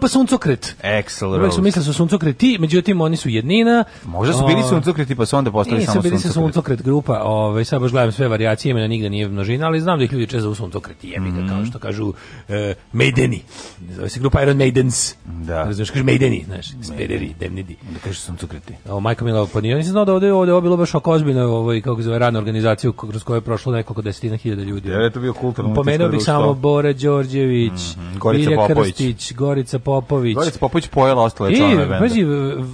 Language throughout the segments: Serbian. grupa Suncokret. Excellent. Uvijek su mislili da su Suncokreti, međutim oni su jednina. Možda su bili Suncokreti pa su onda postali samo Suncokret. Nisu bili Suncokret grupa, ovaj, sad baš gledam sve varijacije, imena nigde nije množina, ali znam da ih ljudi često zovu Suncokreti, jebi ga, kao mhm. što kažu e, Maideni. Zove se grupa Iron Maidens. Da. Razumeš, kažu Maideni, znaš, Spederi, Demnidi. Da kažu Suncokreti. O, majka Mila, pa nije, nisam znao da ovde, ovde ovo bilo baš oko ozbiljno, ovaj, kako zove, radna organizacija kroz koju je prošlo nekoliko desetina hiljada ljudi. Ja, je to bio kulturno. Pomenuo bih samo Bore Đorđević, mm -hmm. Gorica Popović. Krstić, Gorica Popović, Popović. Gorica Popović pojela ostale e, članove benda. I, pazi,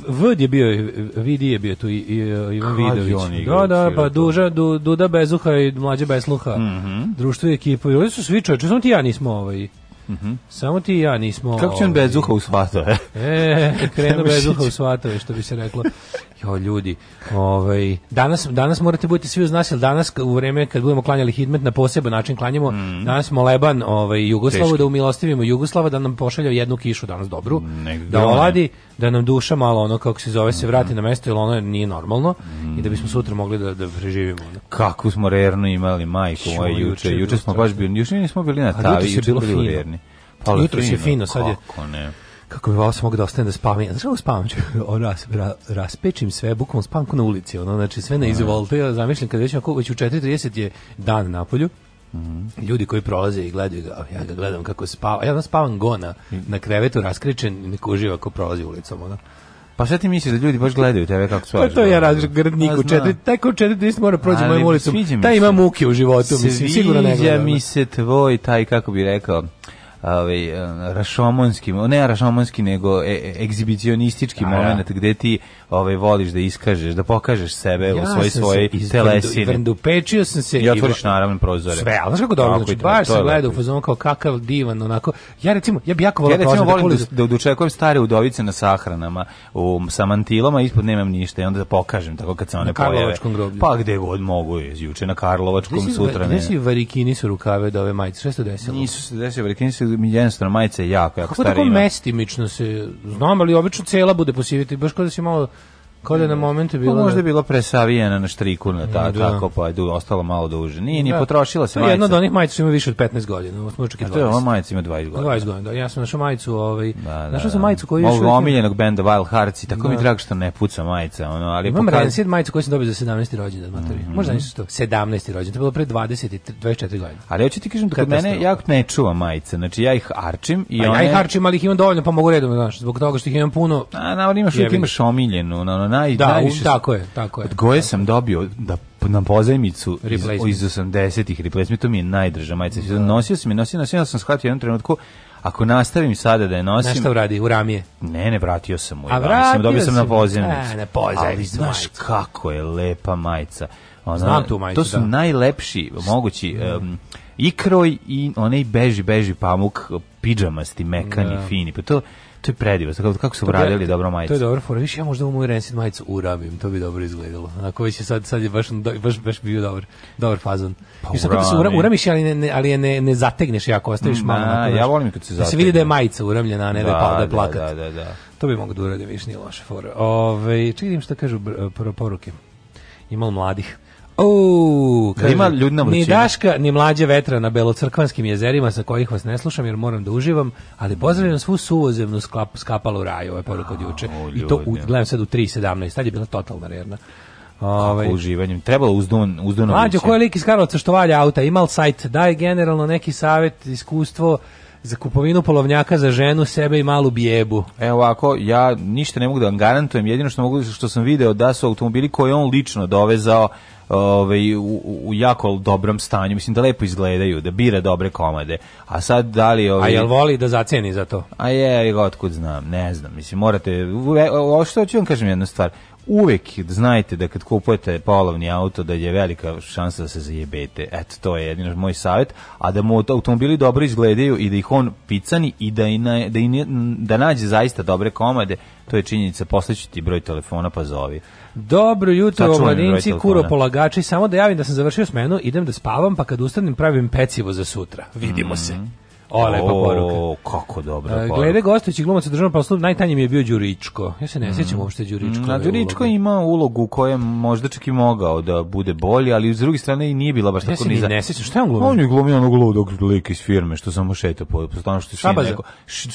Vd je bio, Vidi je bio tu, i, i, Ivan Vidović. Da, da, pa Duža, du, Duda Bezuha i Mlađe Besluha. Mm -hmm. Društvo i ekipa. I oni su svi čovječe, samo ti ja nismo ovaj... Mhm. Mm Samo ti i ja nismo. Kako će on ovaj, bez uha u svatove? e, krenuo bez uha u svatove, što bi se reklo. Jo, ljudi, ovaj, danas, danas morate budete svi uz nas, danas u vreme kad budemo klanjali hitmet na poseban način klanjamo, mm. danas smo leban ovaj, Jugoslavu Teški. da umilostivimo Jugoslava da nam pošalje jednu kišu danas dobru, Nek da oladi, da nam duša malo ono kako se zove se mhm. vrati na mesto jer ono nije normalno mm i da bismo mhm. sutra mogli da da preživimo ono. Kakvu smo rernu imali majku moje juče. Juče, smo baš bili, juče nismo bili na tavi, juče bilo fino rerni. Pa jutro je fino, sad je. Kako ne? kako bi valo sam da ostane da spavam. Ja znači, spavam ću, ras, ra, raspečim sve, bukvalno spavam na ulici, ono, znači sve na izvolte, ja zamišljam kad već, ako, već u 4.30 je dan na polju, Ljudi koji prolaze i gledaju ga, ja ga gledam kako spava. Ja spavam gona na krevetu raskričen i neko uživa ko prolazi ulicom. Ono. Pa šta ti misliš da ljudi baš gledaju tebe kako svađa? Pa to ja različit grdnik pa u četiri, tako u četiri mora prođe Ali, mojom ulicom. Taj ima muke u životu, mislim, sviđa sigurno ne gleda. mi se tvoj, taj, kako bi rekao, ovaj eh, rašomonski, ne rašomonski nego e, e- egzibicionistički moment da. gdje ti ovaj voliš da iskažeš, da pokažeš sebe ja u svoj svoj telesini. Ja sam pečio sam se i otvoriš naravno prozore. Sve, al znaš kako dobro, znači baš se gleda u fazonu kao kakav divan onako. Ja recimo, ja bih jako voleo ja recimo da volim da, da dočekujem stare udovice na sahranama, u sa mantilama ispod nemam ništa i onda da pokažem tako kad se one pojave. Pa gde god mogu, iz juče na Karlovačkom sutra ne. Nisi varikini su rukave da ove majice, sve se desilo. Nisu se desilo, varikini su jednostavno majice jako, jako stare. Kako tako mestimično se, znam, ali obično cela bude posiviti, baš kao da si malo Kao da na mm. momentu bila... Pa možda da- je bila presavijena na štriku, na ta, da. tako, pa je ostalo malo duže. Da Nije ni da. potrošila se majica. Jedna od onih majica ima više od 15 godina. Čak i to je ova majica ima 20 godina. 20 godina, da. Ja sam našao majicu, ovaj, da, da, našao sam da. majicu koju... Mog omiljenog benda Wild Hearts i tako mi drago što ne puca majica. Ono, ali Imam pokaz... Rancid majicu koju sam dobio za 17. rođendan, materi. Mm -hmm. Možda mhm. nisu to. 17. rođendan, to je bilo pre 20 24 godine. Ali hoću ti kažem da kod mene jako ne čuva majice. Znači ja ih arčim i pa, one... Ja ih arčim, ali ih imam dovoljno, pa mogu redom, znaš, zbog toga što ih imam puno. A, na, imaš, imaš omiljenu, na, na, naj, da, najviše... Da, tako je, tako je. Od Goje sam dobio da na pozajmicu iz, iz 80-ih replacement, to mi je najdrža majica. Da. Nosio sam je, nosio, nosio, sam shvatio jednom trenutku, ako nastavim sada da je nosim... Nešto vradi, u ramije. Ne, ne, vratio sam mu. A vratio sam, dobio sam na pozajmicu. A, e, na pozajmicu. Ali znaš majica. kako je lepa majica. Ona, Znam tu majicu, To su da. najlepši mogući... Um, ikroj i onaj beži, beži pamuk, pidžamasti, mekani, da. fini. Pa to, to je predivno. Kako, kako su uradili dobro majicu. To je dobro fora. Više ja možda u moju Rancid majicu urabim, to bi dobro izgledalo. Ako već je sad sad je baš baš baš bio dobar, dobar fazon. Pa I sad kako se ura, uramiš ali ne, ali ne ne zategneš jako, ostaviš malo. Na, ja volim kad se zategne. Da se vidi da je majica uramljena, a ne da, pa- da je pao da je da, plakat. Da, da, da, To bi mogu da uradim, više nije loše fora. Ovaj, čekaj, šta kažu poruke. Imao mladih. O, kaže, ima ljudna vrućina. Ni daška, ni mlađe vetra na belocrkvanskim jezerima sa kojih vas ne slušam jer moram da uživam, ali pozdravljam svu suvozemnu sklap, skapalu raju, ovo je poruka od juče. I to u, gledam sad u 3.17, tad je bila totalna rerna. Ovaj uživanjem trebalo uzdun uzdun. Mlađe koji lik iz Karlovca što valja auta, imal sajt, daj generalno neki savet, iskustvo za kupovinu polovnjaka za ženu, sebe i malu bijebu. Evo ovako, ja ništa ne mogu da vam garantujem, jedino što mogu što sam video da su automobili koje on lično dovezao ovaj, u, u jako dobrom stanju, mislim da lepo izgledaju, da bira dobre komade. A sad da li ovaj, A jel voli da zaceni za to? A je, otkud znam, ne znam, mislim morate e, ovo što ću da vam kažem jednu stvar uvek znajte da kad kupujete polovni auto da je velika šansa da se zajebete. Eto, to je jedino moj savjet. A da mu automobili dobro izgledaju i da ih on picani i da, i na, da, i da nađe zaista dobre komade, to je činjenica. Poslaću ti broj telefona pa zovi. Dobro jutro, omladinci, polagači. Samo da javim da sam završio smenu, idem da spavam, pa kad ustanem pravim pecivo za sutra. Vidimo mm -hmm. se. O, lepa poruka. kako dobro. E, uh, glede gostujući glumaca u državnom poslu, najtanje mi je bio Đuričko. Ja se ne mm. sjećam uopšte Đuričko. Mm, na Đuričko ulogu. ima ulogu u kojem možda čak i mogao da bude bolji, ali s druge strane i nije bila baš ja tako ni za... ne sjećam, šta je on glumio? On je glumio onog ludog lika iz firme, što sam mu po, po stanu, što je neko...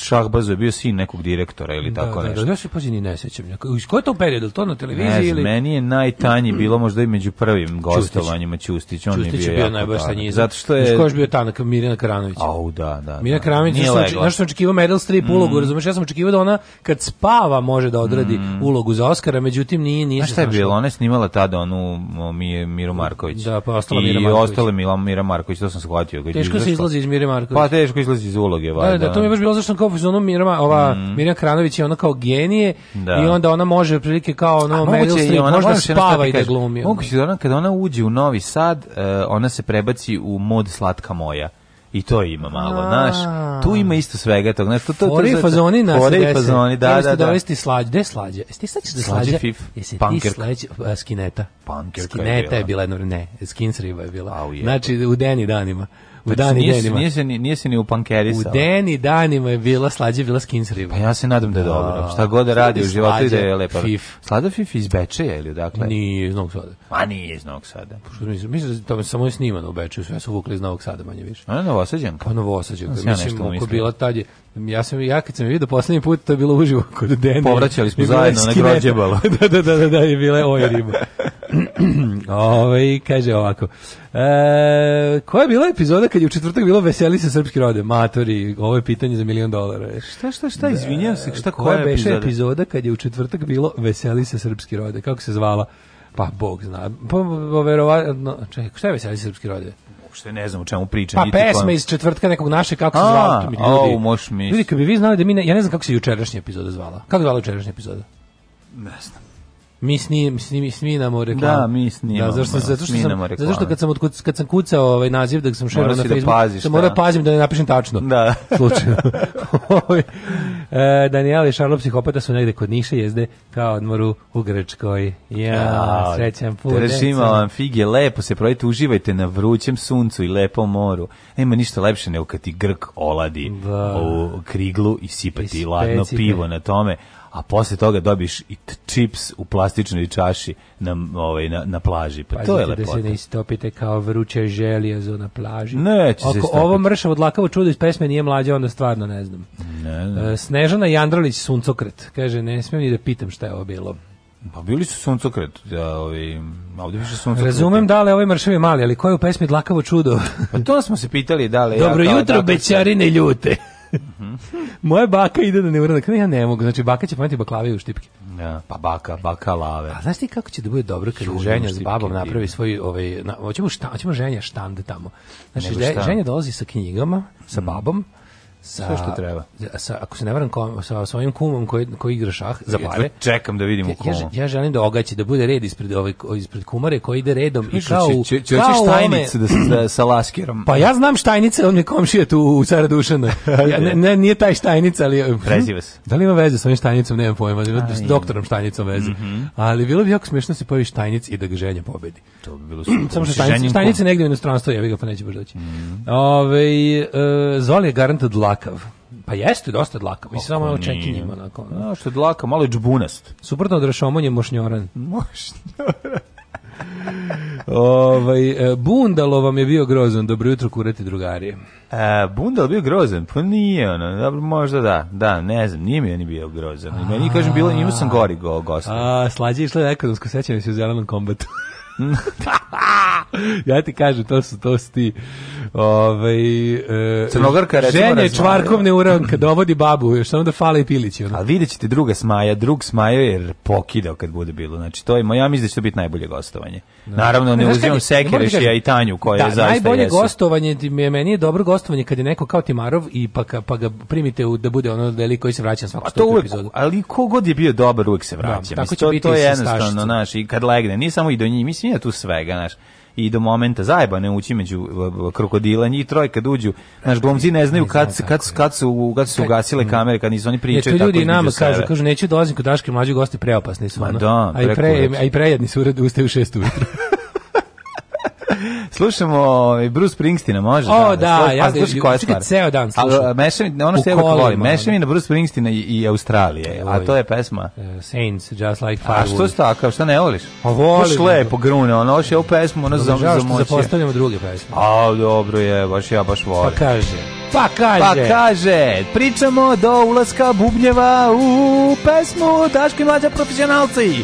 Šahbazo je bio sin nekog direktora ili da, tako da, da nešto. Da, da, se pazi ni ne sjećam. Iz koje to period, to na televiziji ne, ili... Meni je najtanji bilo možda i među prvim gostovanjima Ćustić. Čustić, on Čustić je bio, bio najbolji sa njim. Zato što je... Škoš bio tanak Mirina Karanović. Au, da, da, da. Kramić, da, znači, znaš što očekivao Meryl Streep mm. ulogu, razumeš, ja sam očekivao da ona kad spava može da odradi mm. ulogu za Oscara, međutim nije nije. Znaš šta je bilo? Ona je snimala tada onu Mije Miru Marković. Da, pa ostala Mira Marković. I ostala Mila Mira Marković, to sam shvatio. Teško se izlazi iz Mire Marković. Pa teško izlazi iz uloge, da, valjda. Da, da, to mi je da. baš bilo zašto kao ono Mira, ova mm. Mira Kranović je ona kao genije da. i onda ona može prilike kao ono Meryl Streep, možda spava i da glumi. Moguće da ona kada ona uđe u Novi Sad, e, ona se prebaci u mod slatka moja. I to ima malo, znaš. Tu ima isto svega tog, znaš, to to Fori fazoni na Fori fazoni, da, da, da. dovesti slađe, gde slađe? Jesi ti sećaš da slađe? Fif, Jesi ti slađe pa, skineta? Pankerka skineta je bila jedno, ne, skins riba je bila. Znači, u deni danima u znači, dan i danima. Nije se, nije se ni upankerisao. U deni danima je bila slađe, bila skins riba. Pa ja se nadam da je dobro. Šta god da radi u životu da je lepa. Fif. Slada fif iz Bečeja ili odakle? Nije iz Novog Sada. Ma nije iz Novog Sada. Mislim, mislim da tamo samo snimano u Bečeju, sve su vukli iz Novog Sada manje više. A je Novosađanka. Pa Novosađanka. Mislim, ako da bila tad je, Ja sam ja kad sam je poslednji put to je bilo uživo kod Dene. Povraćali smo zajedno na grođebalo. da, da, da, da, da, je bila oj riba. Ove, ovaj, kaže ovako. E, koja je bila epizoda kad je u četvrtak bilo veseli se srpski rode? Matori, ovo je pitanje za milion dolara. Šta, šta, šta, izvinjam se, šta, e, koja, koja je epizoda? epizoda kad je u četvrtak bilo veseli se srpski rode? Kako se zvala? Pa, Bog zna. Pa, pa verovatno, čekaj, šta je veseli srpski rode? uopšte ne znam o čemu pričam. Pa niti pesma iz četvrtka nekog naše, kako se zvala? Ljudi, oh, moš ljudi, kad bi vi znali da mi, ne, ja ne znam kako se jučerašnja epizoda zvala. Kako zvala jučerašnja epizoda? Ne znam. Mi snim, snim, sninamo reklamu. Da, mi snimamo. Da, zašto, zato da, što, sam, zato što kad sam, od, kad sam kucao ovaj naziv da sam šerao na da Facebooku, da paziš, sam morao da pazim da ne napišem tačno. Da. Slučajno. Ovaj, e, Daniela i Šarlo psihopata su negde kod Niša jezde ka odmoru u Grčkoj. Ja, srećan put. Terešima vam fige, lepo se projete, uživajte na vrućem suncu i lepom moru. Nema ništa lepše nego kad ti Grk oladi da. u kriglu i sipati ladno pivo na tome a posle toga dobiš i chips u plastičnoj čaši na, ovaj, na, na plaži. Pa, pa to je lepo. da se ne istopite kao vruća želija na plaži. Neće Oko ovo mršavo dlakavo čudo iz pesme nije mlađe, onda stvarno ne znam. Ne, ne. E, Snežana Jandralić Suncokret. Kaže, ne smijem ni da pitam šta je ovo bilo. Pa bili su suncokret, ja, da, ovi, ovdje više suncokret. Razumem da li ovaj mršavi mali, ali ko je u pesmi Dlakavo čudo? pa to smo se pitali da li... Dobro ja, jutro, da, bećarine ljute. Mhm. Moja baka ide da ne urada. ja ne mogu. Znači, baka će pometi baklave u štipke. Ja, pa baka, baka lave. A znaš ti kako će da bude dobro kad ženja s babom napravi svoj, ovaj, na, hoćemo, šta, hoćemo ženja štande tamo. Znači, ženja dolazi sa knjigama, sa mhm. babom, sa sve što treba. Sa, ako se ne varam kom, sa svojim kumom koji koji igra šah za pare. Ja čekam da vidim u komu. Ja, ja želim da ogaće da bude red ispred ove ispred kumare koji ide redom i kao će će štajnice da se da, sa laskerom. Pa ja znam štajnice, on je komšija tu u Saradušana. Ja, ne, ne, nije taj štajnica, ali preziva se. Da li ima veze sa ovim štajnicom, nemam pojma, ima da s doktorom štajnicom veze. Mm -hmm. Ali bilo bi jako smešno da se pojavi štajnic i da ga ženja pobedi. To bi bilo super. Samo što štajnice, štajnice negde u inostranstvu, ja bih ga pa neće baš doći. Mm -hmm. Ove, e, Zoli je garant dlakav. Pa jeste dosta dlaka, Mi samo je očekinjem onako. No, što je dlaka, malo je džbunast. Suprotno od rašomon mošnjoran. Mošnjoran. ovaj, e, Bundalo vam je bio grozan, dobro jutro kureti drugari. E, Bundal bio grozan, pa nije ono, dobro, možda da, da, ne znam, nije mi on bio grozan. Meni, kažem, bilo, imao sam gori go, gosta. A, slađe išle ekonomsko sećanje se u zelenom kombatu. ja ti kažem, to su, to su ovaj, e, Crnogarka recimo ženje čvarkovne uranka dovodi babu, još samo da fale i pilići. Ono. Ali vidjet druga smaja, drug smaja jer pokidao kad bude bilo. Znači, to je, ja mislim da će biti najbolje gostovanje. Da. Naravno, ne, ne uzimam Sekerešija i Tanju koja da, je zaista najbolje jesu. gostovanje, meni je dobro gostovanje kad je neko kao Timarov i pa, ka, pa ga primite u, da bude ono deli koji se vraća na svaku pa stotu epizodu. Ali kogod je bio dobar uvek se da, vraća. Da, tako će to, biti to je jednostavno, naš, i kad legne, nije samo i do njih, mislim ja tu svega, naš i do momenta zajebane ući među krokodila i trojka duđu naš glomci ne znaju kad se kad su kad su, kad su ugasile mm. kamere kad nisu oni pričaju tako ljudi nama kažu kažu neću dolazim kod Daške mlađi gosti preopasni su ono. da, a i pre a i prejedni su u 6 ujutru Slušamo ovaj, Bruce Springsteena, može? O, da, da, da sluš, ja pa, slušam koja stvar. Ceo dan e, slušam. Ali, mešavim, ono što ja volim, mešavim na Bruce Springsteena i, i Australije, a to je pesma. Uh, Saints, Just Like Firewood. A što sta, kao, šta ne voliš? A pa volim. Sluš lepo grune, ono, još je ovu pesmu, ono, za, za moće. Zapostavljamo druge pesme. A, dobro je, baš ja baš pa volim. Pa kaže. Pa kaže. Pa kaže. Pričamo do ulaska bubnjeva u pesmu Daško i mlađa profesionalci.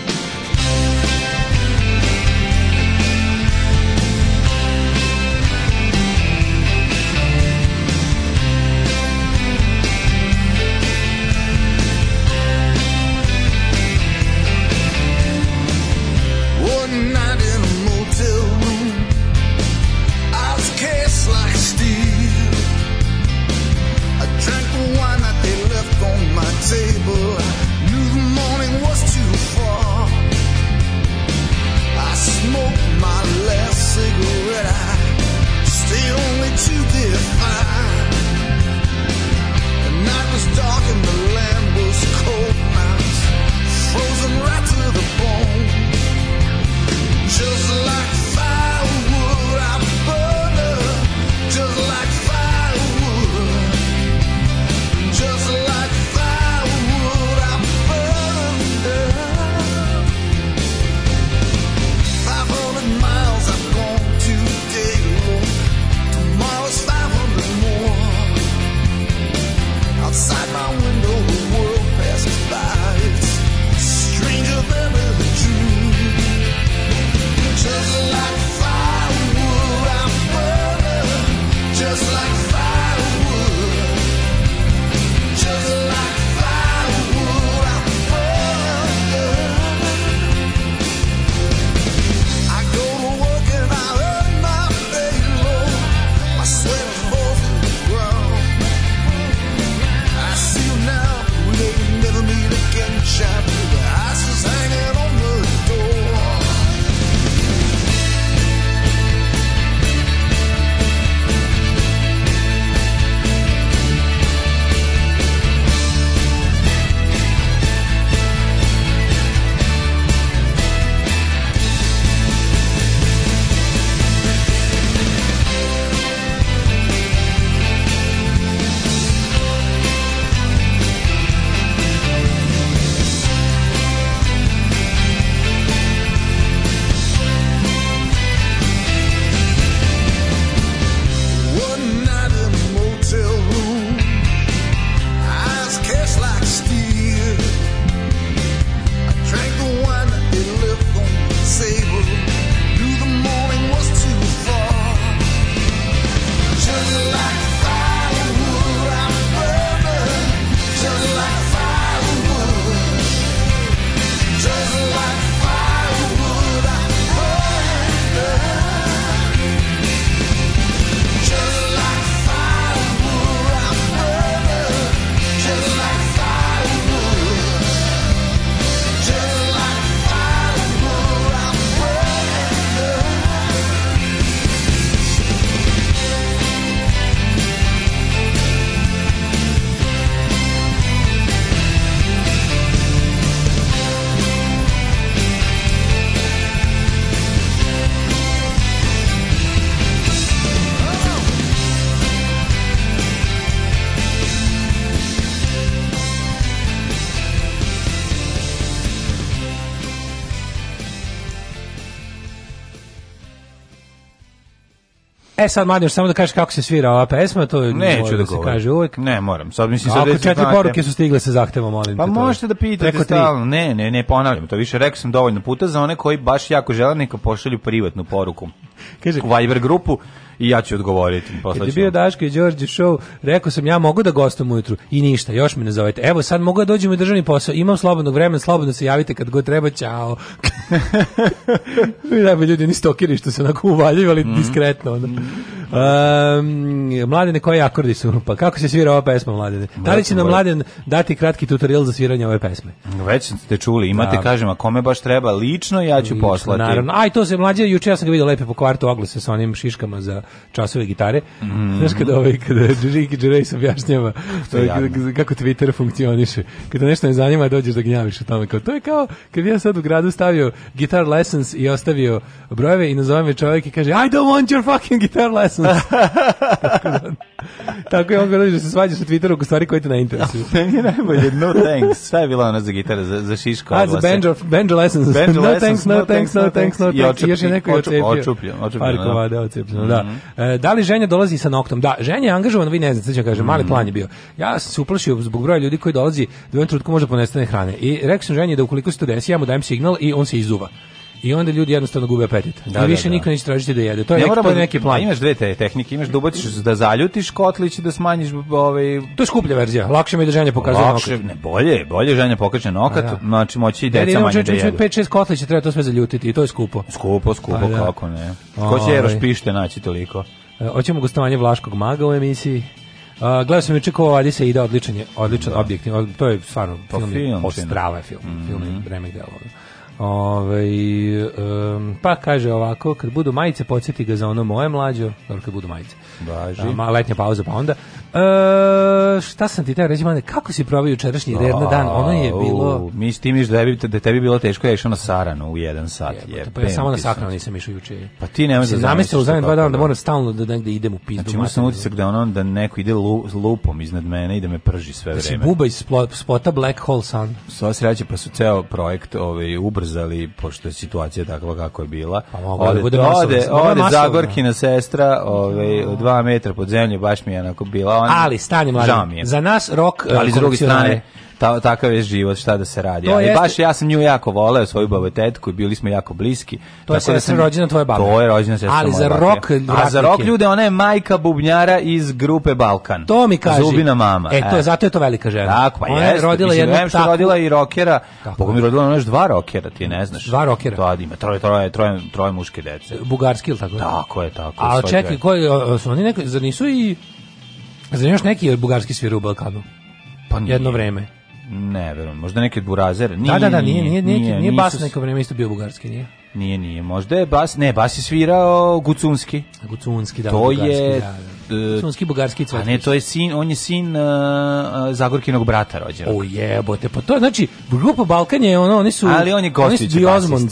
Aj sad mladim samo da kažeš kako se svira ova pesma, to neću da, da kaže uvek. Ne, moram. Sad mislim sad Ako četiri poruke su stigle sa zahtevom, molim pa te. Pa možete da pitate stalno. Ne, ne, ne ponavljam. To više rekao sam dovoljno puta za one koji baš jako žele neka pošalju privatnu poruku. Kaže u Viber grupu i ja ću odgovoriti. Kad je bio Daško i Đorđe show, rekao sam ja mogu da gostom ujutru i ništa, još me ne zovete. Evo sad mogu da dođem u državni posao, imam slobodnog vremena, slobodno se javite kad god treba, čao. da bi ljudi ni stokiri što se onako uvaljuju, ali mm. diskretno. Ono. Um, mladene, koji akordi su? Pa kako se svira ova pesma, mladene? Da li će nam mladen dati kratki tutorial za sviranje ove pesme? Već ste čuli, imate, da. kažem, a kome baš treba lično, ja ću lično, poslati. Naravno, aj to se mlađe, juče ja sam ga vidio lepe po kvartu oglase sa onim šiškama za časove gitare. Mm. Znaš kada ovaj, kada Žiki Đerejs objašnjava ovaj, kako Twitter funkcioniše. Kada nešto ne zanima, dođeš da gnjaviš o tome. Kao, to je kao kad ja sad u gradu stavio guitar lessons i ostavio brojeve i nazove me čovjek i kaže I don't want your fucking guitar lessons. Tako je on gledao da se svađa sa Twitteru oko stvari koje te ne interesuju. Meni je najbolje, no thanks. Šta je bila ona za gitare, za, za šiško? A, za banjo, banjo lessons. Banjo no lessons, thanks, no thanks, no thanks, no thanks. I još je neko je ocepio. Očupljeno, očupljeno. Par da. komada ocepljeno, da. -huh. E, da li ženja dolazi sa noktom? Da, ženja je angažovana, vi ne znate, sad kažem, mali mm. plan je bio. Ja sam se uplašio zbog broja ljudi koji dolazi, do da jednog trenutka može da ponestane hrane. I rekao sam ženji da ukoliko se to desi, ja mu dajem signal i on se izuva i onda ljudi jednostavno gube apetit. Da, I da, više da, da. niko neće tražiti da jede. To je, ne nek, to je da- neki plan. Da imaš dve te tehnike, imaš da ubaciš da zaljutiš kotlić i da smanjiš ovaj To je skuplja verzija. Lakše mi je da ženja pokazuje nokat. Lakše, ne, bolje, bolje ženja pokaže nokat, da, da. znači moći i deca manje da jedu. 5 6 kotlića treba to sve zaljutiti i to je skupo. Skupo, skupo A, pa da. kako ne. Ko će Eroš ovaj. pište naći toliko? E, hoćemo gostovanje Vlaškog maga u emisiji. Uh, gledao sam juče Kova Adisa Ida, odličan je, odličan, da. objektivno, to je stvarno pa film, film, film. Ostrava je film, mm -hmm. film je mhm. remek delo. Ove, um, pa kaže ovako, kad budu majice, podsjeti ga za ono moje mlađo, dobro kad budu majice. Važi. A, letnja pauza, pa onda. E, šta sam ti teo reći, mane, kako si provio jučerašnji red na dan? Ono je bilo... U, mi s tim da, je, da tebi bilo teško, ja išao na Saranu u jedan sat. Je, pa ja samo na Sakranu nisam išao juče. Pa ti ne možeš da zamisliš. u zadnje dva dana da moram da. stalno da negde idem u pizdu. Znači imao sam utisak da ono, da neko ide lu, lupom iznad mene i da me prži sve vreme. Da si buba iz spota Black Hole Sun. Sva sreće, pa su ceo projekt ovaj, ubrzo ubrzali, pošto je situacija takva kako je bila. Pa mogla da ode, bude masovno, ode, ode Zagorkina sestra da. ovaj, 2 metra pod zemlju, baš mi je onako bila. On, Ali, mlađi. za nas rok... Ali eh, s druge strane, ta, takav je život, šta da se radi. To Ali jeste... baš ja sam nju jako voleo, svoju babu tetku i bili smo jako bliski. To je sestra da rođena tvoje babe. To je rođena sestra Ali za rock, a za rock ljude ona je majka bubnjara iz grupe Balkan. To mi kaže. Zubina mama. E, to, je, e. zato je to velika žena. Tako, pa ona je rodila jednu taku... što rodila i rokera. Boga mi rodila ona dva rokera, ti ne znaš. Dva rokera. To ima troje, troje, troje, troje muške dece. Bugarski ili tako? Tako je, tako. A čekaj, koji su oni neki, zar nisu i Zar još neki bugarski svira u Balkanu? Pa nije. Jedno vreme. Ne, verujem. Možda neke burazere. Nije, da, da, da, nije, nije, nije, nije, nije bas neko vreme isto bio bugarski, nije. Nije, nije. Možda je bas, ne, bas je svirao Gucunski. Gucunski, da, to bugarski, je, da, da. E, Gucunski, bugarski A ne, to je sin, on je sin uh, Zagorkinog brata rođen. O jebote, pa to znači, grupa Balkan je ono, oni su... Ali on je Gostić,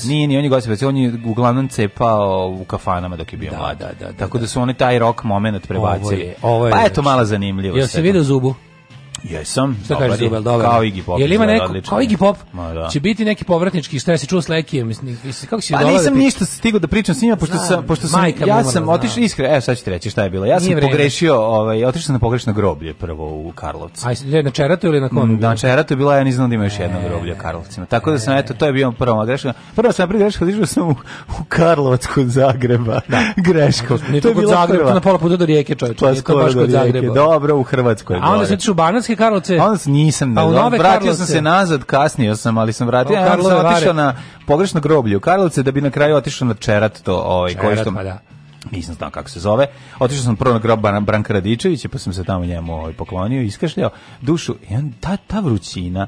Nije, nije, on je Gostić, on je uglavnom cepao u kafanama dok je bio da, mlad. Da, da, da, Tako da, da su oni taj rock moment prebacili. Ovo je, ovo je, pa eto, mala zanimljivost. Jel se vidio zubu? Jesam. Šta kažeš Zubel, dobro. Kao Iggy Pop. Jel ima neko, kao Iggy Pop, Ma, da. će biti neki povratnički, šta ja se čuo s Lekijem, kako si Pa da nisam da ništa stigao da pričam s njima, pošto znam, sam, pošto sam, majka ja sam otišao iskreno, evo sad ću ti reći šta je bilo, ja sam Nije pogrešio, ovaj, otišao sam na pogrešno groblje prvo u Karlovcu. A je na Čeratu ili na kom? Na Čeratu je bila, ja nisam da ima još jedno e. groblje u Karlovcima, tako da sam, eto, to je bio prvo greška. Prvo sam greška, otišao sam u, Karlovac kod Zagreba, da. greško. to kod bilo Zagreba, na pola puta do rijeke, čovječe, pa skoro do rijeke, dobro, u Hrvatskoj. A onda se u Banatske Banatske Karlovce. Onda nisam, ne, onda vratio sam se nazad, kasnio sam, ali sam vratio, ja sam otišao na pogrešno groblje u Karlovce da bi na kraju otišao na Čerat to, ovaj, Čerat, koji što... Pa da nisam znao kako se zove. Otišao sam prvo na grob Branka Radičevića, pa sam se tamo njemu ovaj poklonio i iskašljao dušu. I on, ta, ta vrućina,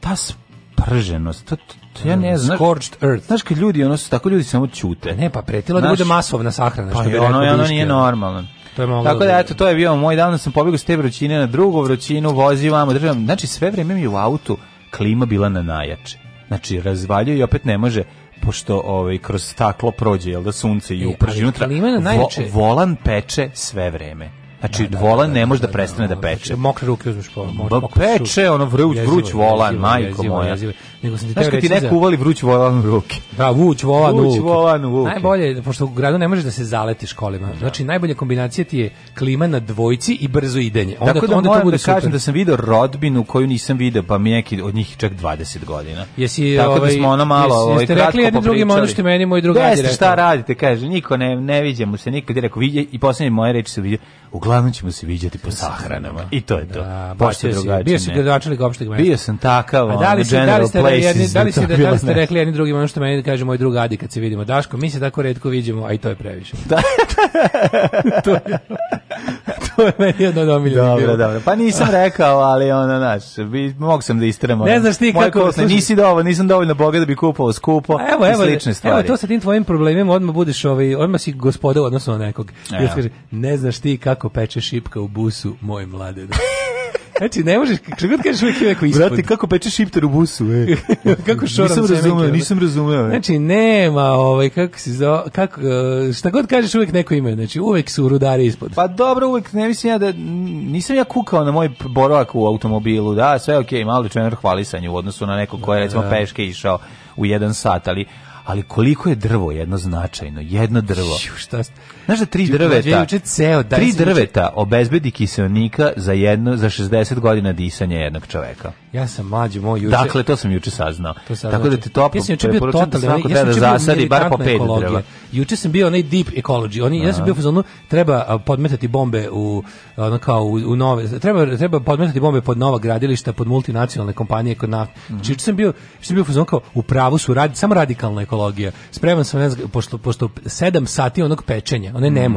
ta sprženost, to, to, ja ne mm, znam. Scorched earth. Znaš kad ljudi, ono su tako ljudi samo ćute. Ne, pa pretila da bude masovna sahrana. Pa što je ono, ono nije normalno. To je Tako da, da eto, to je bio moj dan, sam pobjegao s te vrućine na drugu vrućinu, vozi vamo, državam. Znači, sve vreme mi u autu klima bila na najjače. Znači, razvaljuje i opet ne može pošto ovaj kroz staklo prođe jel da sunce i e, uprži unutra najjače... vo, volan peče sve vreme Znači, da, da volan da, da, ne može da, da, prestane da, peče. Znači, mokre ruke uzmeš po... peče, ono vruć, vruć volan, majko moja nego sam ti teo reći. neko uvali vruć volan u ruke. Da, vuć volan u ruke. Vuć volan u ruke. Najbolje, pošto u gradu ne možeš da se zaletiš kolima. Da. Znači, najbolja kombinacija ti je klima na dvojci i brzo idenje. Onda, Tako to, da onda moram to bude da kažem super. da sam video rodbinu koju nisam video, pa mi neki od njih čak 20 godina. Jesi, Tako da ovaj, da smo ono malo jesi, ovaj, jeste kratko rekli jedni drugima ono što meni moj drugari rekao. šta radite, kaže, niko ne, ne vidimo se nikad. Je rekao, vidje, i poslednje moje reči se vidio, uglavnom ćemo se vidjeti po sahranama. I to je to. Da, baš drugačije. Bio si gradonačelnik opšteg mesta. Bio sam takav, da li ste, da places. Da, da li, ste, da, li ste rekli jedni drugim ono što meni kaže moj drug Adi kad se vidimo? Daško, mi se tako redko vidimo, a i to je previše. Da. to, je, to je meni jedno od omiljenih Dobro, dobro. Pa nisam rekao, ali ono, znaš, mogu sam da istremo. Ne znaš ti kako... Kosne, sluši... nisi dovoljno, nisam dovoljno boga da bi kupao skupo a evo, evo, i slične stvari. Evo, to sa tim tvojim problemima odmah budeš, ovaj, odmah si gospoda odnosno nekog. Ja. I kaže, ne znaš ti kako peče šipka u busu, moj mlade. Znači, ne možeš, kako god kažeš uvijek je neko ispod. Brate, kako peče šipter u busu, e. kako šoram nisam razumeo, nisam razumeo. E. Znači, nema, ovaj, kako se zove, kako, e, šta god kažeš uvijek neko ime, znači, uvijek su rudari ispod. Pa dobro, uvijek, ne mislim ja da, nisam ja kukao na moj boravak u automobilu, da, sve je okej, okay, malo čener hvalisanje u odnosu na neko ko je, da, recimo, da. peške išao u jedan sat, ali ali koliko je drvo jedno značajno, jedno drvo. šta, Znaš da tri drveta, ceo, tri drveta obezbedi kiselnika za jedno za 60 godina disanja jednog čoveka. Ja sam mlađi moj juče. Dakle to sam juče saznao. Sam Tako da ti to ja sam juče bio da totalno ja da zasadi bar po pet drva. Juče sam bio onaj deep ecology. Oni ja sam bio fazonu treba podmetati bombe u ono kao u, u nove treba treba podmetati bombe pod nova gradilišta, pod multinacionalne kompanije kod nas. Mm -hmm. Juče sam bio što bio fazonu kao u pravu su radi samo radikalna ekologija. Spreman sam ne znam, pošto pošto 7 sati onog pečenja Mm-hmm. Mm-hmm.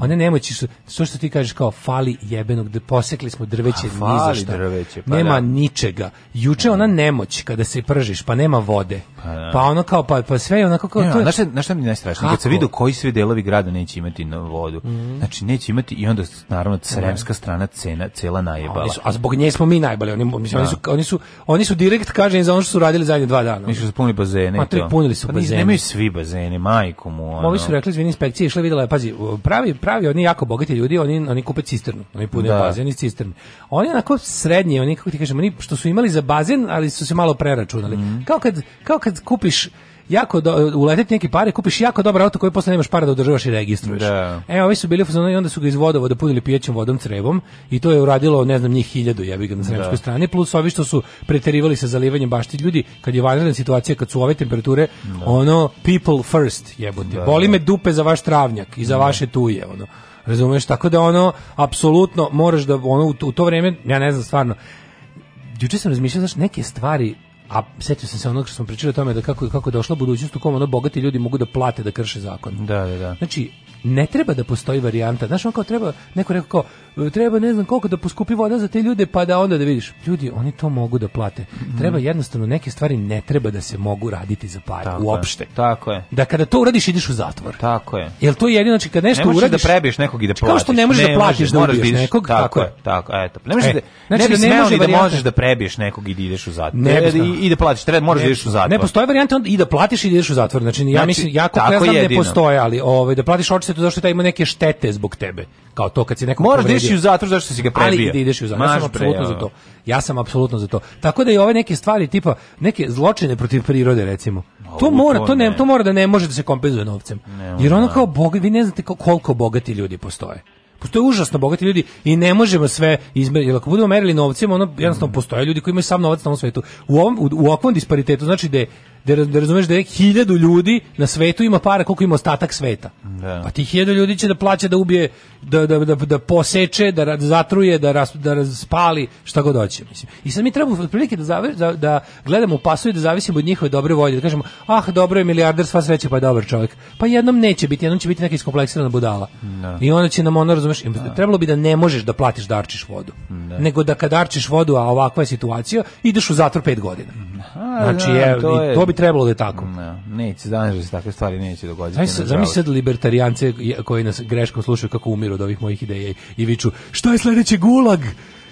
one nemoći. One nemoći što što ti kažeš kao fali jebenog, da posekli smo drveće, ni za šta. Drveće, pa Nema da. ničega. Juče ona nemoć kada se pržiš, pa nema vode. Pa, da. pa ono kao, pa, pa sve je onako kao... Ne, to je... Znaš, znaš šta mi najstrašnije? Kad se vidu koji sve delovi grada neće imati na vodu, mm -hmm. znači neće imati i onda naravno da. sremska strana cena, cela najebala. A, su, a zbog nje smo mi najbali, oni, mislim, da. oni, su, oni, su, oni su direkt kaženi za ono što su radili zadnje dva dana. Nisu su punili bazene. Ma, tri punili su pa, bazene. Nemaju svi bazene, majko mu. Ono. Ovi su rekli, zvini inspekcije, išle videla je, pazi, pravi, pravi, oni jako bogati ljudi, oni, oni kupe cisternu, oni pune da. bazen iz cisterne. Oni onako srednji, oni, kako ti kažem, oni što su imali za bazen, ali su se malo preračunali. Mm -hmm. Kao kad, kao kad kad kupiš jako do, uletiti neki pare, kupiš jako dobar auto koji posle nemaš para da održavaš i registruješ. Da. E, ovi su bili i onda su ga iz vodovoda punili pijećom vodom crevom i to je uradilo, ne znam, njih hiljadu jebi ga na sremskoj da. strani, plus ovi što su preterivali sa zalivanjem bašti ljudi, kad je vanredna situacija, kad su ove temperature, da. ono, people first jebote. Da, Boli da. me dupe za vaš travnjak i za da. vaše tuje, ono. Razumeš, tako da ono, apsolutno moraš da, ono, u to, u to vreme, ja ne znam stvarno, juče sam razmišljao, znaš, neke stvari A setio sam se onog što smo pričali o tome da kako kako došla budućnost u kom ono bogati ljudi mogu da plate da krše zakon. Da, da, da. Znači, ne treba da postoji varijanta. Znaš, on kao treba, neko rekao kao, treba ne znam koliko da poskupi voda za te ljude, pa da onda da vidiš. Ljudi, oni to mogu da plate. Mhm. Treba jednostavno, neke stvari ne treba da se mogu raditi za pare, tako uopšte. Je, tako je. Da kada to uradiš, ideš u zatvor. Tako je. Jel to je jedino, znači kad nešto ne da uradiš... da prebiješ nekog i da platiš. Znači, kao što ne možeš da ne da platiš da ubiješ nekog, tako, tako je. Tako, eto. Ne e, možeš e, da, znači, da ne bi smeo ni da možeš da prebiješ nekog i da ideš u zatvor. Ne, i, i da platiš, treba, moraš da ideš u zatvor. Ne, postoje varijanta i da platiš i da ideš u zatvor. Znači, ja znači, mislim, jako ne postoje, ali ovaj, da platiš oči se to zato što taj ima neke štete zbog tebe. Kao to kad si nekom Moraš da ideš u zatvor zato što si ga prebio. Ali da ideš u zatvor. ja sam apsolutno za to. Ja sam apsolutno za to. Tako da i ove neke stvari tipa neke zločine protiv prirode recimo. O, to mora, to ne, ne, to mora da ne može da se kompenzuje novcem. Ne, Jer ono da. kao bog, vi ne znate koliko bogati ljudi postoje postoje užasno bogati ljudi i ne možemo sve izmeriti. Ako budemo merili novcem, ono jednostavno postoje ljudi koji imaju sam novac na ovom svetu. U ovom u, u, ovakvom disparitetu znači da je da, da razumeš da je hiljadu ljudi na svetu ima para koliko ima ostatak sveta. Da. Pa ti hiljadu ljudi će da plaća da ubije, da, da, da, da poseče, da, da zatruje, da, ras, da raspali, šta god hoće. Mislim. I sad mi treba otprilike da, zavi, da, da gledamo u pasu i da zavisimo od njihove dobre volje. Da kažemo, ah, dobro je milijarder, sva sreća, pa je dobar čovjek. Pa jednom neće biti, jednom će biti neka iskompleksirana budala. Da. I onda će nam ono, razumeš, da. trebalo bi da ne možeš da platiš da arčiš vodu. Da. Nego da kad arčiš vodu, a ovakva je situacija, ideš u zatvor pet godina. Mm-hmm. Znači, da, je, to, je, to bi bi trebalo da je tako. Ne, neće, danas da se takve stvari neće dogoditi. Zamisli sad libertarijance koji nas greškom slušaju kako umiru od ovih mojih ideja i viču, što je sledeći gulag?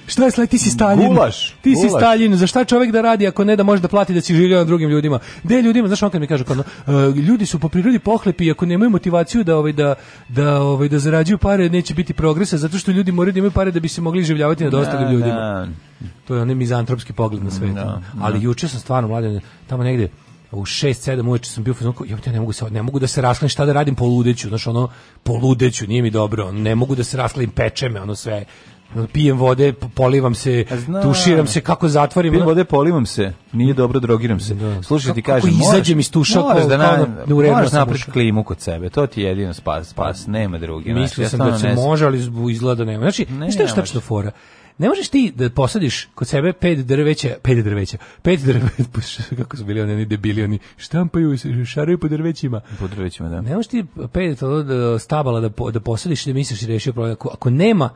Šta je sledi, ti si Stalin? Gulaš, ti si Stalin, za šta čovjek da radi ako ne da može da plati da si živio na drugim ljudima? De ljudima, znaš on kad mi kaže, kad, pa, uh, e, ljudi su po prirodi pohlepi i ako nemaju motivaciju da, ovaj, da, da, ovaj, da zarađuju pare, neće biti progresa, zato što ljudi moraju da imaju pare da bi se mogli življavati nad ostalim ljudima. To je onaj mizantropski pogled na svijet. Da, Ali da. juče sam stvarno, mladen, tamo negdje, u 6 7 uveče sam bio fazon kao ja ne mogu se ne mogu da se raslim šta da radim poludeću znači ono poludeću nije mi dobro ne mogu da se raslim peče me ono sve pijem vode, polivam se, Zna. tuširam se, kako zatvorim. Pijem vode, polivam se, nije dobro, drogiram se. Da. Slušaj, ti kažem, kako izađem iz tuša, moraš da na, na moraš napraviti klimu kod sebe, to ti je jedino spas, spas, pa, nema drugi. Mislio znači, sam ja da se može, ali izgleda da nema. Znači, ne, šta je šta fora? ne možeš ti da posadiš kod sebe pet drveća, pet drveća, pet drveća, pa kako su bili oni, oni debili, oni štampaju, šaraju po drvećima. Po drvećima, da. Ne možeš ti pet da, stabala da, da posadiš i da misliš i da rešio problem. Ako, ako nema,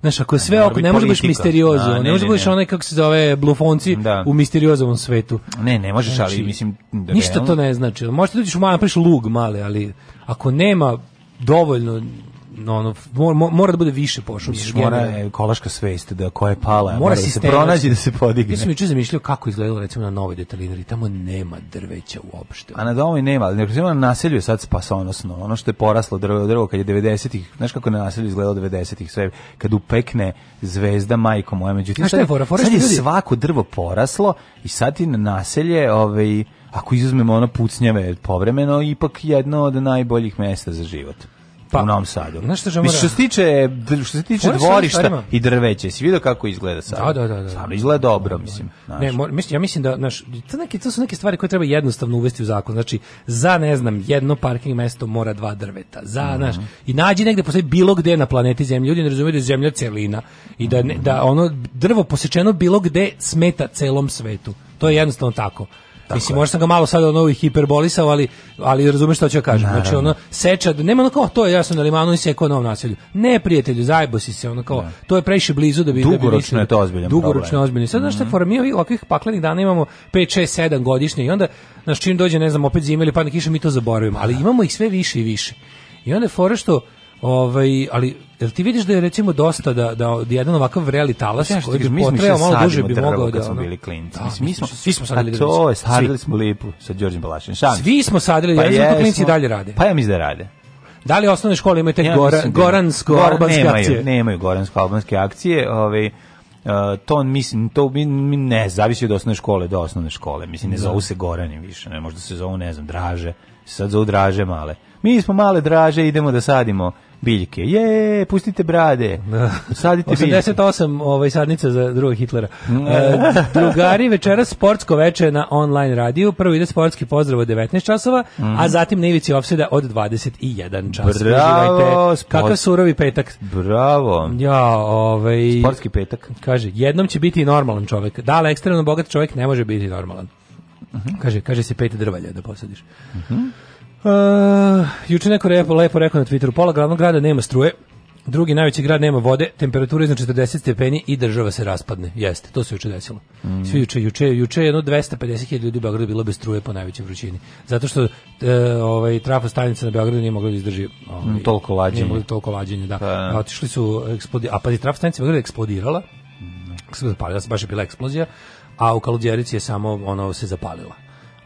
Znaš, ako sve ne, oko, ne možeš biti misteriozo, da, ne, ne može biti onaj kako se zove blufonci da. u misteriozovom svetu. Ne, ne možeš, znači, ali mislim... Da ništa realno. to ne znači. Možete dođeš u malo, napraviš lug male, ali ako nema dovoljno no, no, mora, mora da bude više pošumljeno. Mora je kolaška svest da koja je pala, mora, mora da se pronađe da se podigne. Mi sam juče zamišljao kako izgledalo recimo na novoj detalinari, tamo nema drveća uopšte. A na domu nema, ali recimo na naselju je sad spasonosno, ono što je poraslo drvo, drvo kad je 90-ih, znaš kako na naselju izgledalo 90-ih sve, kad upekne zvezda majko moja, međutim sad, je, fora, fora sad je svako drvo poraslo i sad je na naselje ovaj, ako izuzmemo ono pucnjave povremeno, ipak jedno od najboljih mesta za život pa, u Novom Sadu. Znaš što, mora... što se tiče, što se tiče dvorišta i drveće, si vidio kako izgleda sad? Da, da, da. da. Sad izgleda dobro, da, da, da. mislim. Znaš. Ne, mora, mislim, ja mislim da, znaš, to, neke, to su neke stvari koje treba jednostavno uvesti u zakon. Znači, za, ne znam, jedno parking mesto mora dva drveta. Za, mm -hmm. znaš, i nađi negde, posle bilo gde na planeti zemlje. Ljudi ne razumiju da je zemlja celina i da, ne, da ono drvo posečeno bilo gde smeta celom svetu. To je jednostavno tako. Tako Mislim, možda sam ga malo sada ono hiperbolisao, ali, ali razumeš što ću ja kažem. Znači, Naravno. Znači, ono, seča, nema ono kao, to je jasno na limanu i seko u novom naselju. Ne, prijatelju, zajbo si se, ono kao, ne. Da. to je previše blizu da bi... Dugoročno da bi je to ozbiljno. Dugoročno je ozbiljno. Sad, znaš, mm -hmm. formirao ovakvih paklenih dana imamo 5, 6, 7 godišnje i onda, znaš, čim dođe, ne znam, opet zime ili padne kiše, mi to zaboravimo. Ali imamo ih sve više i više. I onda je fora što Ovaj, ali jel ti vidiš da je recimo dosta da da jedan ovakav vreli talas ja, pa koji bi potrebao malo duže bi mogao da smo bili klinci. Da, mislim, mi smo svi smo sadili drveće. Pa to je sadili smo lipu sa Đorđem Balašin. Svi smo sadili, pa ja da to klinci dalje rade. Pa ja mislim da rade. Da li osnovne škole imaju te ja, gora, da- goransko-albanske Goran, akcije? Nemaju goransko-albanske akcije. Ovaj, Uh, to mislim to mi ne zavisi od osnovne škole do osnovne škole mislim ne da. zovu se Gorani više ne možda se zovu ne znam Draže sad zovu Draže male mi smo male Draže idemo da sadimo biljke. Je, pustite brade. Da. Sadite 88 biljke. ovaj sadnica za drugog Hitlera. Mm. E, drugari večeras sportsko veče na online radiju. Prvo ide sportski pozdrav od 19 časova, mm. a zatim nevici ofsajda od 21 čas. Bravo, Kakav surovi petak. Bravo. Ja, ovaj sportski petak. Kaže, jednom će biti normalan čovjek. Da, ali ekstremno bogat čovjek ne može biti normalan. Uh mhm. -huh. Kaže, kaže se pet drvalja da posadiš. Uh mhm. -huh. Uh, juče neko lepo, lepo rekao na Twitteru, pola glavnog grada nema struje, drugi najveći grad nema vode, temperatura iznad 40 stepeni i država se raspadne. Jeste, to se juče desilo. Mm. Svi juče, juče, juče jedno 250.000 ljudi u Beogradu bilo bez struje po najvećoj vrućini. Zato što e, ovaj trafo stanica na Beogradu nije mogla da izdrži ovaj, mm, toliko lađenje. Nije mogla toliko lađenje, da. Pa, da. Otišli su eksplodi, a pa i trafo stanica Beograda eksplodirala. Mm. Da. Se baš je bila eksplozija, a u Kaludjerici je samo ono se zapalila.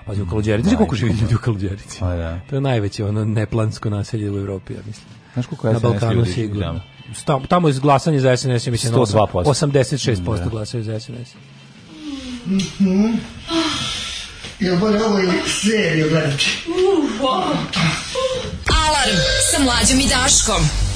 Pa u Kaluđerici, znači koliko živi ljudi u Kaluđerici. Pa da. To je najveće ono neplansko naselje u Evropi, ja mislim. Znaš koliko je SNS Balkanu, ljudi sigurno. Tamo, tamo je glasanje za SNS, ja mislim, 102%. 86% da. glasaju za SNS. Mm -hmm. Ja bolje ovo je seriju gledati. Uh, wow. Alarm sa mlađom i Daškom.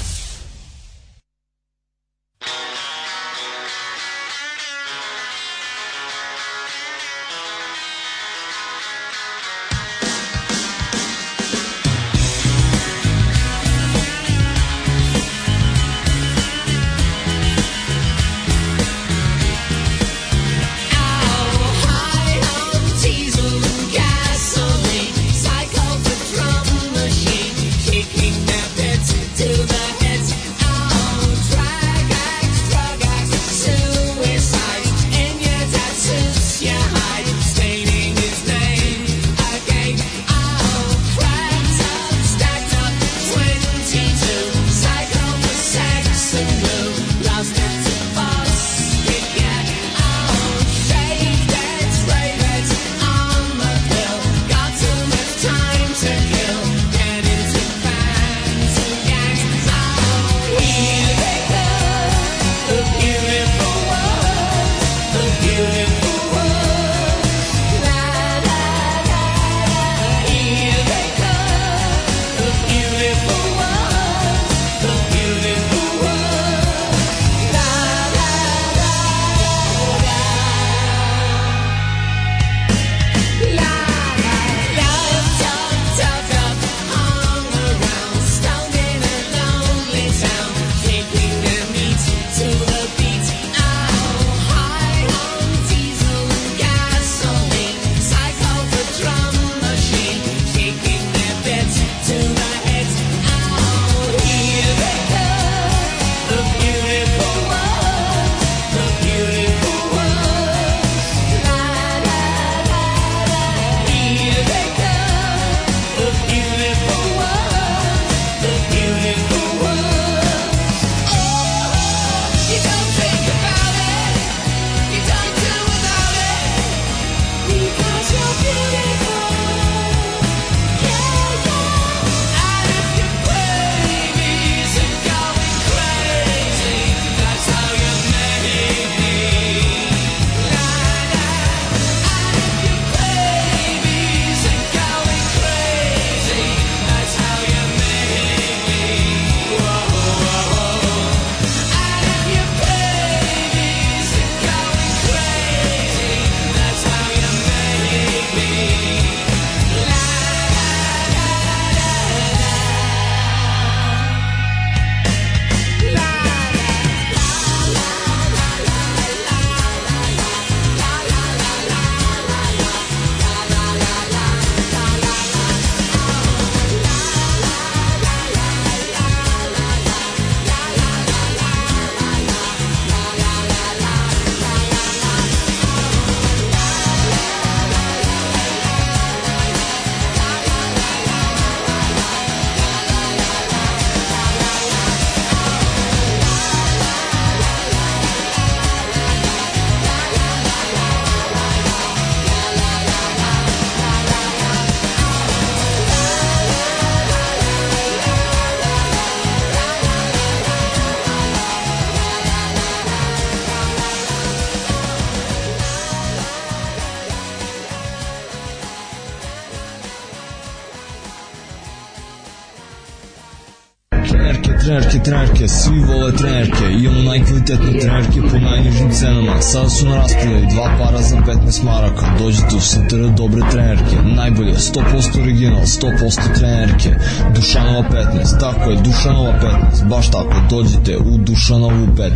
15 maraka, dođete u STR dobre trenerke, najbolje, 100% original, 100% trenerke, Dušanova 15, tako je, Dušanova 15, baš tako, dođite u Dušanovu 15.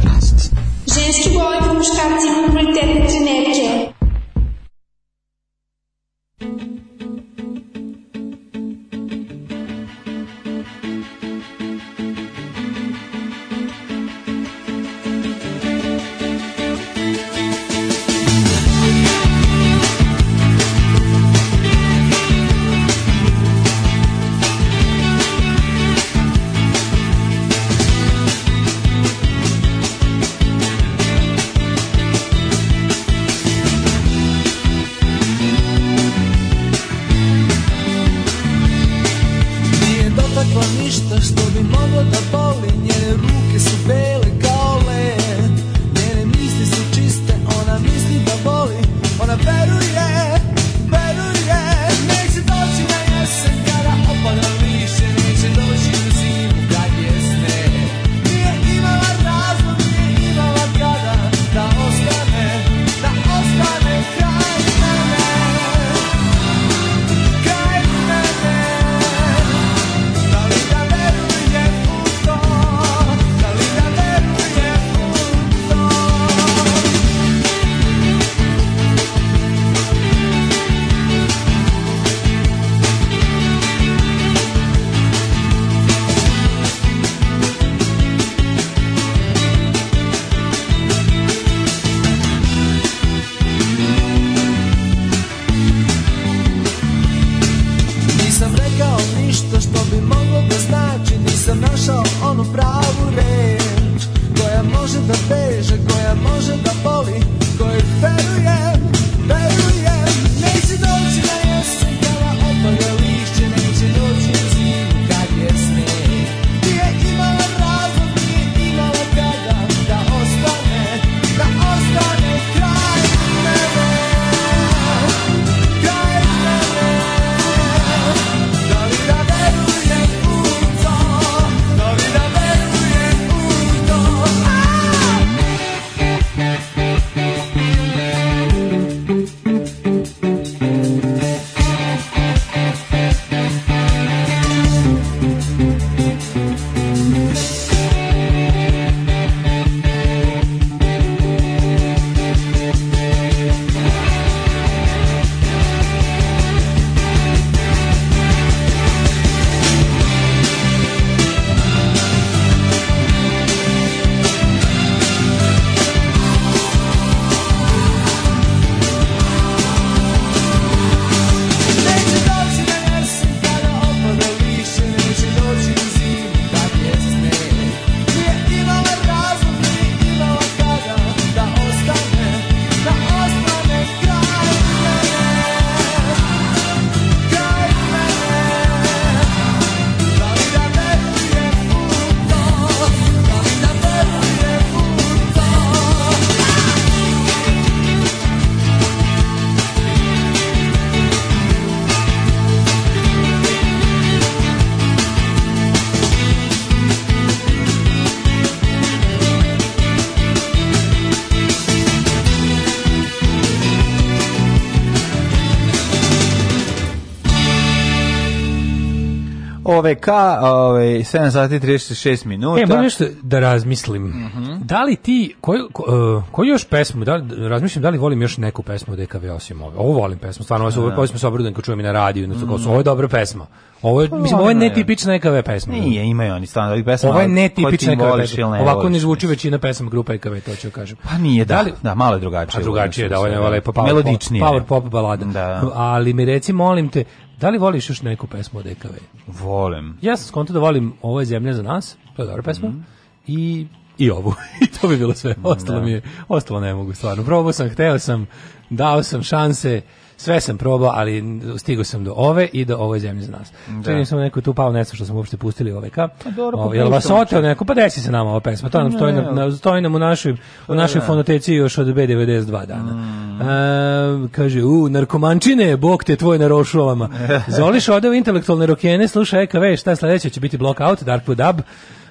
Ženski boli po muškarci kvalitetne trenerke. BK, ovaj 7 sati 36 minuta. E, moram nešto da, da razmislim. Mm -hmm. Da li ti koju ko, e, koju još pesmu, da razmišljam da li volim još neku pesmu DKV e osim ove. Ovo volim pesmu, stvarno ovo, da. se ovo smo se obrudili kad čujem i na radiju, znači mm. ovo je mhm. dobra pesma. Ovo je, mislim, ovo je netipična EKV pesma. Nije, imaju oni stvarno ali pesma. Ovo je netipična EKV pesma. Ovako ne zvuči većina pesama grupa EKV, to ću kažem. Pa nije, da, da, li, da malo je drugačije. Pa drugačije, da, ovo je lepo da. power, melodičnije. Power pop balada. Da. Ali mi reci, molim te, Da li voliš još neku pesmu od EKV? Volim. Ja sam skonto da volim Ovo je zemlja za nas, to je dobra pesma, mm i i ovu. I to bi bilo sve. Ostalo da. mi je, ostalo ne mogu stvarno. Probao sam, hteo sam, dao sam šanse, sve sam probao, ali stigao sam do ove i do ove zemlje za nas. Da. Čekam sam da neko tu pao nešto što smo uopšte pustili ove ka. Pa ovaj, jel vas oteo neko? Pa desi se nama ova pesma. To nam stoji, na, stoji nam u našoj, u pa našoj da. fonoteciji još od B92 dana. Mm. A, kaže, u, narkomančine, bok te tvoj na rošovama. Zoliš ode u intelektualne rokene, slušaj EKV, šta sledeće će biti Blockout, Darkwood Up.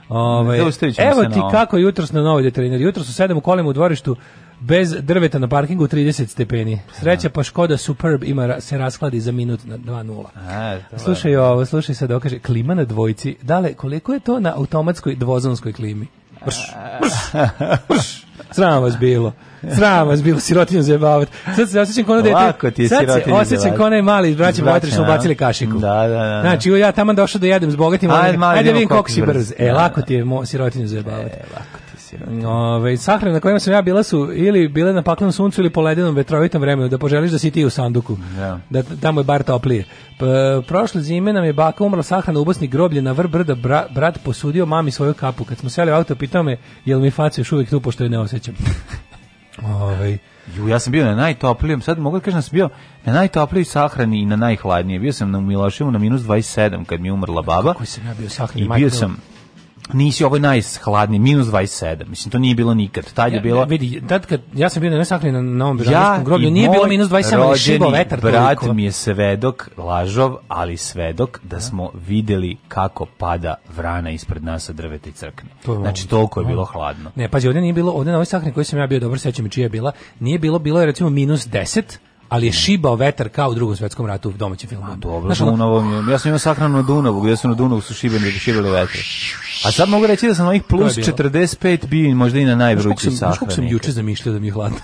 Ove, ovaj, evo ti kako jutros na novoj detaliner. Jutros u sedam u kolima u dvorištu bez drveta na parkingu 30 stepeni. Sreća pa Škoda Superb ima se raskladi za minut na 2.0. E, slušaj ovo, slušaj se dokaže klima na dvojci. Dale, koliko je to na automatskoj dvozonskoj klimi? Brš, brš, brš. Sram vas bilo. Sram vas bilo, sirotinju zajebavat. Sad se osjećam kona Lako ti je Sad se osjećam kona mali braći Batri su ubacili kašiku. Da, da, da. da. Znači, ja tamo došao da jedem s bogatim. Ajde, mali, ajde da vidim koliko si brz. E, lako da, ti je sirotinju zajebavat. E, lako. Ove, sahre na kojima sam ja bila su ili bile na paklenom suncu ili po ledenom vetrovitom vremenu, da poželiš da si ti u sanduku. Yeah. Da. da tamo je bar toplije. P, prošle zime nam je baka umrla sahrana u Bosni groblje na Vrbrda, bra, brat posudio mami svoju kapu. Kad smo seli u auto, pitao me, jel mi faca još uvijek tu, pošto je ne osjećam. Ove, ovaj. Ju, ja sam bio na najtoplijem, sad mogu da kažem da sam bio na najtoplijoj sahrani i na najhladnije. Bio sam na Miloševu na minus 27 kad mi je umrla baba. Kako sam ja bio sahrani? I bio sam, nisi ovo najhladni, minus 27. Mislim, to nije bilo nikad. Tad je ja, Vidi, tad kad ja sam bio na nesakli na ovom Bežanovskom ja groblju, nije bilo minus 27, ali šibo vetar brat toliko. mi je svedok, lažov, ali svedok, da smo videli kako pada vrana ispred nas sa drveta i crkne. To znači, toliko je bilo hladno. Ne, pazi, ovdje nije bilo, ovdje na ovoj sahni koji sam ja bio dobro sećam čija je bila, nije bilo, bilo je recimo minus 10, ali je šibao vetar kao u drugom svetskom ratu u domaćem filmu. A, dobro, u Novom, ja sam imao sahranu na Dunavu, gdje su na Dunavu su šibeni, da šibali vetar. A sad mogu reći da sam ovih plus 45 bi možda i na najvrući sahrani. Znaš kako sam juče zamišljao da mi je hladno?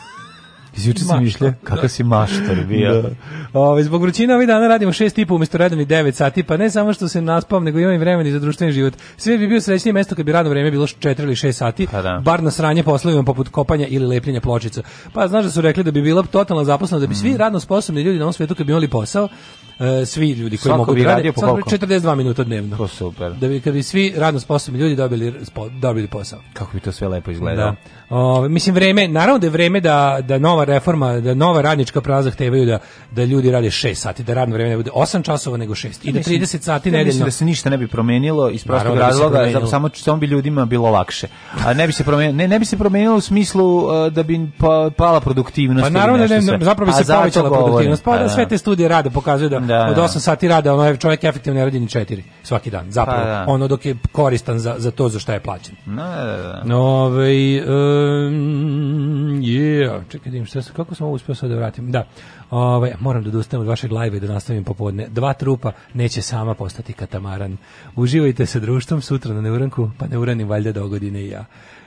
Izjuče sam kako kakav si maštar bio. da. Ove, zbog vrućina ovih dana radimo šest po umjesto redovnih 9 sati, pa ne samo što se naspam, nego imam i vremena i za društveni život. Sve bi bio srećnije mesto kad bi radno vreme bilo 4 ili 6 sati, pa da. bar na sranje poslovima poput kopanja ili lepljenja pločica. Pa znaš da su rekli da bi bila totalna zaposlena, da bi svi mm. radno sposobni ljudi na ovom svijetu kad bi imali posao, E, svi ljudi koji Svako mogu da rade po koliko? 42 minuta dnevno. To super. Da bi kad bi svi radno sposobni ljudi dobili dobili posao. Kako bi to sve lepo izgledalo. Da. O, mislim vreme, naravno da je vreme da, da nova reforma, da nova radnička prava zahtevaju da da ljudi rade 6 sati, da radno vreme ne bude 8 časova nego 6 i da 30 sati nedeljno. Mislim da se ništa ne bi promenilo iz da prostog naravno, razloga, da samo samo bi ljudima bilo lakše. A ne bi se promenilo, ne, ne bi se promenilo u smislu e, da bi pa, pala produktivnost. Pa naravno da ne, zapravo bi se povećala produktivnost. Pa, pa da, sve da. te studije rade pokazuju da Da, da, od 8 sati rade, ono čovjek efektivno ne radi ni 4 svaki dan, zapravo. Pa, da. Ono dok je koristan za, za to za šta je plaćen. No, da, da. da, da. Ove, ovaj, um, yeah. Čekaj, dim, šta, kako sam ovo uspio sad da vratim? Da. Ovaj moram da odustanem od vašeg live i da nastavim popodne. Dva trupa neće sama postati katamaran. Uživajte sa društvom sutra na Neuranku, pa ne uranim valjda dogodine i ja.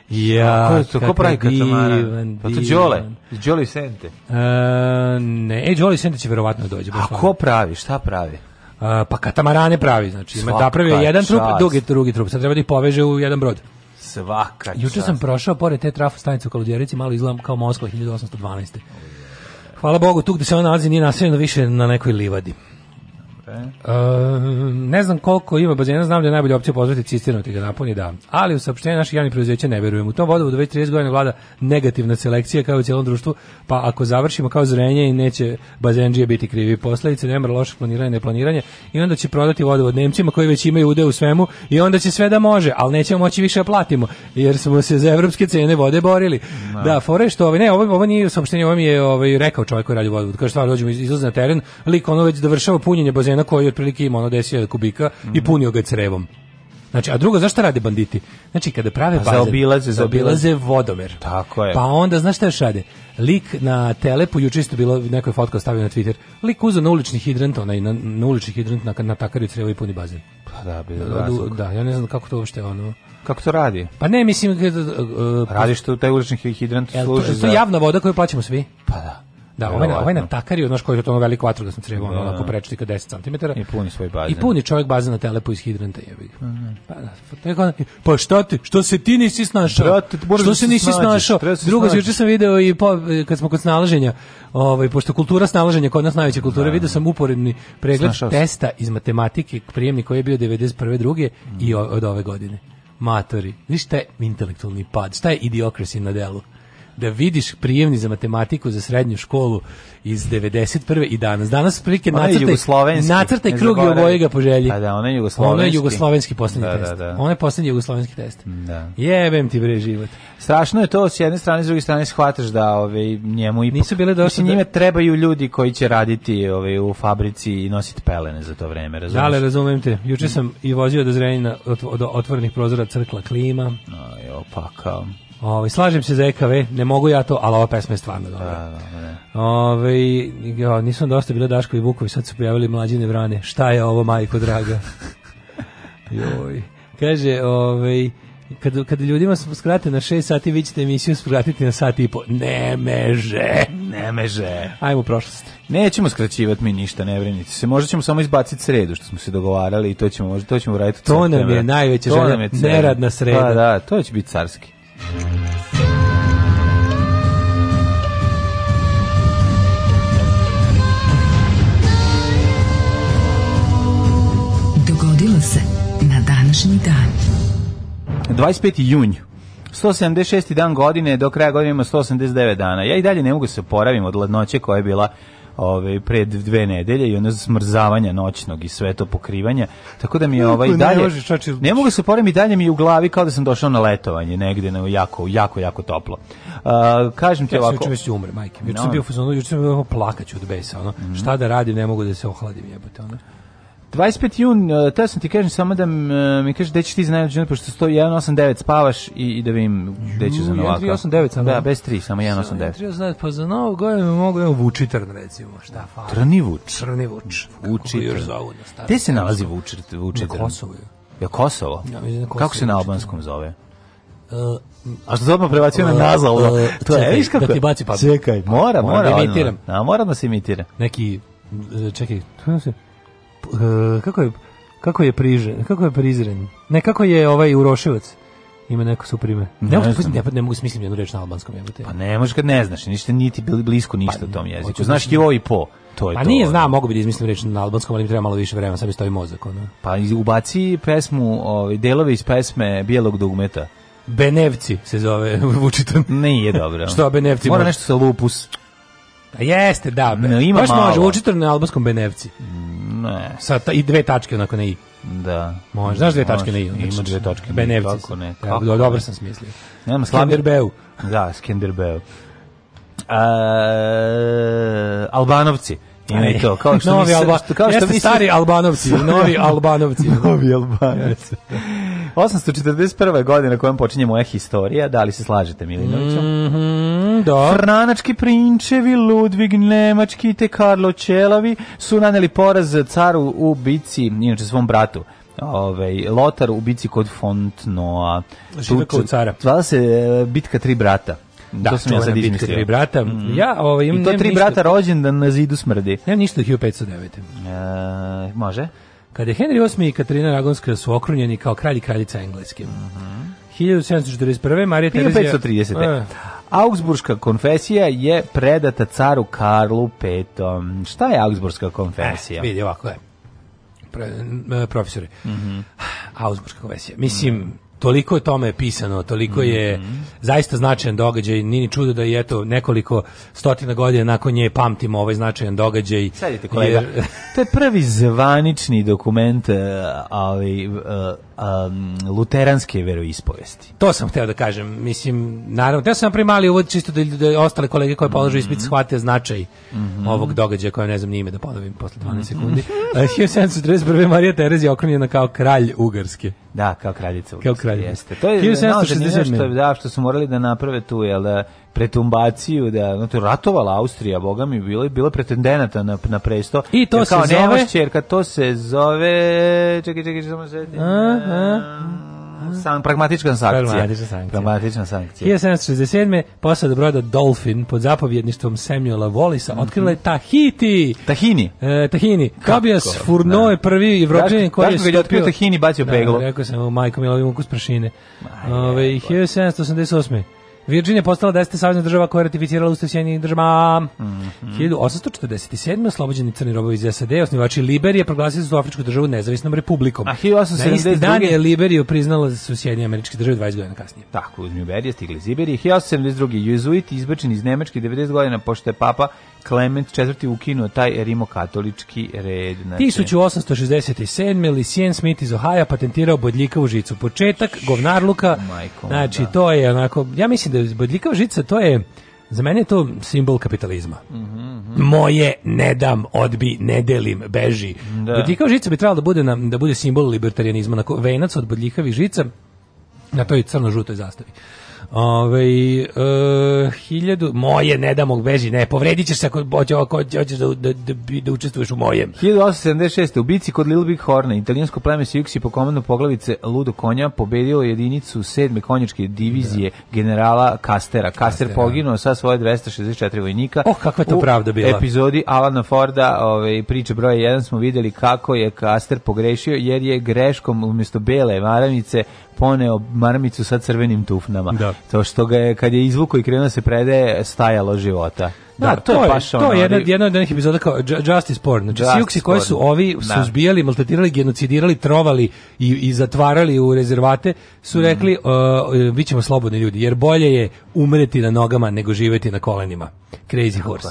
Ja, ko je to? Ko pravi katamaran? Pa to Đole. Đole Sente. E, ne, e, Đole Sente će verovatno da doći. A ko pravi? Šta pravi? Uh, pa katamarane pravi, znači ima da pravi jedan čast. trup, drugi, drugi trup, sad treba da ih poveže u jedan brod. Svaka Juče sam prošao pored te trafo stanice u Kaludjerici, malo izgledam kao Moskva 1812. Hvala Bogu, tu gde da se ona nalazi nije naseljeno više na nekoj livadi. E? e, ne znam koliko ima bazena, znam da je najbolja opcija pozvati cisternu te ga napuni da. Ali u saopštenju naših javnih preduzeća ne verujem. U tom vodovodu već 30 godina vlada negativna selekcija kao u cijelom društvu, pa ako završimo kao zrenje i neće bazenđije biti krivi posledice, nema loše planiranje, neplaniranje i onda će prodati vodovod Nemcima koji već imaju ude u svemu i onda će sve da može, ali nećemo moći više da platimo jer smo se za evropske cene vode borili. No. Da, da fore što ovaj ne, ovo, ovo nije saopštenje, ovo mi je ovaj rekao čovjek koji radi vodovod. Kaže stvarno dođemo iz, izlazi na teren, lik ono već dovršava punjenje bazena bazena koji otprilike ima ono 10.000 kubika mm. i punio ga crevom. Znači, a drugo, zašto rade banditi? Znači, kada prave pa, bazen, zaobilaze, zaobilaze vodomer. Tako je. Pa onda, znaš šta još rade? Lik na telepu, juče isto bilo, neko je fotko stavio na Twitter, lik uzeo na ulični hidrant, onaj, na, na ulični hidrant, na, na takarju crevo i puni bazen. Pa da, bi da, da, ja ne znam kako to uopšte ono... Kako to radi? Pa ne, mislim... Uh, eh, eh, eh, radi što taj ulični hidrant služi to, za... To je javna voda koju plaćamo svi. Pa da. Da, ovaj, ovaj na takari, znaš koji je to ono veliko vatrogasno crevo, ono da. onako prečiti prečtika 10 cm. I puni svoj bazen. I puni čovjek bazen na telepu iz hidranta jebi. Mhm. Pa, da, pa tako, pa šta ti, što se ti nisi snašao? Brate, što da se nisi snašao? Drugo, juče sam video i po, kad smo kod snalaženja, ovaj, pošto kultura snalaženja kod nas najveća kultura, da. video sam uporedni pregled Snašao testa iz matematike, prijemnik koji je bio 91. druge mm. i od ove godine. Matori, znaš šta je intelektualni pad, šta je idiokrasi na delu? da vidiš prijemni za matematiku za srednju školu iz 91. i danas. Danas prilike nacrtaj, nacrtaj krug i obojega po želji. Pa da, da, ona je jugoslovenski. Ona je jugoslovenski poslednji da, da test. Da, da. Ona je poslednji jugoslovenski test. Da. Jebem ti bre život. Strašno je to, s jedne strane, s druge strane shvataš da ove, ovaj, njemu i... Nisu bile došle... njime trebaju ljudi koji će raditi ove, ovaj, u fabrici i nositi pelene za to vreme, razumiješ? Da, ali razumijem te. Juče sam i vozio do Zrenjina od otvorenih prozora crkla klima. Ajo, jo, pa kao... Ovaj slažem se za EKV, ne mogu ja to, ali ova pesma je stvarno da, dobra. Da, da, da. Ove, ovaj, ja, nisam dosta bile Daško i Vukovi, sad su pojavili mlađine vrane. Šta je ovo, majko draga? Joj. Kaže, ovaj, kad, kad ljudima skrate na 6 sati, vi ćete emisiju skratiti na sat i po. Ne meže! Ne meže! Ajmo prošlost. Nećemo skraćivati mi ništa, ne brinite se. Možda ćemo samo izbaciti sredu što smo se dogovarali i to ćemo, možda to ćemo uraditi. To nam je najveća želja, neradna sreda. Pa da, to će biti carski. Dogodilo se na današnji dan. 25. junj. 176. dan godine, do kraja godine ima 189 dana. Ja i dalje ne mogu da se poravim od ladnoće koja je bila ove, pre dve nedelje i ono smrzavanja noćnog i sve to pokrivanja. Tako da mi je ovaj, dalje... Ne mogu da se porem i dalje mi u glavi kao da sam došao na letovanje negde, na jako, jako, jako toplo. Uh, kažem ti ja ovako... Ja se već umre, majke. Juče no. bio fuzon, fazonu, juče sam bio plakaću od besa. Ono. Mm -hmm. Šta da radim, ne mogu da se ohladim jebote. Ono. 25. jun, e, te sam ti kažem samo da e, mi kažeš gde ćeš ti za najluđu pošto 189 spavaš i, i da vidim gde ćeš za novaka. 189 samo. Da, bez 3, samo 189. 189, pa za novu godinu mogu evo Vučitrn recimo, šta fali. Trni Vuč. Trni Vuč. Vučitrn. Gde se nalazi Vučitrn? Vučitrn? Na Kosovo je. Ja, Kosovo? Ja, mislim, Kosovo da Kako se na albanskom zove? Uh, a što se odmah prebacio na nazal? Uh, to je, viš da kako? Da ti baci pa. Čekaj, mora, da mora. Mora da imitiram. A mora da se imitira. Neki, čekaj, tu se... Eh, kako je kako je prižen, kako je prizren. Ne, kako je ovaj Uroševac. Ima neko suprime. Ne, ne, ne, ne mogu da smislim jednu reč na albanskom jebote. Pa ne možeš kad ne znaš, ništa niti bili blisko ništa pa, tom jeziku. Znaš da ti ovo i po. To je pa to. nije znam, mogu bi da izmislim reč na albanskom, ali mi treba malo više vremena, sad mi stoji mozak. Ono. Pa ubaci pesmu, ovaj, delove iz pesme Bijelog dugmeta. Benevci se zove Vučitan. Nije dobro. Što Benevci? Mora nešto sa lupus. A pa jeste, da. Be. No, ima Baš malo. može, učitor na albanskom Benevci. Ne. Sa ta, I dve tačke onako na i. Da. Može, znaš dve tačke na i? Znači, ima dve tačke na i, kako ne. Kako ja, dobro sam smislio. Nema slabi... Skenderbeu. Da, Skenderbeu. Uh, Albanovci. Ima i to, kao što novi Alba, što, kao što mi, stari Albanovci, novi Albanovci. novi Albanovci. 841. godina kojom počinje moja historija, da li se slažete Milinovićom? Mhm. Mm da. Franački prinčevi, Ludvig Nemački te Karlo Čelavi su naneli poraz caru u bici, inače svom bratu ovaj Lotar u bici kod Fontnoa. Živko od cara. Zvala se eh, bitka tri brata. Da, to sam ja sad bitka tri brata. Mm. Ja, ovaj, I to tri ništa... brata rođendan na zidu smrdi. Nemam ništa 1509. E, eh, može. Kada je Henry VIII i Katarina Ragonska su okrunjeni kao kralj i kraljica engleske. Mm -hmm. 1741. Marija Terezija... 1530. Uh. Augsburška konfesija je predata caru Karlu V. Šta je Augsburška konfesija? Eh, vidi, ovako je. Eh. Pre, eh, profesore, mm -hmm. Augsburška konfesija. Mislim, mm -hmm toliko je tome pisano, toliko je mm -hmm. zaista značajan događaj, Nini čudo da je eto nekoliko stotina godina nakon nje pamtimo ovaj značajan događaj. Sadite kolega, jer... to je prvi zvanični dokument eh, ali, uh, um, luteranske veroispovesti. To sam hteo da kažem. Mislim, naravno, hteo sam da primali uvod čisto da, da ostale kolege koje polažu mm -hmm. ispit shvate značaj mm -hmm. ovog događaja koje ne znam ni ime da ponovim posle 12 mm -hmm. sekundi. Uh, Marija Marija je okrunjena kao kralj Ugarske. Da, kao kraljica Ugarske. Kao kraljica. Jeste. To je, 1767. No, što, da, što su morali da naprave tu, jel da pretumbaciju da znači ratovala Austrija boga mi bila bila pretendenata na na presto i to se kao zove... ćerka to se zove čekaj čekaj samo se San, pragmatična sankcija. Pragmatična sankcija. Pragmatična sankcija. 1767. posada broda Dolphin pod zapovjedništvom Samuela Wallisa mm -hmm. otkrila je Tahiti. Tahini. E, tahini. Tobias Furno da. je prvi evropski koji je stopio... Daš Tahini bacio da, peglo. Da, rekao sam, majko mi je ukus prašine. Ove, 1788. Virginija postala 10. savjezna država koja je ratificirala ustav Sjedinjenih država. Mm -hmm. 1847. oslobođeni crni robovi iz SAD, osnivači Liberije, proglasili su Afričku državu nezavisnom republikom. A 1872. Na isti dan je Liberiju priznala da su Sjedinje američke države 20 godina kasnije. Tako, uzmi Uberije, stigli iz Iberije. 1872. Jezuit izbačen iz Nemačke 90 godina pošto je papa Klement IV. ukinuo taj rimokatolički red. Znači... 1867. Lisien Smith iz Ohaja patentirao bodljikavu žicu. Početak, govnarluka, oh Majko, znači da. to je onako, ja mislim da je bodljikava žica, to je, za mene je to simbol kapitalizma. Mm -hmm. Moje ne dam, odbi, ne delim, beži. Da. Bodljikava žica bi trebala da bude, na, da bude simbol libertarijanizma, onako venac od bodljikavih žica na toj crno-žutoj zastavi. Ove, e, hiljadu, moje, ne damo, beži, ne, povredit ćeš se ako hoćeš da, da, da, da učestvuješ u mojem. 1876. U bici kod Little Big Horna, italijansko pleme Sijuksi po komandu poglavice Ludo Konja pobedilo jedinicu sedme konjičke divizije da. generala Kastera. Kaster, poginuo sa svoje 264 vojnika. Oh, kakva to pravda bila. U epizodi Alana Forda, ove, ovaj, priče broje 1, smo videli kako je Kaster pogrešio, jer je greškom umjesto bele maramice poneo marmicu sa crvenim tufnama. Da. To što ga je, kad je izvuko i krenuo da se predaje, stajalo života. Da, da, to, to je baš ono. To je jedna, jedna od onih epizoda kao Justice Porn. Znači, Justice koji su ovi da. suzbijali, maltetirali, genocidirali, trovali i, i zatvarali u rezervate, su mm. rekli, mm. uh, bit ćemo slobodni ljudi, jer bolje je umreti na nogama nego živjeti na kolenima. Crazy Horse.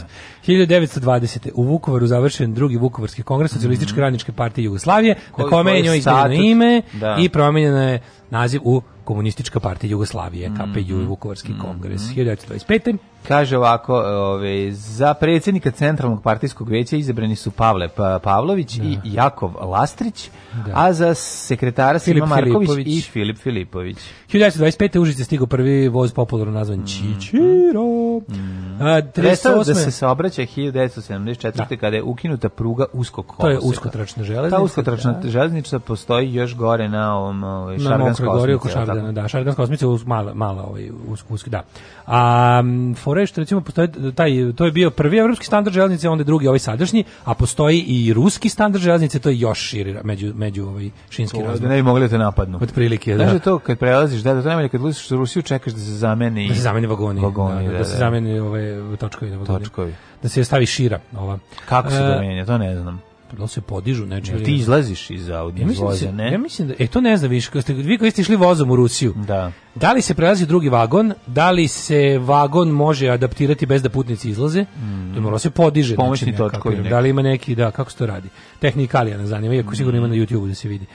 1920. u Vukovaru završen drugi Vukovarski kongres socijalističke mm. radničke partije Jugoslavije, koji, na kome je njoj izmenjeno ime da. i promenjena je naziv u komunistička partija Jugoslavije, KPJ mm -hmm. Vukovarski mhm. kongres, mm -hmm. 1925. Kaže ovako, ove, za predsjednika Centralnog partijskog veća izabrani su Pavle Pavlović da. i Jakov Lastrić, da. a za sekretara Filip Sima Marković Filipović. i Filip Filipović. 1925. Užice stigao prvi voz popularno nazvan mm -hmm. Čičiro. Mm. A, 38. da se saobraća 1974. Da. kada je ukinuta pruga uskog koloseka. To je uskotračna železnica. Ta uskotračna da. železnica postoji još gore na ovom Šarganskoj. Ovaj, na Mokroj gori oko Šarganskog napadano, da, šarganska osmica uz malo, malo ovaj, uz, uz, da. A forešt, recimo, postoji, taj, to je bio prvi evropski standard železnice, onda drugi ovaj sadašnji, a postoji i ruski standard železnice, to je još širi među, među ovaj, šinski razvoj. Ne bi mogli da te napadnu. Od prilike, da. Znaš da to kad prelaziš, da, da to najbolje kad ulaziš u Rusiju čekaš da se zameni... Da se zameni vagoni. vagoni da, da, da, da, se zameni ove ovaj, točkovi na vagoni. Točkovi. Da se stavi šira ova. Kako se to e, menja, to ne znam da se podižu nečije. ti izlaziš iz Audi ja mislim da voza, da se, ne? Ja mislim da, e, to ne znam više, ste, vi koji ste išli vozom u Rusiju, da. da li se prelazi drugi vagon, da li se vagon može adaptirati bez da putnici izlaze, mm. to da mora se podiže. Znači Pomoćni znači, točkovi. Da li ima neki, da, kako se to radi? Tehnikalija nas zanima, iako mm. sigurno ima na mm. YouTube da se vidi.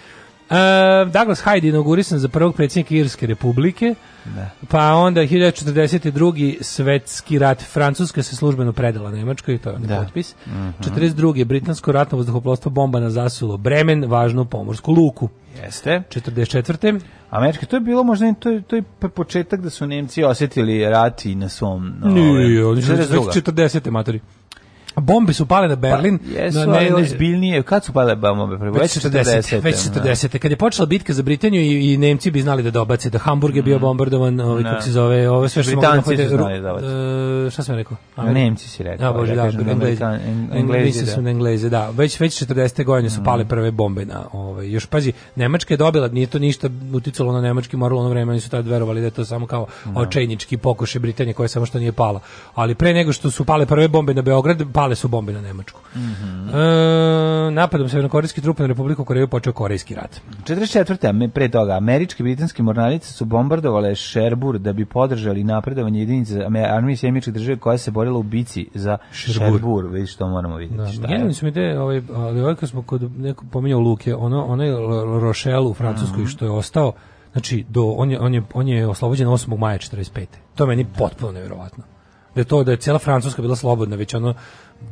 E, Douglas Hyde inaugurisan za prvog predsjednika Irske republike. Da. Pa onda 1942. svetski rat Francuska se službeno predala Nemačkoj, to je da. potpis. Mm -hmm. 42. britansko ratno vazduhoplovstvo bomba na zasulo Bremen, važnu pomorsku luku. Jeste. 44. Američki, to je bilo možda to je, to je pa početak da su Nemci osetili rat i na svom... Nije, ovaj, oni su 40. matori. Bombe su pale na Berlin. Pa, jesu, na, ne, ozbiljnije. Kad su pale bombe? Prvo? Već 40. Već 40. Kad je počela bitka za Britaniju i, i Nemci bi znali da dobace, da Hamburg je bio mm. bombardovan, ovaj, kako se zove, ovo sve što mogu da Britanci su znali da e, šta sam rekao? Nemci si rekao. Ja, bože, da, Englezi. Englezi da. su na Englezi, da. Već, već 40. godine su mm. pale prve bombe na, ovaj, još pazi, Nemačka je dobila, nije to ništa uticalo na nemački moral, ono vreme oni su tad verovali da je to samo kao da. očajnički pokušaj Britanije koja samo što nije pala. Ali pre nego što su pale prve bombe na Beograd, pale su bombe na Nemačku. Mm -hmm. e, napadom severnokorejski trupe na Republiku Koreju počeo korejski rat. 44. pre toga, američke i britanske mornarice su bombardovale Šerbur da bi podržali napredovanje jedinice armije sjemičkih države koja se borila u bici za Šerbur. Vidite što moramo vidjeti. Da. Šta je? su mi te, ovaj, ali ovaj kad smo kod neko pominjao Luke, ono, onaj Rochelle u Francuskoj mm -hmm. što je ostao, znači, do, on, je, on, je, on je oslobođen 8. maja 45. To je meni potpuno nevjerovatno da je to da je cijela Francuska bila slobodna već ono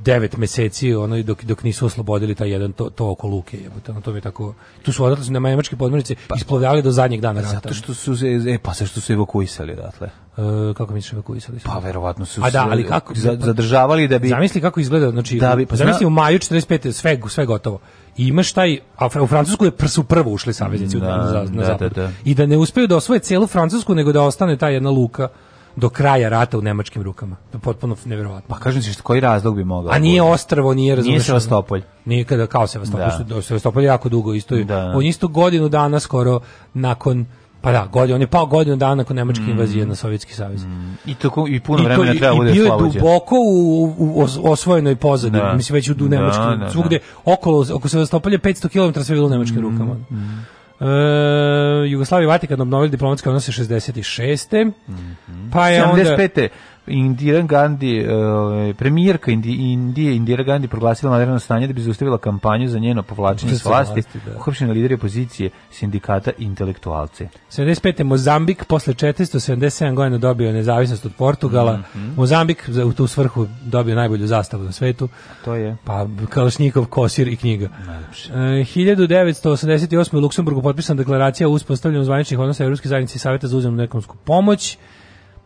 9 meseci ono dok dok nisu oslobodili taj jedan to, to oko Luke jebote ono to mi tako tu su odatle na nemački podmornici pa, isplovljali do zadnjeg dana rata zato što su e pa se što su evakuisali odatle e, kako misliš evakuisali su pa verovatno su a da ali kako pa- zadržavali da bi zamisli kako izgleda znači da bi, pa, zamisli u maju 45 sve sve gotovo i imaš taj a u Francusku je su prvo ušli saveznici da, na, na, da, da, zapad da, i da ne uspeju da osvoje celu Francusku nego da ostane ta jedna luka do kraja rata u nemačkim rukama. To je potpuno neverovatno. Pa kažem ti što koji razlog bi mogao. A da nije ostrvo, nije razumeš. Nije Sevastopolj. Nikada kao Sevastopolj, da. Što, Sevastopolj jako dugo isto. Da. On isto godinu dana skoro nakon Pa da, godin, on je pao godinu dana nakon nemačke mm. invazije na Sovjetski savez. Mm. I to i puno I to, vremena treba bude bio je duboko u, u os, osvojenoj pozadi, da. mislim već u, u da, nemačkim, da, da, svugde okolo oko Sevastopolja 500 km sve bilo u nemačkim mm. rukama. Mm. E, Jugoslavija i Vatikan obnovili diplomatske odnose 66. Mm -hmm. Pa je 75. onda Indira Gandhi, uh, premijerka Indi, Indije, Indira Gandhi proglasila vanredno stanje da bi zaustavila kampanju za njeno povlačenje s vlasti, da. uhapšena lideri opozicije sindikata i intelektualce. 75. Mozambik posle 477 godina dobio nezavisnost od Portugala. Mm -hmm. Mozambik u tu svrhu dobio najbolju zastavu na svetu. To je. Pa Kalašnikov kosir i knjiga. Najlepše. 1988. E, u Luksemburgu potpisana deklaracija o uspostavljanju zvaničnih odnosa Evropske zajednice i Saveta za uzemnu ekonomsku pomoć.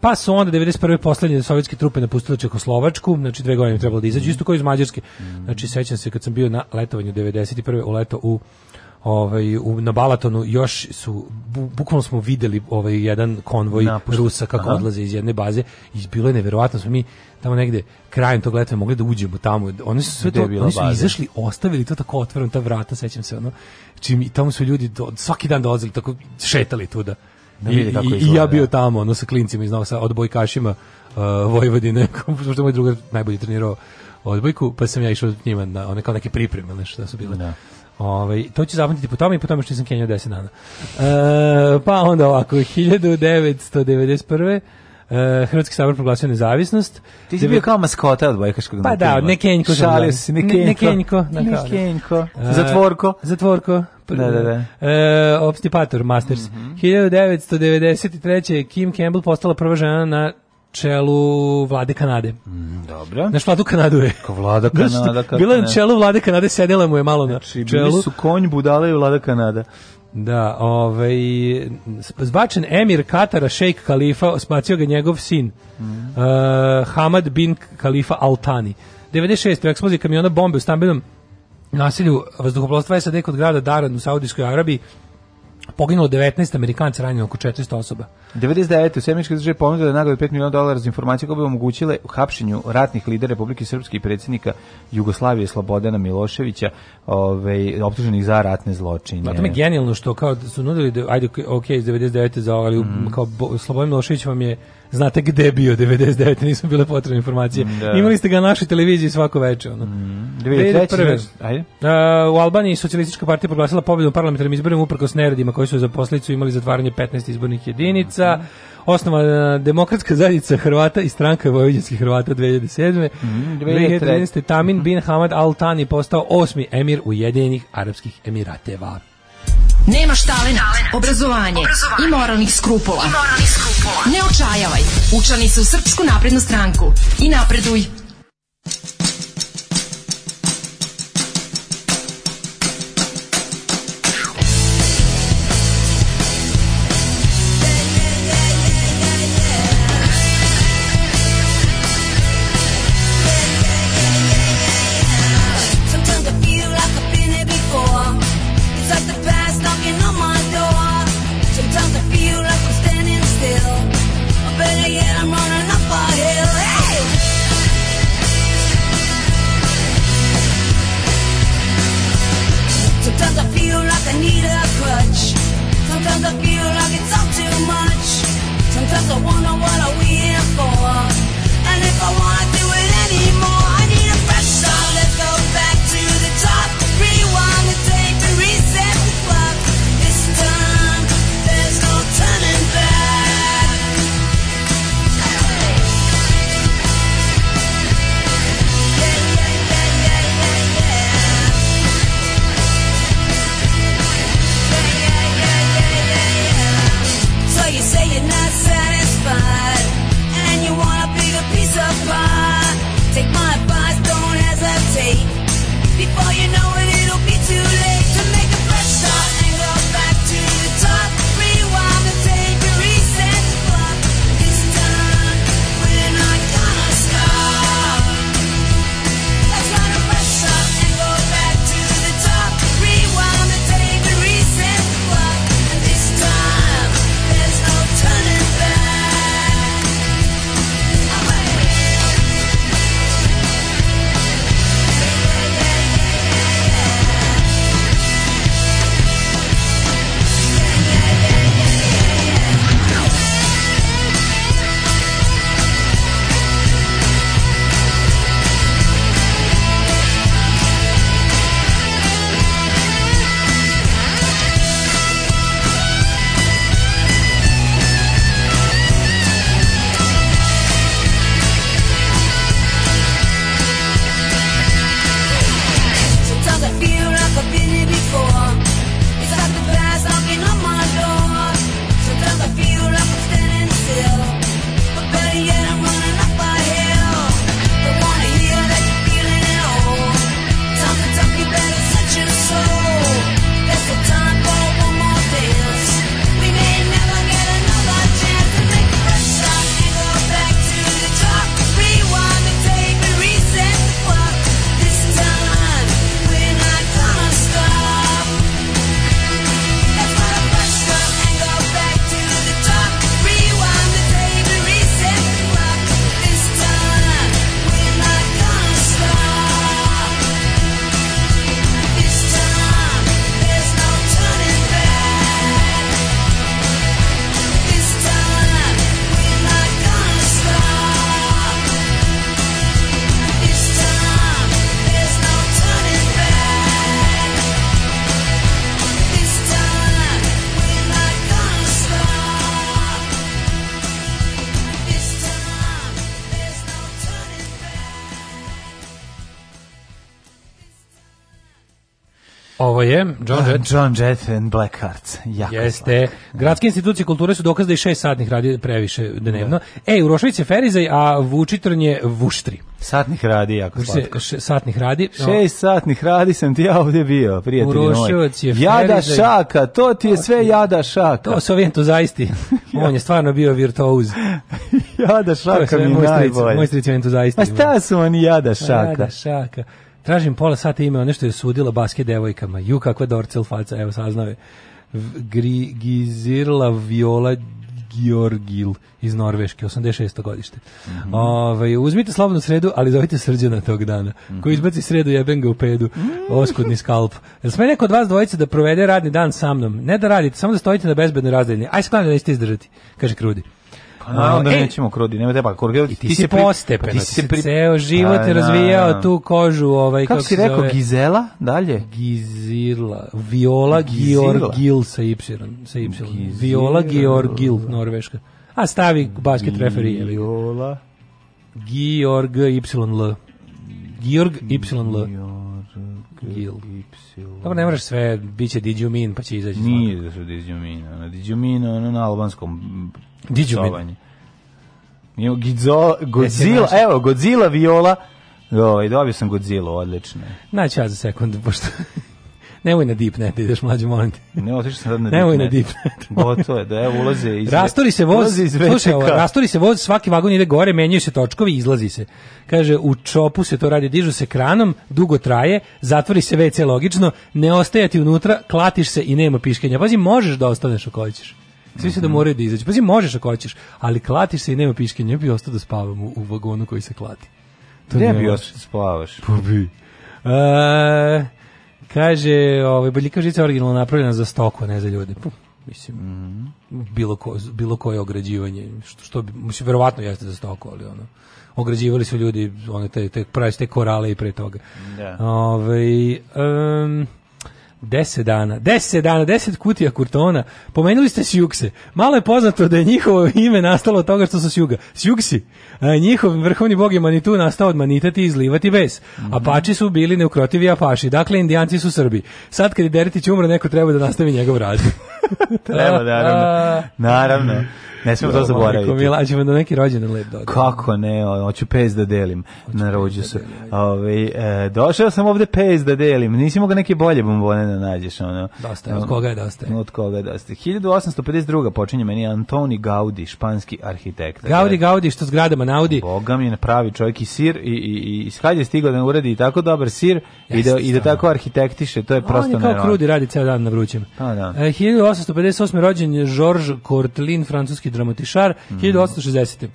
Pa su onda 91. poslednje sovjetske trupe napustile Čekoslovačku, znači dve godine trebalo da izađu, mm. isto kao iz Mađarske. Mm. Znači sećam se kad sam bio na letovanju 91. u leto u ovaj u, na Balatonu još su bu, bukvalno smo videli ovaj jedan konvoj Napušta. Rusa kako Aha. odlaze iz jedne baze i bilo je neverovatno da smo mi tamo negde krajem tog leta mogli da uđemo tamo oni su sve to oni su baze. izašli ostavili to tako otvoreno ta vrata sećam se ono čim i tamo su ljudi do, svaki dan dolazili tako šetali tuda Da I, kako i, ja da. bio tamo, ono, sa klincima iz Novog od odbojkašima uh, Vojvodine, što moj drugar najbolje trenirao odbojku, pa sam ja išao s njima na one kao neke pripreme, nešto da su bile. Da. Ove, ovaj, to ću zapamtiti po tome i po tome što sam kenjao 10 dana. E, pa onda ovako, 1991. Uh, e, Hrvatski sabor proglasio nezavisnost. Ti si bio kao maskota od bojkaškog Pa da, od Nekenjko. Šalio si, Nekenjko. Nekenjko. Nekenjko. Zatvorko. zatvorko. Da, da, da, da. E, Obstipator Masters. Mm -hmm. 1993. Kim Campbell postala prva žena na čelu vlade Kanade. Mm, dobro. Znaš, vladu Kanadu je. Ko vlada Kanada. Znaš, bila je na čelu vlade Kanade, sedela mu je malo znači, na čelu. Bili su konj, budale i vlada Kanada. Da, ovaj, zbačen emir Katara, šejk Kalifa, spacio ga njegov sin, mm. uh, Hamad bin Kalifa Altani. 96. u eksploziji kamiona bombe u stambenom nasilju vazduhoplovstva SAD kod grada Daran u Saudijskoj Arabiji poginulo 19 Amerikanaca, ranjeno oko 400 osoba. 99. u Sjemičke države ponudila da nagrade 5 miliona dolara za informacije koje bi omogućile hapšenju ratnih lidera Republike Srpske i predsjednika Jugoslavije Slobodana Miloševića, ovaj optuženih za ratne zločine. Zato pa to je genijalno što kao su nudili da ajde OK iz 99. za ali mm. kao Slobodan Milošević vam je znate gde bio 99. Nisu bile potrebne informacije. Mm, da. Imali ste ga na našoj televiziji svako veče. Ono. Mm, 2003. Da ajde. Uh, u Albaniji socijalistička partija proglasila pobedu u parlamentarnim izborima uprkos neredima koji su za posljedicu imali zatvaranje 15 izbornih jedinica. Mm -hmm. Osnova Demokratska zajednica Hrvata i stranka Vojvođanskih Hrvata 2007. Mm, 2013. 2013. Tamin mhm. bin Hamad Al Tani postao osmi emir Ujedinjenih Arabskih Emirateva. Nema štalena, obrazovanje, obrazovanje. i moralnih skrupula. I moralnih skrupula. Ne očajavaj. Učlani se u Srpsku naprednu stranku i napreduj. Jet. John Jett and Black Hearts. Jako Jeste. Gradske institucije kulture su dokaz da i šest satnih radi previše dnevno. Da. Ej, Urošević je Ferizaj, a Vučitrn je Vuštri. Satnih radi jako slatko. Še, satnih radi. No. Šest satnih radi sam ti ja ovdje bio, prijatelji moji. je Jada šaka, to ti je sve jada šaka. To su to zaisti. On je stvarno bio virtuoz. jada šaka mi najbolje. Moj stric je entuzaisti. Pa šta su oni jada šaka? Pa jada šaka. Tražim pola sata ime nešto je sudila baske devojkama. Ju kakva Dorcel faca, evo saznao je. Gri, gizirla Viola Georgil iz Norveške, 86. godište. Mm -hmm. Ove, ovaj, uzmite slobodnu sredu, ali zovite srđana tog dana. Mm -hmm. Koji izbaci sredu, jebem ga u pedu. Mm -hmm. Oskudni skalp. Jel sme neko od vas dvojice da provede radni dan sa mnom? Ne da radite, samo da stojite na bezbednoj razdaljini. Aj skladno da nećete izdržati, kaže Krudi. Pa naravno da e, nećemo krodi, nema teba krodi. Ti, ti si postepeno, ti se pri... ceo život je pa, da. razvijao na. tu kožu. Ovaj, kako, kako si rekao, zove? Gizela, dalje? Gizila, Viola Georgil sa Y. Sa y. Viola Georgil, norveška. A stavi basket referije. Viola. Georg YL. Georg YL. Gil. Dobro, ne moraš sve, bit će Didjumin, pa će izaći. Nije da su Didjumin, ono, Didjumin, ono na albanskom Giđumin. Gidzo, Godzilla, evo, Godzilla, Viola. Ovaj, dobio sam Godzilla, odlično. Naći ja za sekund, pošto... Nemoj na deep net, ideš mlađi, molim te. Ne, otišao sam sad na deep Nemoj na deep net. Gotovo je, da evo ulaze iz... Rastori se voz, ulaze iz slušaj, ovo, rastori se voz, svaki vagon ide gore, menjaju se točkovi i izlazi se. Kaže, u čopu se to radi, dižu se kranom, dugo traje, zatvori se WC logično, ne ostajati unutra, klatiš se i nema piškenja. Pazi, možeš da ostaneš ako hoćeš. Svi se da mhm. moraju da izađu. Pazi, možeš ako hoćeš, ali klatiš se i nema piške. Ne bi ostao da spavam u, u vagonu koji se klati. To ne, bi ostao da spavaš. Pa bi. E, kaže, ovaj, boljika žica je originalno napravljena za stoku, ne za ljude. Puh, mislim, mm -hmm. bilo, ko, bilo koje ograđivanje, što, što bi, mislim, verovatno jeste za stoku, ali ono, ograđivali su ljudi, one te, te, te, te korale i pre toga. Da. Ove, ovaj, um, 10 dana, 10 dana, 10 kutija kurtona. Pomenuli ste Sjukse. Malo je poznato da je njihovo ime nastalo od toga što su Sjuga. Sjuksi, a, e, njihov vrhovni bog je Manitu nastao od manitati i izlivati ves. Mm -hmm. Apači su bili neukrotivi apaši, dakle indijanci su Srbi. Sad kad je Deretić umro, neko treba da nastavi njegov rad. Treba, naravno. Naravno. Ne smemo to zaboraviti. Mila, ćemo na neki rođendan lep dodati. Kako ne, hoću pez da delim hoću na rođendan. Da e, došao sam ovde pez da delim. Nisi mogao neke bolje bombone da nađeš ono. Dosta, je, od koga je dosta? Od koga je dosta? 1852 počinje meni Antoni Gaudi, španski arhitekt. Gaudi, Gaudi što zgradama naudi. Boga mi je pravi čovjek i sir i i i kad je stigao da uradi i tako dobar sir da- Jeste, i da i da tako arhitektiše, to je prosto neverovatno. On je kao krudi radi ceo dan na vrućem. Pa da. E, 18 1858. rođen je Georges Courtelin, francuski dramatišar, mm. 1860.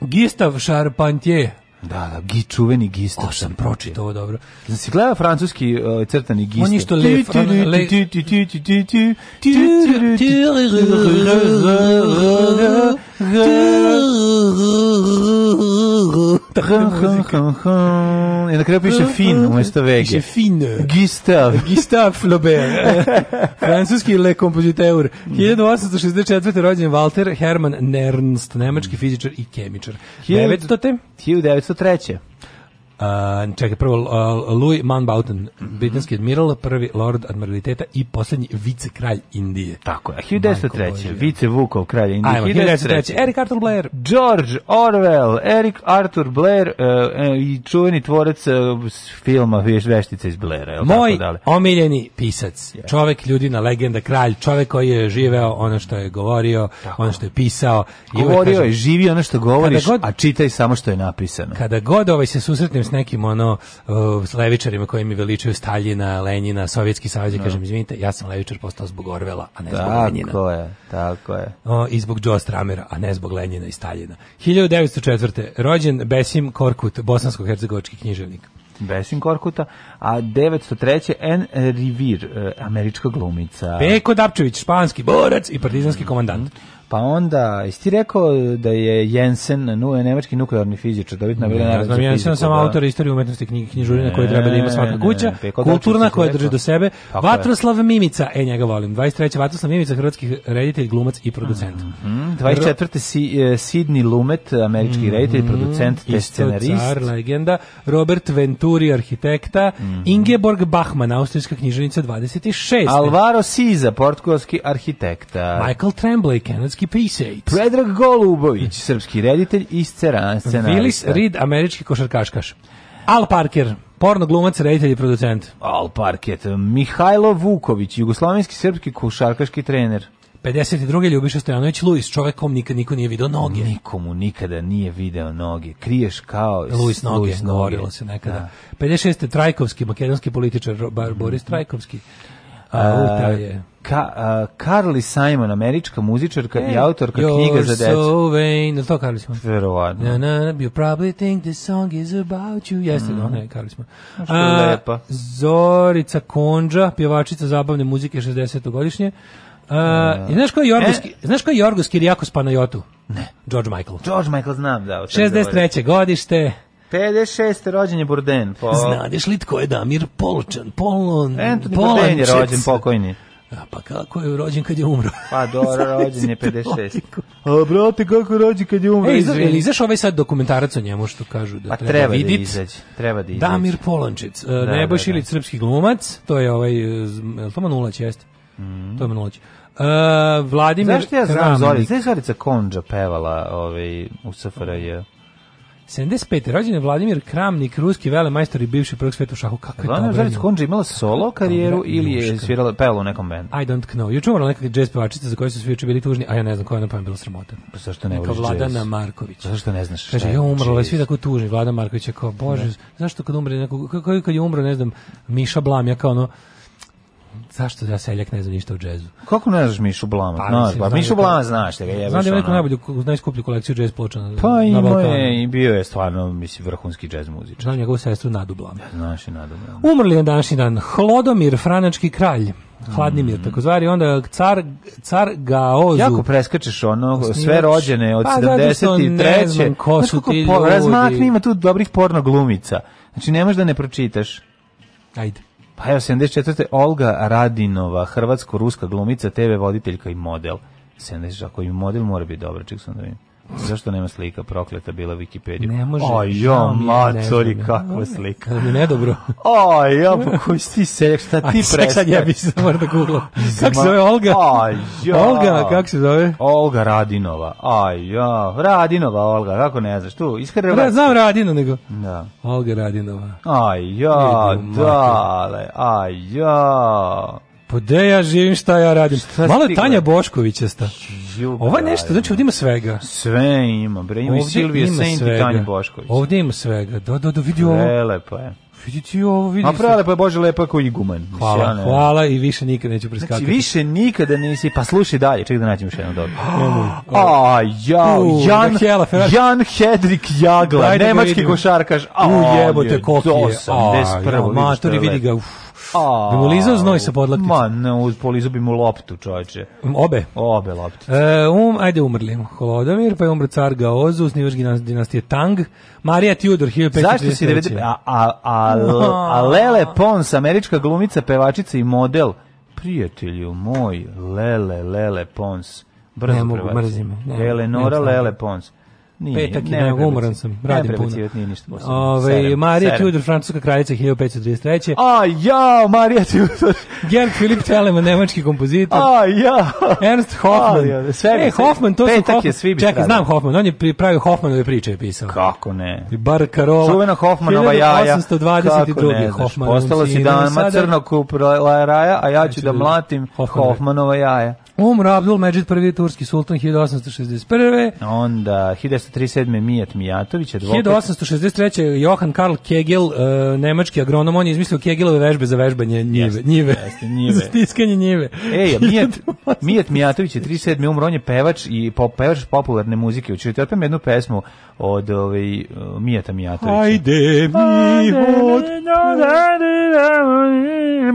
Gustave Charpentier, da, da, gi, čuveni gistav. Oh, sam pročitao ovo dobro. Znači, si gleda francuski uh, crtani gistav? On je što le... le utah I na kraju piše fin umesto vege. Piše fin. Gustav. Gustav Flaubert. Francuski le kompoziteur. 1864. Mm. rođen Walter Hermann Nernst, nemački fizičar i kemičar. 1900. 1903. Uh, čekaj, prvo uh, Louis Mountbatten, mm britanski admiral, prvi lord admiraliteta i poslednji vice kralj Indije. Tako je. 1903. Vice Vukov kralj Indije. Ajmo, 1903. Eric Arthur Blair. George Orwell, Eric Arthur Blair uh, i čuveni tvorec e, filma Veštice iz Blaira. Je Moj tako dalje? omiljeni pisac, yeah. čovek ljudina, legenda, kralj, čovek koji je živeo ono što je govorio, tako. ono što je pisao. Govorio je, živi ono što govoriš, god, a čitaj samo što je napisano. Kada god ovaj se susretnem s nekim ono s uh, levičarima koji mi veličaju Staljina, Lenjina, Sovjetski savez no. Da. kažem izvinite, ja sam levičar postao zbog Orvela, a ne tako zbog Lenjina. Tako je, tako je. O, I zbog Joe Stramera, a ne zbog Lenjina i Staljina. 1904. rođen Besim Korkut, bosansko-hercegovički književnik. Besim Korkuta, a 903. N. Rivir, e, američka glumica. Peko Dapčević, španski borac i partizanski komandant. Mm -hmm. Pa onda, jesi ti rekao da je Jensen, nu, nemački nuklearni fizičar, da vidite na Ja znam, Jensen sam da... autor istorije umetnosti knjige knjižurina koje treba da ima svaka kuća, kulturna koja drži do sebe, Tako Vatroslav je. Mimica, e njega volim, 23. Vatroslav Mimica, hrvatski reditelj, glumac i producent. Mm -hmm. 24. Si, uh, Sidney Lumet, američki mm -hmm. reditelj, producent te scenarist. Car, legenda, Robert Venturi, arhitekta, mm -hmm. Ingeborg Bachmann, austrijska knjiženica 26. Alvaro Siza, portugalski arhitekta. Michael Tremblay, kanadski srpski Peace Predrag Golubović, srpski reditelj i scenarista. Willis Reed, američki košarkaškaš. Al Parker, porno glumac, reditelj i producent. Al Parker, Mihajlo Vuković, jugoslovenski srpski košarkaški trener. 52. Ljubiša Stojanović Luis, čovjek nikad niko nije video noge. Nikomu nikada nije video noge. Kriješ kao Luis noge, Luis noge. govorilo se nekada. Da. 56. Trajkovski, makedonski političar mhm. Boris Trajkovski. A, uh, je. Ka, uh, Carly Simon, američka muzičarka hey, i autorka knjiga za decu. You're so vain, da to Carly Simon? Verovatno. Na, na, you probably think this song is about you. Jeste, mm. ona je Carly Simon. Što je lepa. Zorica Konđa, pjevačica zabavne muzike 60-godišnje. Uh, uh, da. znaš ko je Jorgos, e? znaš ko je Jorgos Kirijakos Panajotu? Ne. George Michael. George Michael znam, da. 63. godište. 56. rođen je Burden. Po... Znadeš li tko je Damir Polčan? Polon, Anthony Polančec. Burden je rođen pokojni pa kako je rođen kad je umro? Pa dobro, rođen je 56. A brate, kako je rođen kad je umro? Ej, izvini. Izra, ovaj sad dokumentarac o njemu što kažu da pa, treba, treba da vidit. Da izađe, treba da izađe. Damir Polončić, da, e, Nebojš da, da. da. srpski glumac, to je ovaj, e, je to Manulać jeste? Mm. To je Manulać. Uh, e, Vladimir Zašto ja znam Zorica? Zorica Konđa pevala ovaj, u SFRJ? 75. rođen je Vladimir Kramnik, ruski velemajstor i bivši prvog sveta u šahu. Kako je Lana Žarić Konđa imala solo karijeru ili je svirala pelo u nekom bendu? I don't know. Juče umrla neka jazz pevačica za koju su svi juče bili tužni, a ja ne znam koja je na pamet bila sramota. Pa zašto ne voliš jazz? Vladana Marković. Pa zašto ne znaš? Kaže, ja umrla, svi tako tužni. Vlada Marković je kao, bože, ne. Da. zašto kad umre neko, kako kad je umro, ne znam, Miša Blam, ja kao ono, Zašto da ja seljak ne znam ništa o džezu? Kako ne znaš Mišu Blama? Pa, znaš, pa Mišu Blama znaš te ga jebeš. Znam da je veliko najbolju, najskuplju kolekciju džez ploča na, pa, na Balkanu. Pa i bio je stvarno, mislim, vrhunski džez muzičar. Znam njegovu sestru Nadu Blama. znaš i Nadu Blama. Umrli na današnji dan. Hlodomir, franački kralj. Hladnimir, mm. tako zvari, onda car, car Gaozu. Jako preskačeš ono, sve rođene od pa, 73. Pa, ne znam ko su ti ljudi. Razmakni, ima tu dobrih porno glumica. Znači, ne možeš da ne pročitaš. Ajde. Pa evo, 74. Olga Radinova, hrvatsko-ruska glumica, TV voditeljka i model. 70, ako im model mora biti dobro, ček sam da vidim. Zašto nema slika prokleta bila Wikipedia? Ne može. Aj matori kakva da slika. Ne, da ne dobro. Aj jo, pa koji si seljak, šta ti pre? Sad ja bih se morao da googlam. Kako se zove Olga? Ajo. Olga, kako se zove? Olga Radinova. Ajo, Radinova Olga, kako ne znaš tu? Iskreno. Ne znam Radinu nego. Da. Olga Radinova. Ajo, jo, dale. ajo. jo. Pa gde ja živim, šta ja radim? Šta Malo je Tanja Boškovićesta. Ova nešto, znači ovdje ima svega. Sve ima, bre, ima ovdje i Silvije Saint i Tanja Bošković. Ovdje ima svega, do, da, do, da, do, da, vidi ovo. Prelepa je. Vidi ti ovo, vidi. A prelepa je Bože lepa kao iguman. Hvala, ja hvala i više nikad neću preskakati. Znači, više nikada nisi, pa slušaj dalje, ček da nađem još jedno dobro. A, ja, Jan, Jan Hedrik Jagla, nemački košarkaš. A, U jebote, koliko je. 81. Matori, vidi ga, uff. A, bi mu lizao znoj sa podlaktice? Ma, ne, uz polizao bi mu loptu, čovječe. Mm, obe? Obe loptice. E, um, ajde umrli. Holodomir, pa je umro car Gaozu, osnivač dinastije Tang, Marija Tudor, 1533. Zašto si 90... A, a, a, a Lele Pons, američka glumica, pevačica i model, prijatelju moj, Lele, Lele Pons. Brzo ne mogu, mrzim. Eleonora Lele Pons. Nije, Petak ne, ne umoran sam, radim puno. Nije ništa, Ove, Marija Tudor, francuska kraljica 1533. A ja, Marija Tudor. Gerd Philipp Telemann, nemački kompozitor. A ja. Ernst Hoffman. A, ja. Da, sve, e, Hoffman, to Petak su Hoffman. je svi bi Čekaj, znam Hoffman, on je pravio Hoffmanove priče je pisao. Kako ne? Bar Karola. Čuvena Hoffmanova jaja. 1822. Hoffman. Ostalo si da ima crno kup raja, a ja ću da, da mlatim Hoffmanova jaja. Umro Abdul Međid prvi turski sultan 1861. Onda 1937. Mijat Mijatović, advokat. 1863. Johan Karl Kegel, uh, nemački agronom, on je izmislio Kegelove vežbe za vežbanje njive. Jasne, njive. Jasne, njive. za stiskanje njive. Ej, Mijat, Mijat Mijatović je 37. umro, on je pevač i pop, pevač popularne muzike. Učite opet jednu pesmu od ovaj, uh, Mijata Mijatovića. Ajde mi od...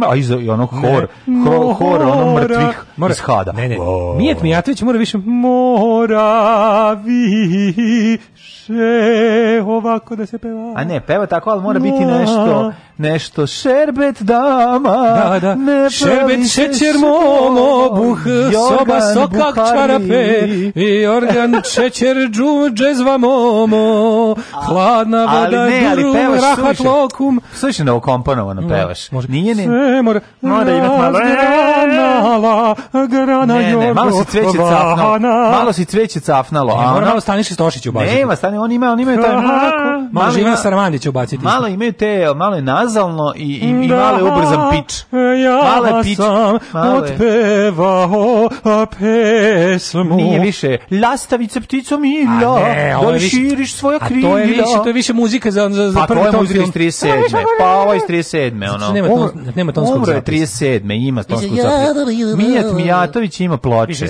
A i ono hor, hor, hor ono mrtvih iz Hada. Ne, ne, wow. Mijatović mora više mora više ovako da se peva. A ne, peva tako, ali mora biti nešto nešto šerbet dama. Da, da. Ne šerbet šećer momo buh soba sokak Buhari. čarape i organ šećer džezva momo. Hladna voda, ali ne, ali pevaš rahat suviše, lokum. Suviše komponovano da, pevaš. Može. Nije ne. mora. Mora imati malo. E, e, e. grana, vahana ne, ne, malo si cveće cafnalo. Malo si cveće cafnalo. A ona malo Staniši Stošić ubaciti. Nema, stani, on ima, on ima taj malo. Malo Živana Sarmandić ubaciti. Malo imaju te, malo je nazalno i i, i da, malo je ubrzan pič. E, malo je pič. Otpevao pesmu. Nije više lastavice pticom i la. Da širiš svoja krila. A to je više, to je više muzika za za za pa prvi tom film. Pa to je iz 37. Pa ovo iz 37. Znači, ono. Nema, ton, nema tonskog zapisa. Umro je 37. Ima tonskog zapisa. Mijat Mijatović Vučić ima ploče.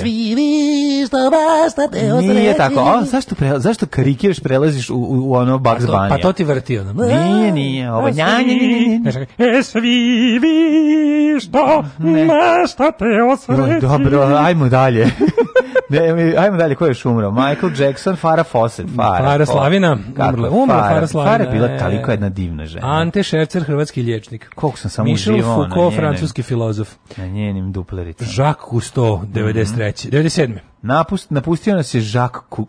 Nije tako. O, zašto, pre, zašto karikiraš, prelaziš u, u ono Bugs Bunny? Pa to ti vrti ono. Nije, nije. Ovo njanji. E, svi vi što nastate od sreći. Dobro, ajmo dalje. ne, ajmo dalje, ko je još umro? Michael Jackson, Farah Fawcett. Farah, Farah Slavina. Umrla, umrla Farah, Farah Slavina. Farah je bila toliko jedna divna žena. Ante Šercer, hrvatski liječnik. Koliko sam samo Michel Foucault, njenim, francuski filozof. Na njenim duplericama. Jacques Cousteau, 93. Mm -hmm. 97. Napust, napustio nas je Jacques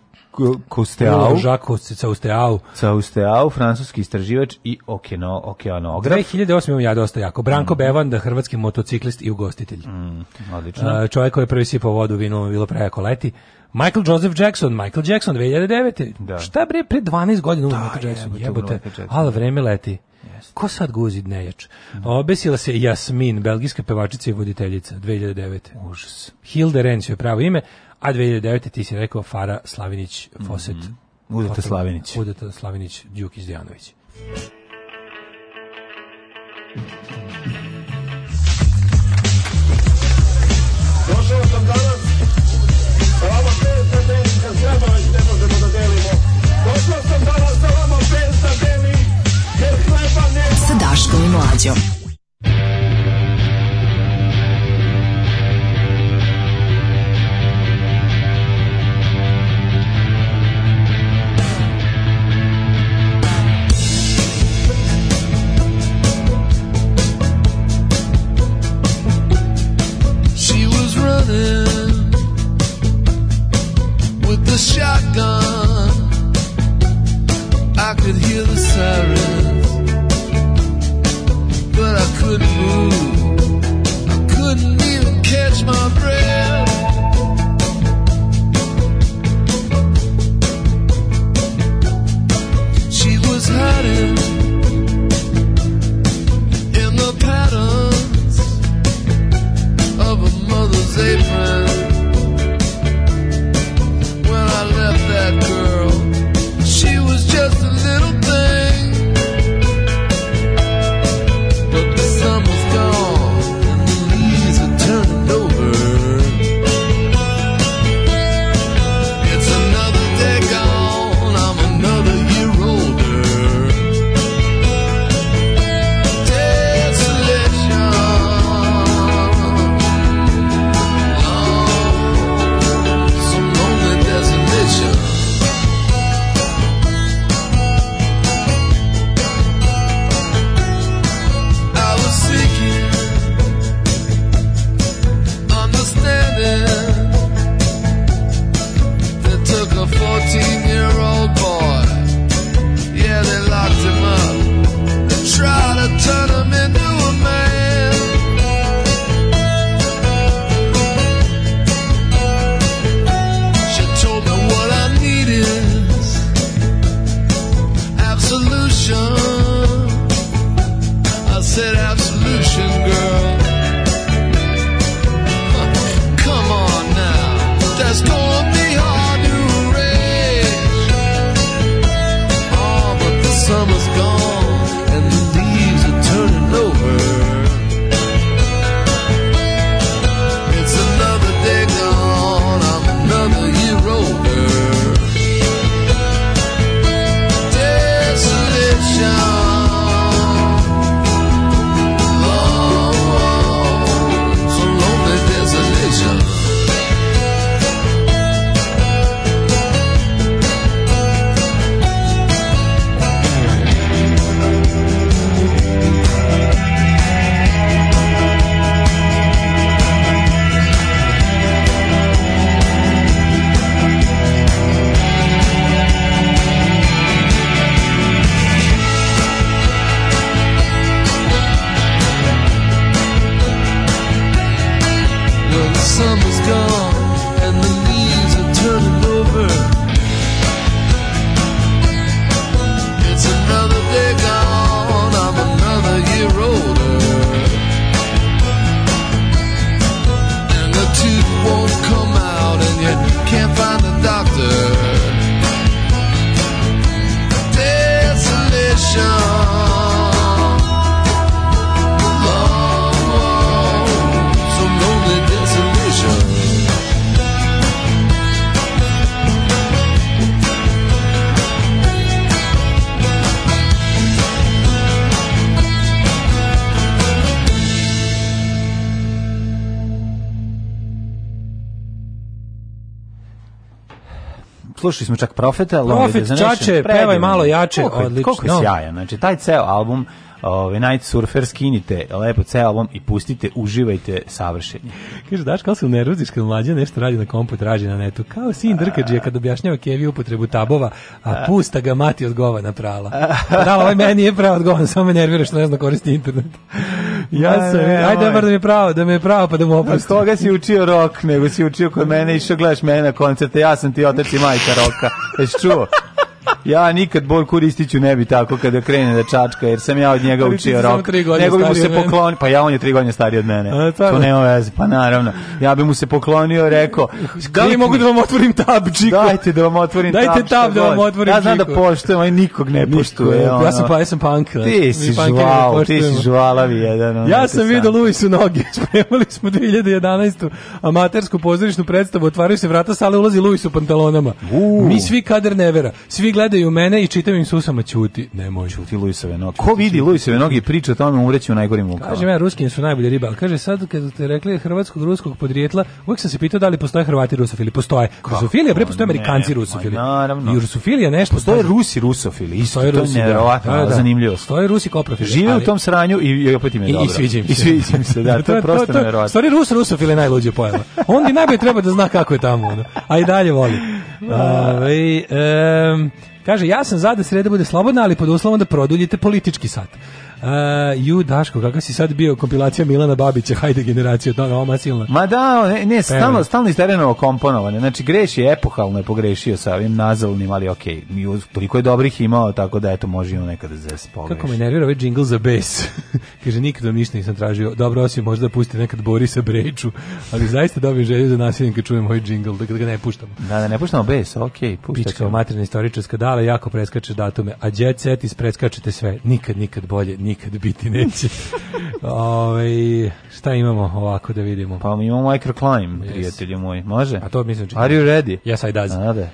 Cousteau. Jacques Cousteau. Cousteau, francuski istraživač i okeano, okeanograf. 2008. ja dosta jako. Branko mm. Bevanda, hrvatski motociklist i ugostitelj. Mm, odlično. Čovjek koji je prvi sipao vodu vino bilo prejako leti. Michael Joseph Jackson, Michael Jackson 2009. Da. Šta bre, pre 12 godina da, umro Michael Jackson, je, jebote, ali vreme leti. Yes. Ko sad guzi dnejač? Mm. Obesila se Jasmin, belgijska pevačica i voditeljica, 2009. Užas. Hilde Renz je pravo ime, A 2009. ti si rekao Fara Slavinić Foset. Mm -hmm. Udeta Slavinić. Udeta Slavinić Đukić Dejanović. Došao sam danas sa da vama bez da delim, kad da delimo. Došao sam danas sa da vama bez jer hleba nema. Sa Daškom i Mlađom. shotgun. I could hear the sirens, but I couldn't move. I couldn't even catch my breath. She was hiding. slušali smo čak Profeta, Profet, Čače, pevaj malo jače, koliko, odlično. Koliko je sjajan, znači taj ceo album ovaj Night Surfer skinite lepo ceo album i pustite, uživajte savršenje. Kaže, daš, kao se unervoziš kad mlađa nešto radi na kompu, traži na netu. Kao sin Drkađija kad objašnjava Kevi upotrebu tabova, a pusta ga mati od govana prala. Prala, ovaj meni je pravo od govana, samo me nervira što ne zna da koristi internet. ja sam, ajde, ovaj- bar da mi je pravo, da mi je pravo, pa da mu oprosti. Od toga si učio rok, nego si učio kod mene, išao gledaš mene na koncerte, ja sam ti otac i majka roka. Jesi čuo? Ja nikad Borku Ristiću ne bi tako kada krene da čačka, jer sam ja od njega učio rok. Nego bi mu se poklonio, pa ja on je tri godine stariji od mene. A, to nema veze, pa naravno. Ja bi mu se poklonio, rekao, da li mogu da vam otvorim tab, Čiko? Dajte da vam otvorim tab. Dajte tab da vam otvorim Ja znam da poštujem, ali nikog ne poštuje. Ja sam pa, ja sam punk. Ti si žval, ti si žvalavi jedan. Ja sam vidio Luisu noge, spremali smo 2011. amatersku pozorišnu predstavu, otvaraju se vrata sale, ulazi Luis u pantalonama. Mi svi kader nevera, svi gleda gledaju mene i čitam im susama ćuti. Nemoj. Ćuti Luisove noge. Ko vidi Luisove noge i priča o tome umreći u najgorim lukama. Kažem ja, Ruskinje su najbolje ribe, ali kaže sad kad ste rekli hrvatskog, ruskog podrijetla, uvijek sam se pitao da li postoje Hrvati rusofili. Postoje. Kako? Rusofilija, bre, postoje Amerikanci ne, rusofili. Naravno. I rusofilija nešto. Postoje Rusi rusofili, isto to je Rusi, da. nevjerovatno, da, da, da. zanimljivo. Postoje Rusi koprofili. Žive ali... u tom sranju i, i opet im je dobro. I, i sviđa se. I sviđa se, da, to je prosto nevjerovatno. Stvari Rus rusofil je najluđe pojava. Onda najbolje treba da zna kako je tamo, a i dalje voli. Da. Ove, ovaj, um, Kaže, ja sam za da sreda bude slobodna, ali pod uslovom da produljite politički sat. Uh, ju, Daško, kakav si sad bio kompilacija Milana Babića, hajde generacija od toga, oma silna. Ma da, ne, ne stalno, stalno iz terenovo komponovane, znači greši epohalno je pogrešio sa ovim nazalnim, ali okej, okay, toliko je dobrih imao, tako da eto, može i nekada za da pogreši. Kako me nervira ovaj džingl za bes, kaže, nikada ništa nisam tražio, dobro, osim možda pusti nekad Borisa Brejču, ali zaista dobim želju za nasiljem kad čujem ovaj jingle, da, da ga ne puštamo. Da, da ne puštamo bes, okej, okay, puštamo. Pička, materina istoričarska dala, jako preskače datume, a jet set ispreskačete sve, nikad, nikad bolje, nikad nikad biti neće. Ove, ovaj, šta imamo ovako da vidimo? Pa mi imamo microclimb, yes. prijatelju moj. Može? A to mislim čekaj. Are you ready? Yes, I does. Ade.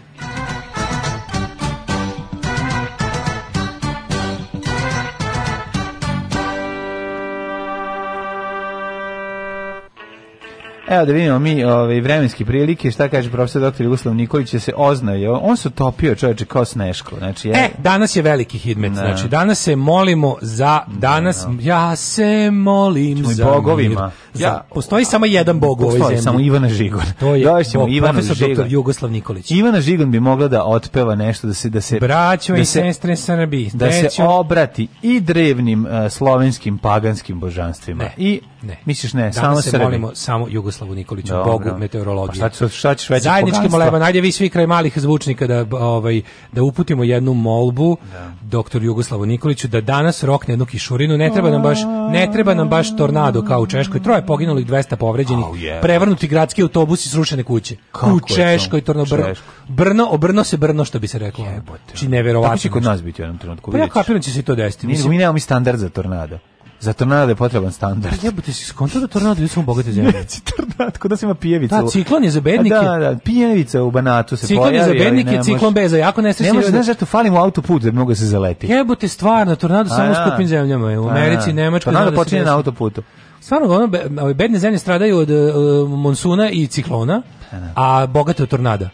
Evo da vidimo mi ove, ovaj, vremenske prilike, šta kaže profesor dr. Jugoslav Nikolić, je da se oznaje. On se topio čovječe kao sneško. Znači, je... E, danas je veliki hitmet. Ne. Znači, danas se molimo za, danas, ne, ne. ja se molim za bogovima. Mir. Ja, postoji samo jedan bog u ovoj zemlji. samo Ivana Žigon. To je bog, Ivana profesor Žigon. dr. Jugoslav Nikolić. Ivana Žigon bi mogla da otpeva nešto, da se... Da se Braćo da i se, sestre Srbi. Da se obrati i drevnim uh, slovenskim paganskim božanstvima. I Ne. Misliš ne, Danas samo se Srbi. molimo samo Jugoslavu Nikoliću, Dobro. Bogu meteorologije. Pa šta, ću, šta ćeš veći Zajednički moleba, najde vi svi kraj malih zvučnika da, ovaj, da uputimo jednu molbu da. doktoru Jugoslavu Nikoliću da danas rokne jednu kišurinu, ne treba nam baš, ne treba nam baš tornado kao u Češkoj, troje poginulih, 200 povređenih, oh, yeah. prevrnuti gradski autobusi i srušene kuće. Kako u Češkoj, torno brno, brno, obrno se brno, što bi se reklo. Jebote. Či znači, neverovatno. Tako će kod nas biti u jednom trenutku. Pa ja kapiram da će se to desiti. Mi, mi nemamo mi standard za tornado. Za tornado je potreban standard. Pa jebote, si skontao da tornado nisu bogate zemlje. Neći tornado, kod nas ima pijevica. Da, ciklon je za bednike. Da, da, pijevica u Banatu se ciklon pojavi. Ciklon je za bednike, nemoš, ciklon beza. Jako ne sreći. Nemaš, znaš zašto falim u autoput da mogu da se zaleti. Jebote, stvarno, tornado samo u skupim zemljama. U pa Americi, Nemačkoj. Tornado da počinje na autoputu. Stvarno, ono, be, bedne zemlje stradaju od uh, monsuna i ciklona, pa a bogate od tornada.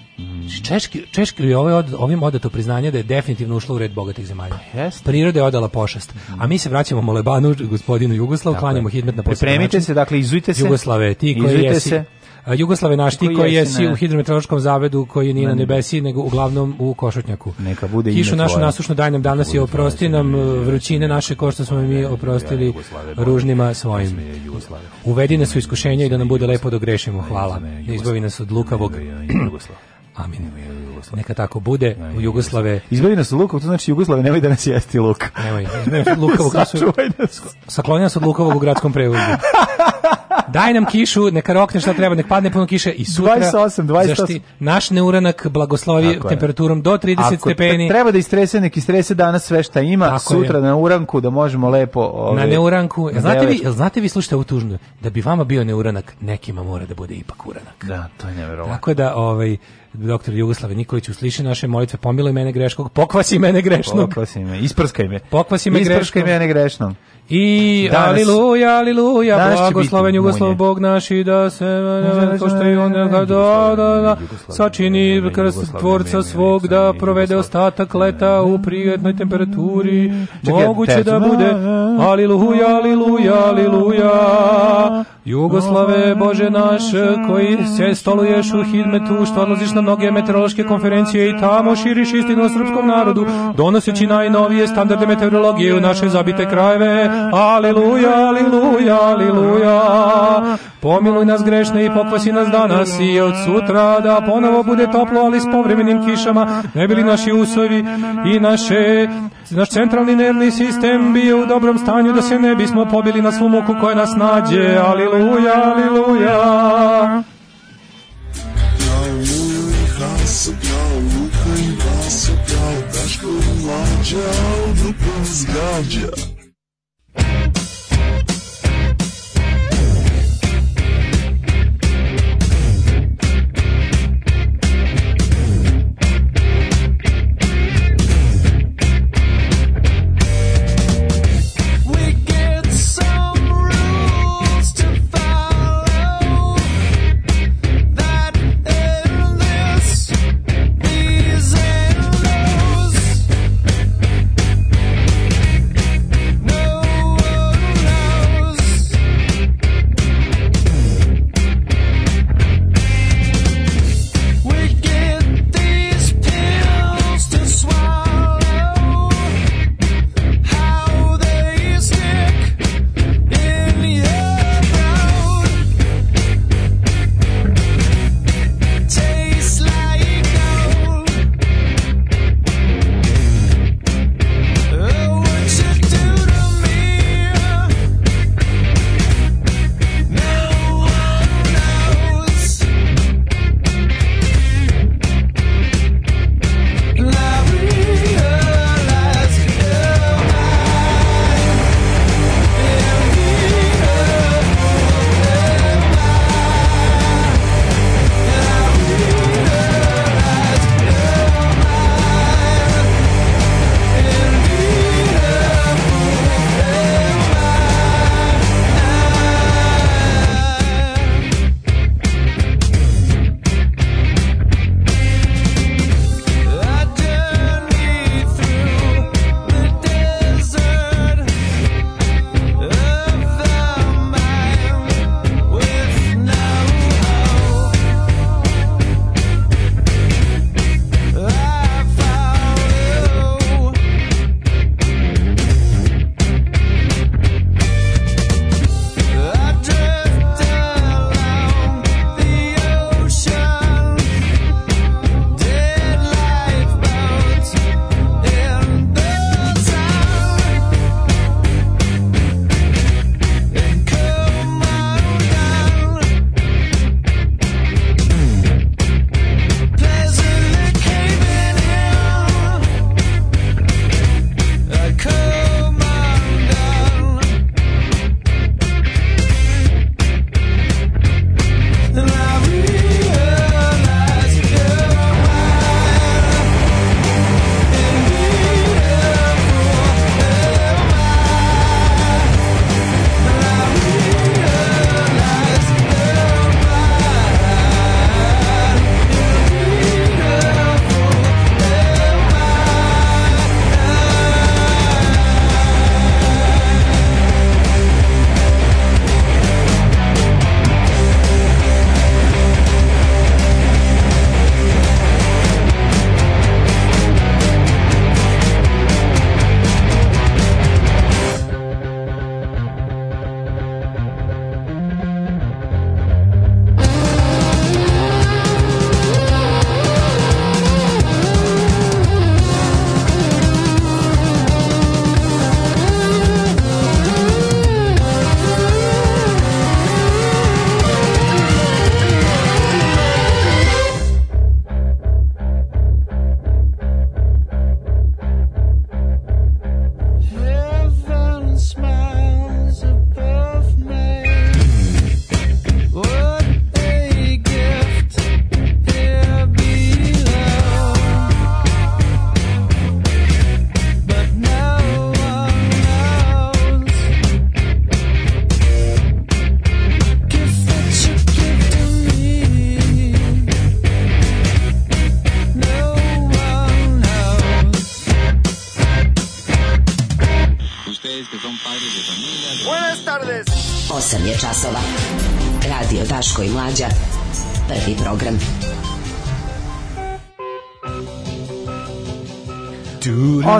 Češki, Češki je ovaj od, ovim odato priznanje da je definitivno ušla u red bogatih zemalja. Yes. Pa Priroda je odala pošast. A mi se vraćamo Molebanu, gospodinu Jugoslavu, dakle. klanjamo hidmet na posebno Pripremite se, dakle, izujte se. Jugoslave, ti koji jesi. Se. Jugoslave naš, ti koji jesi ne. u hidrometeorološkom zavedu koji nije ne, na nebesi, nego uglavnom u košotnjaku. Neka bude Kišu ime našu tvoje. nasušno daj nam danas i oprosti nam e, vrućine naše ko što smo mi oprostili ružnima svojim. Uvedi nas u iskušenje i da nam bude lepo da grešimo. Hvala. Izbavi nas od lukavog Amin. Neka tako bude u Jugoslave. Izbavi nas od lukavog, to znači Jugoslave, nemoj da nas jesti luk. Nemoj, lukavog. Sačuvaj nas. Sakloni nas od lukavog u gradskom prevozu. Daj nam kišu, neka rokne šta treba, nek padne puno kiše i sutra. 28, 28. Zašti, naš neuranak blagoslovi tako temperaturom je. do 30 Ako stepeni. treba da istrese, nek istrese danas sve šta ima, tako sutra je. na uranku da možemo lepo... Ove, na neuranku. Na znate, vi, znate vi, slušajte ovu tužnu, da bi vama bio neuranak, nekima mora da bude ipak uranak. Da, to je nevjerovatno. Tako da, ovaj, doktor Jugoslave Nikolić usliši naše molitve, pomiluj mene greškog, pokvasi mene grešnog. Pokvasi me, isprskaj me. Pokvasi me isprskaj greškom. mene grešnom. I danas, aliluja, aliluja, blagosloven Jugoslav Bog naš i da se, to što je on da, da, da, sačini krst tvorca svog, da provede ostatak leta u prijetnoj temperaturi, moguće da bude, aliluja, aliluja, aliluja, Jugoslave Bože naš, koji se stoluješ u hidmetu, što odlaziš na mnoge meteorološke konferencije i tamo širiš istinu o srpskom narodu, donoseći najnovije standarde meteorologije u naše zabite krajeve. Aleluja, aleluja, aleluja. Pomiluj nas grešne i pokvasi nas danas i od sutra da ponovo bude toplo, ali s povremenim kišama, ne bili naši usovi i naše, naš centralni nervni sistem bio u dobrom stanju da se ne bismo pobili na svu muku koja nas nađe. Aleluja, aleluja. marsupial, o canhão marsupial das colônias do Transgárdia.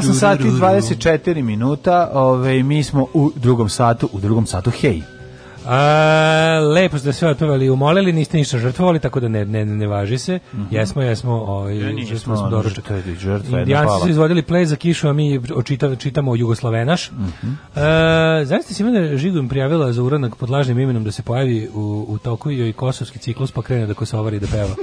8 sati 24 minuta, ovaj mi smo u drugom satu, u drugom satu, hej. A, lepo ste sve otpevali i umolili, niste ništa žrtvovali, tako da ne, ne, ne važi se. Mm -hmm. Jesmo, jesmo, o, ovaj, ja jesmo smo doručali. Indijanci su izvodili play za kišu, a mi očita, čitamo Jugoslavenaš. Mm -hmm. E, Znaš ste Simona da Žigom prijavila za uranak pod lažnim imenom da se pojavi u, u toku i kosovski ciklus, pa krene da kosovari da peva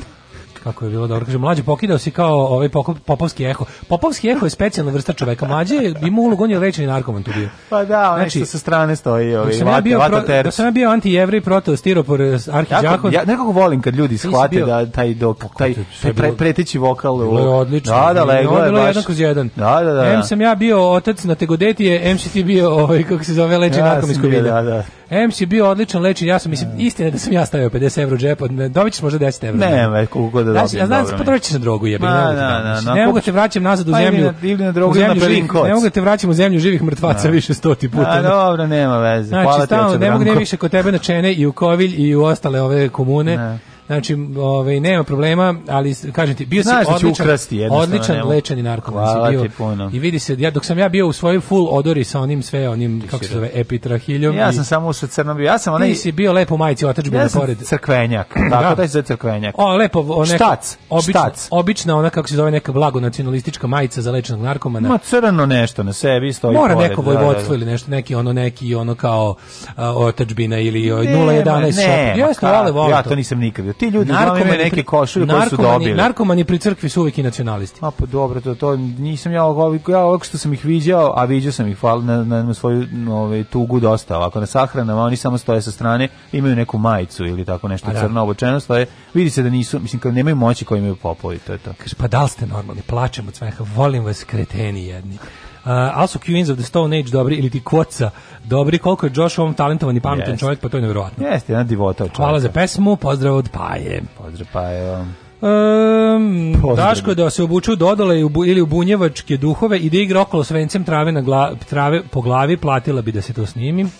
kako je bilo dobro. Kaže, mlađe pokidao si kao ovaj popovski eho. Popovski eho je specijalna vrsta čoveka. Mlađe je imao ulogu, on je lečeni narkoman tu bio. Pa da, onaj znači, što sa strane stoji. Ovaj, da, sam ja vata, vata pro, da sam ja bio anti-jevrej proteo stiropor eh, arhiđakon. Ja nekako volim kad ljudi shvate bio, da taj dok, taj, taj pre, pretići vokal. Bilo je odlično. Da, da, leglo je baš. jedan kroz jedan. Da, da, da. M da. sam ja bio otac na tegodeti, M si bio, ovaj, kako se zove, lečeni ja, narkoman iz Da, da. MC je bio odličan leči, ja sam mislim, mm. istina da sam ja stavio 50 evra džep, dobit ćeš možda 10 evra. Ne, ne, koliko god da dobijem, ja znam, dobro. na drogu, jebe. Ma, ne, da, da, da, ne pa mogu te vraćam nazad u pa zemlju. Na, ili na drogu, na Berlin koc. Ne mogu te vraćam u zemlju živih mrtvaca da. više stoti puta. A, dobro, nema veze. Znači, stalno, ne mogu ne više kod tebe na Čene i u Kovilj i u ostale ove komune. Da. Znači, ovaj nema problema, ali kažem ti, bio si Znaš da odličan, ukrasti, odličan nema. lečeni narkoman si bio. Puno. I vidi se, ja dok sam ja bio u svojoj full odori sa onim sve onim Ti kako se zove epitrahiljom. Ja i, sam samo sa crnom bio. Ja sam onaj Ti si bio lepo majici otadžbe ja pored. Crkvenjak. Tako da, da je crkvenjak. O, lepo onaj štac, obična, štac. obična ona kako se zove neka blago nacionalistička majica za lečenog narkomana. Ma crno nešto na sebi stoji. Mora pored, neko da, vojvodstvo da, ili nešto neki ono neki ono kao uh, otadžbina ili 011 shop. Ja ja to nisam nikad nego ti ljudi narkomani neke košulje koje su dobili. Narkomani pri crkvi su uvijek i nacionalisti. A pa dobro, to, to nisam ja ovako, ja ovako što sam ih viđao, a viđao sam ih hvala na, na, na, svoju ovaj, tugu dosta Ako na sahranama, oni samo stoje sa strane, imaju neku majicu ili tako nešto pa, crno obučeno, stoje, vidi se da nisu, mislim, kao nemaju moći koji imaju popovi, to je to. Kaže, pa da li ste normalni, plačemo od volim vas kreteni jedni. Uh, also Queens of the Stone Age dobri, ili ti Kvoca dobri, koliko je Josh ovom talentovan i pametan yes. čovjek, pa to je nevjerovatno. Jeste, jedna divota čovjeka. Hvala za pesmu, pozdrav od Paje. Pozdrav Paje. Um, Daško da se obuču dodole ili u bunjevačke duhove i da igra okolo s vencem trave, na gla, trave po glavi, platila bi da se to snimim.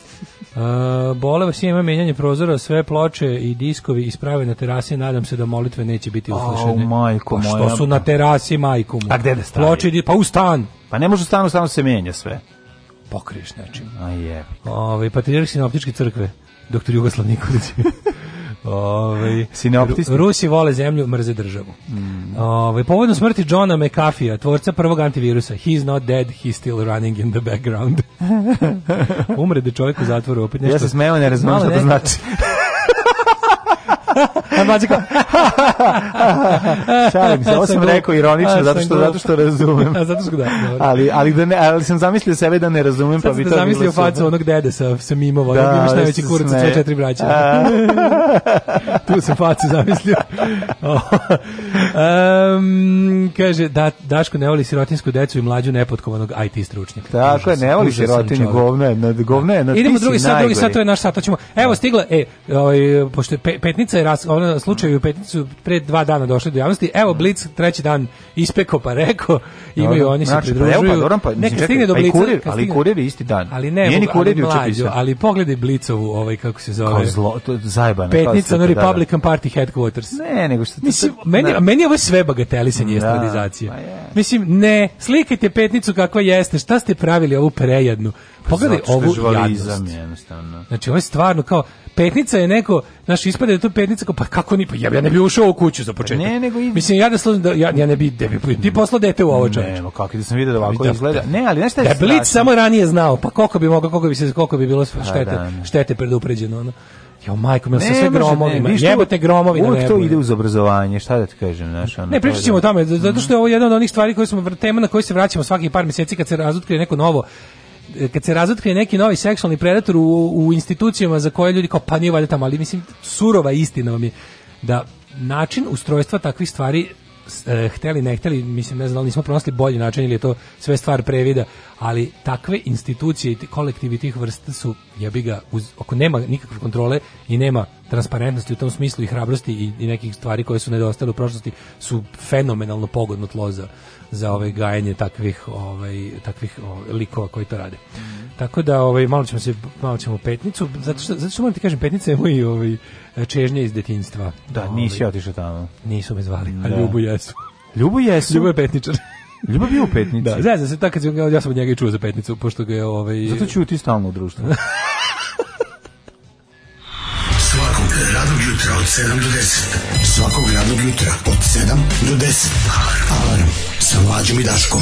Uh, bole vas ima menjanje prozora, sve ploče i diskovi isprave na terasi, nadam se da molitve neće biti uslušene. Oh, majko moja. Što su na terasi, majku mu. A gde da stavi? Ploče, pa u stan. Pa ne može u stanu, stanu se menja sve. Pokriješ nečim. A je. Ove, patrijarh sinoptičke crkve, doktor Jugoslav Nikolić. Ove, Sinoptisti. Rusi vole zemlju, mrze državu. Mm. Ove, povodno smrti Johna McAfee, tvorca prvog antivirusa, he's not dead, he's still running in the background. Umre da čovjek u zatvoru opet nešto. Ja se smeo, ne razumijem što to znači. A mlađi kao... Šalim se, ovo sam rekao ironično, zato što, zato što razumem. A, zato što da, ali, ali, da ne, ali sam zamislio sebe da ne razumem, pa bi to bilo... Sad sam zamislio facu onog dede sa, sa mimova, da, imaš najveći kurac od sve četiri braća. tu sam facu zamislio. um, kaže, da, Daško ne voli sirotinsku decu i mlađu nepotkovanog IT stručnjaka. Tako je, ne voli sirotinu, govno je, govno je. Idemo drugi sat, drugi sat, to je naš sat, to ćemo... Evo, stigla, e, ovaj, pošto je petnica ovaj, ras, ovaj slučaj u petnicu pre dva dana došli do javnosti. Evo mm. Blic treći dan ispeko pa rekao, imaju dobro, oni se znači, pridružuju. Pa, evo, pa, dobro, pa, čekaj, do pa Blica. Kurir, ali kurir je isti dan. Ali ne, ni kurir ali, mlađo, ali pogledaj Blicovu, ovaj, kako se zove. Kao zlo, to je zajebano. Petnica na da, da. Republican da, Party Headquarters. Ne, nego što... Mislim, meni, ne. meni je ovo sve bagatelisanje estradizacije. Da, Mislim, ne, slikajte petnicu kakva jeste, šta ste pravili ovu prejednu? Pa pogledaj ovu jadnost. Znači, ovo je stvarno kao, petnica je neko, znaš, ispade da je to petnica, kao, pa kako ni, pa ja, ja ne bi ušao u kuću za pa početak. Ne, nego iz... Mislim, ja da služim, da, ja, ja ne bi, debi, ti poslao dete u ovo čoveče. Ne, kako da sam vidio da ovako da, da, izgleda. Ne, ali znaš šta je da, Blic samo ranije znao, pa koliko bi mogao, koliko bi, se, koliko bi bilo pa štete, da, da, štete predupređeno, ono. Jo majko, mi se sve gromovi, Ne, Jebote gromovi na nebu. to ide uz obrazovanje, šta da ti kažem, znaš, ono. Ne pričaćemo da. o tome, zato što je ovo jedna od onih stvari koje smo tema na koje se vraćamo svakih par meseci kad se razotkrije neko novo kad se razotkrije neki novi seksualni predator u, u institucijama za koje ljudi kao pa nije valjda tamo, ali mislim surova istina vam je da način ustrojstva takvih stvari eh, hteli ne hteli, mislim ne znam da nismo pronašli bolji način ili je to sve stvar previda, ali takve institucije i kolektivi tih vrsta su jebi ga uz, ako nema nikakve kontrole i nema transparentnosti u tom smislu i hrabrosti i, i nekih stvari koje su nedostale u prošlosti su fenomenalno pogodno tlo za za ovaj gajanje takvih ovaj takvih ovaj, likova koji to rade. Mm -hmm. Tako da ovaj malo ćemo se malo ćemo petnicu zato što zato što moram ti kažem petnica je moj ovaj čežnja iz detinjstva. Da, ovaj, nisi otišao tamo. Nisu me zvali, da. a Ljubu jesu. Ljubu jesu. Ljubu je petničar. Ljubav je u petnici. Da, zajedno da se tako, kad ja sam od njega i čuo za petnicu, pošto ga je ovaj... Zato ćuti stalno u društvu. Svakog radnog jutra od 7 do 10. Svakog radnog jutra od 7 do 10. Alarm sa mlađom i Daškom.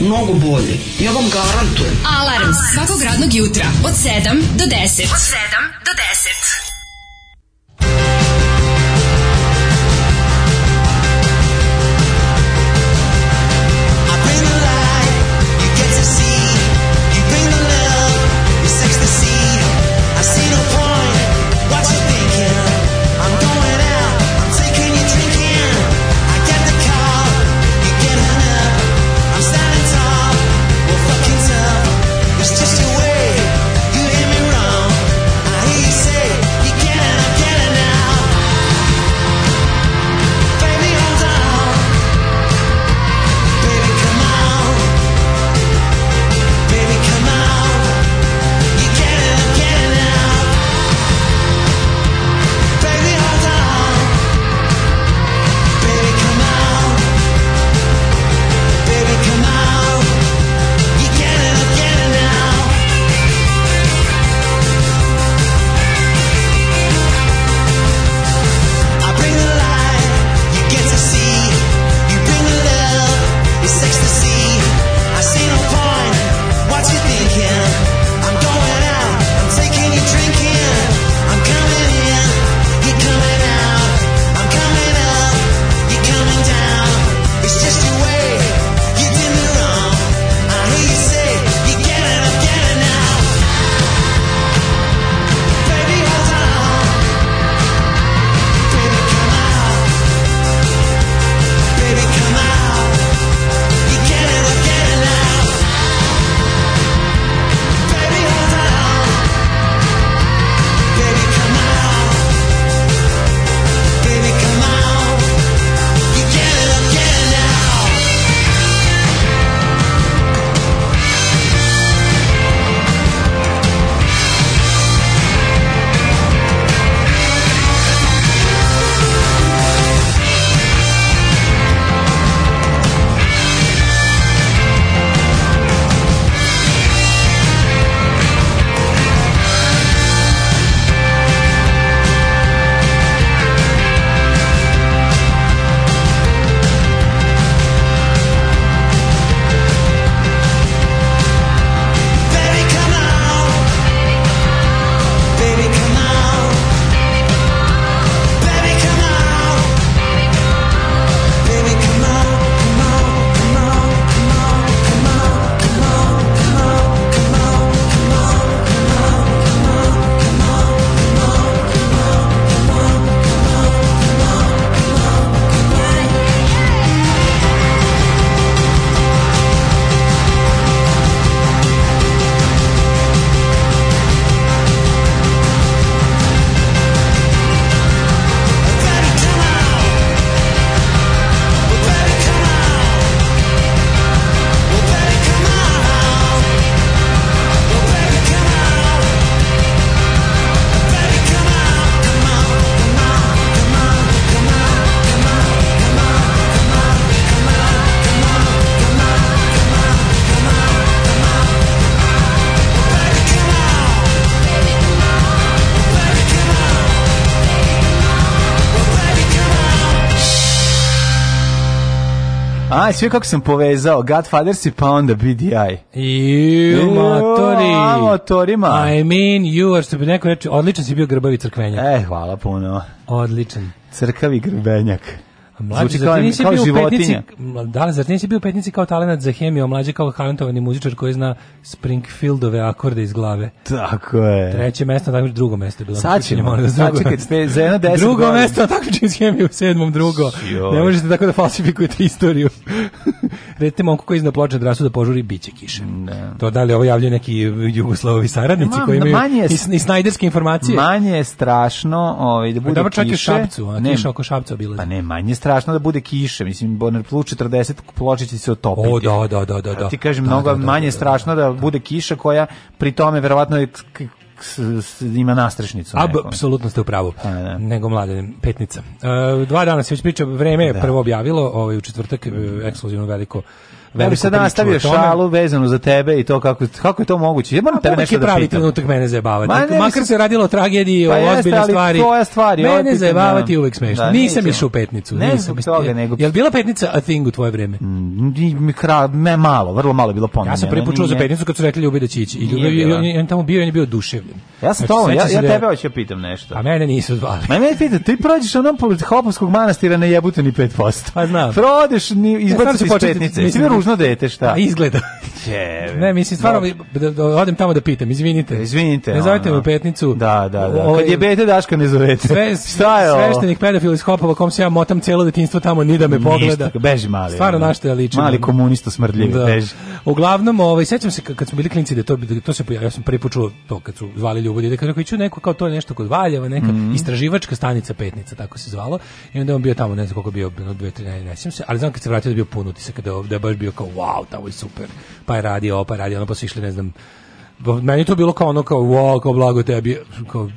mnogo bolji. Ja vam garantujem. Alarms svakog radnog jutra od 7 do 10. Od 7 do 10. Aj, sve kako sam povezao, Godfather si pa onda BDI. I matori. A, motorima. I mean, you are, što bi neko reči, odličan si bio grbavi crkvenjak. E, hvala puno. Odličan. Crkavi grbenjak. Mlađi, da zar ti nisi bio u petnici, da li, nisi bio petnici kao talenat za hemiju, mlađi kao talentovani muzičar koji zna Springfieldove akorde iz glave. Tako je. Treće mesto, tako drugo mesto. Bilo sad ćemo, da sad čekaj, ste za jedno deset Drugo mesto, tako iz hemiju, u sedmom drugo. Ne možete tako da falsifikujete istoriju. Recite momku koji izna ploča drasu da požuri biće kiše. Da. To da li ovo javljaju neki jugoslovovi saradnici koji imaju manje i, i snajderske informacije? Manje je strašno ovaj, da bude Dobro, čak kiše. šapcu, ona ne, kiša oko šapca bila. Pa ne, manje je strašno da bude kiše. Mislim, na plus 40 ploče će se otopiti. O, da, da, da. da, da. Ti kažem, da, mnogo da, da, manje da, je strašno da, da. da bude kiša koja pri tome verovatno je ima nastrešnicu. Apsolutno ste u pravu. Ne. Da, da, da. Nego mlade petnica. E, dva dana se već priča, vreme je da. prvo objavilo, ovaj u četvrtak e, ekskluzivno veliko Ja bih sad nastavio šalu vezanu za tebe i to kako, kako je to moguće. Ja moram tebe nešto da pitam. pravi trenutak mene zajebavati. Ma, ne, Makar se radilo o tragediji, pa o ozbiljnoj stvari. To je stvari. Mene zajebavati uvek smešno. Da, nisam išao petnicu. Ne nisam toga, nego... Jel bila petnica a thing u tvoje vreme? Mm, kra, ne, malo, vrlo malo je bilo pominjeno. Ja sam prvi put za petnicu kad su rekli ljubi da će ići. I on tamo bio i on je bio oduševljen. Ja sam znači, to, ja, ja da tebe hoću da pitam nešto. A mene nisu zvali. Ma mene pita, ti prođeš onom pored Hopovskog manastira na jebute ni 5%. Pa znam. Prođeš, ni, izbaciš iz petnice. Mislim, ružno dete, šta? A izgleda. Je, ne, mislim, stvarno, da, da, odem tamo da pitam, izvinite. Izvinite. Ne zovete me u petnicu. Da, da, da. Ovaj, Kad je bete, Daška ne zovete. Sve, Šta je ovo? Sveštenik pedofil iz Hopova, kom se ja motam cijelo detinstvo tamo, ni da me Ništa, pogleda. beži mali. Stvarno, našto ja ličim. Mali komunista smrdljiv, da. beži. Uglavnom, ovaj, sećam se kad smo bili klinci, da to, da to se pojavio, ja sam prvi počuo to kad su zvali ljubolje, da kad rekao, neko kao to je nešto kod Valjeva, neka mm -hmm. istraživačka stanica Petnica, tako se zvalo, i onda on bio tamo, ne znam koliko bio, no, dve, tri, ne, ne, ne, ne, ali znam kad se vratio da bio pun utisak, da, da je baš bio kao, wow, tamo je super pa je radio, pa je radio, ono pa su išli, ne znam, meni to bilo kao ono kao, wow, kao blago tebi, kao,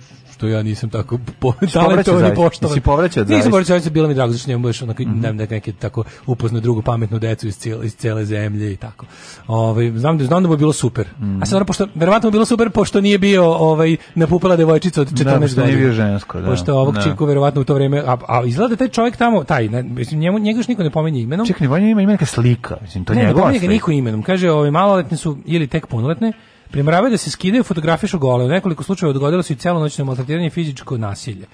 što ja nisam tako po, talentovan i poštovan. Si povraćao zaista? Nisam povraćao, bilo mi drago, zašto njemu budeš onako, mm -hmm. ne, neke tako upozno drugu pametnu decu iz cijele, iz cijele zemlje i tako. Ove, ovaj, znam, da, znam da bi bilo super. Mm -hmm. A sad, mhm. pošto, verovatno mu bilo super, pošto nije bio ovaj, napupala devojčica od 14 godina. Da, pošto nije bio žensko, da. Pošto ovog da. čiku, verovatno u to vreme, a, a izgleda da taj čovjek tamo, taj, ne, mislim, njemu, njega još niko ne pominje imenom. Čekaj, on ima ime neka slika, mislim, to ne, njegova slika. Ne, niko imenom. Kaže, ove, maloletne su ili tek punoletne, Primravaju da se skidaju, fotografišu gole. U nekoliko slučajeva odgodilo se i celo noćno maltretiranje i fizičko nasilje.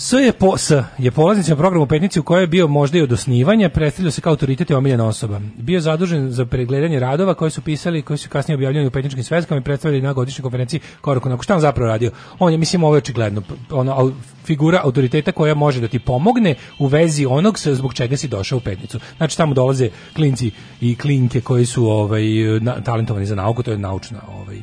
S je, po, S je polaznica programu petnici u kojoj je bio možda i od osnivanja, predstavljao se kao autoritet i omiljena osoba. Bio zadužen za pregledanje radova koji su pisali, koji su kasnije objavljeni u petničkim sveskama i predstavljali na godišnjoj konferenciji korak onako. Šta on zapravo radio? On je, mislim, ovo je očigledno, ono, figura autoriteta koja može da ti pomogne u vezi onog sa, zbog čega si došao u petnicu. Znači, tamo dolaze klinci i klinke koji su ovaj, na, talentovani za nauku, to je naučna ovaj,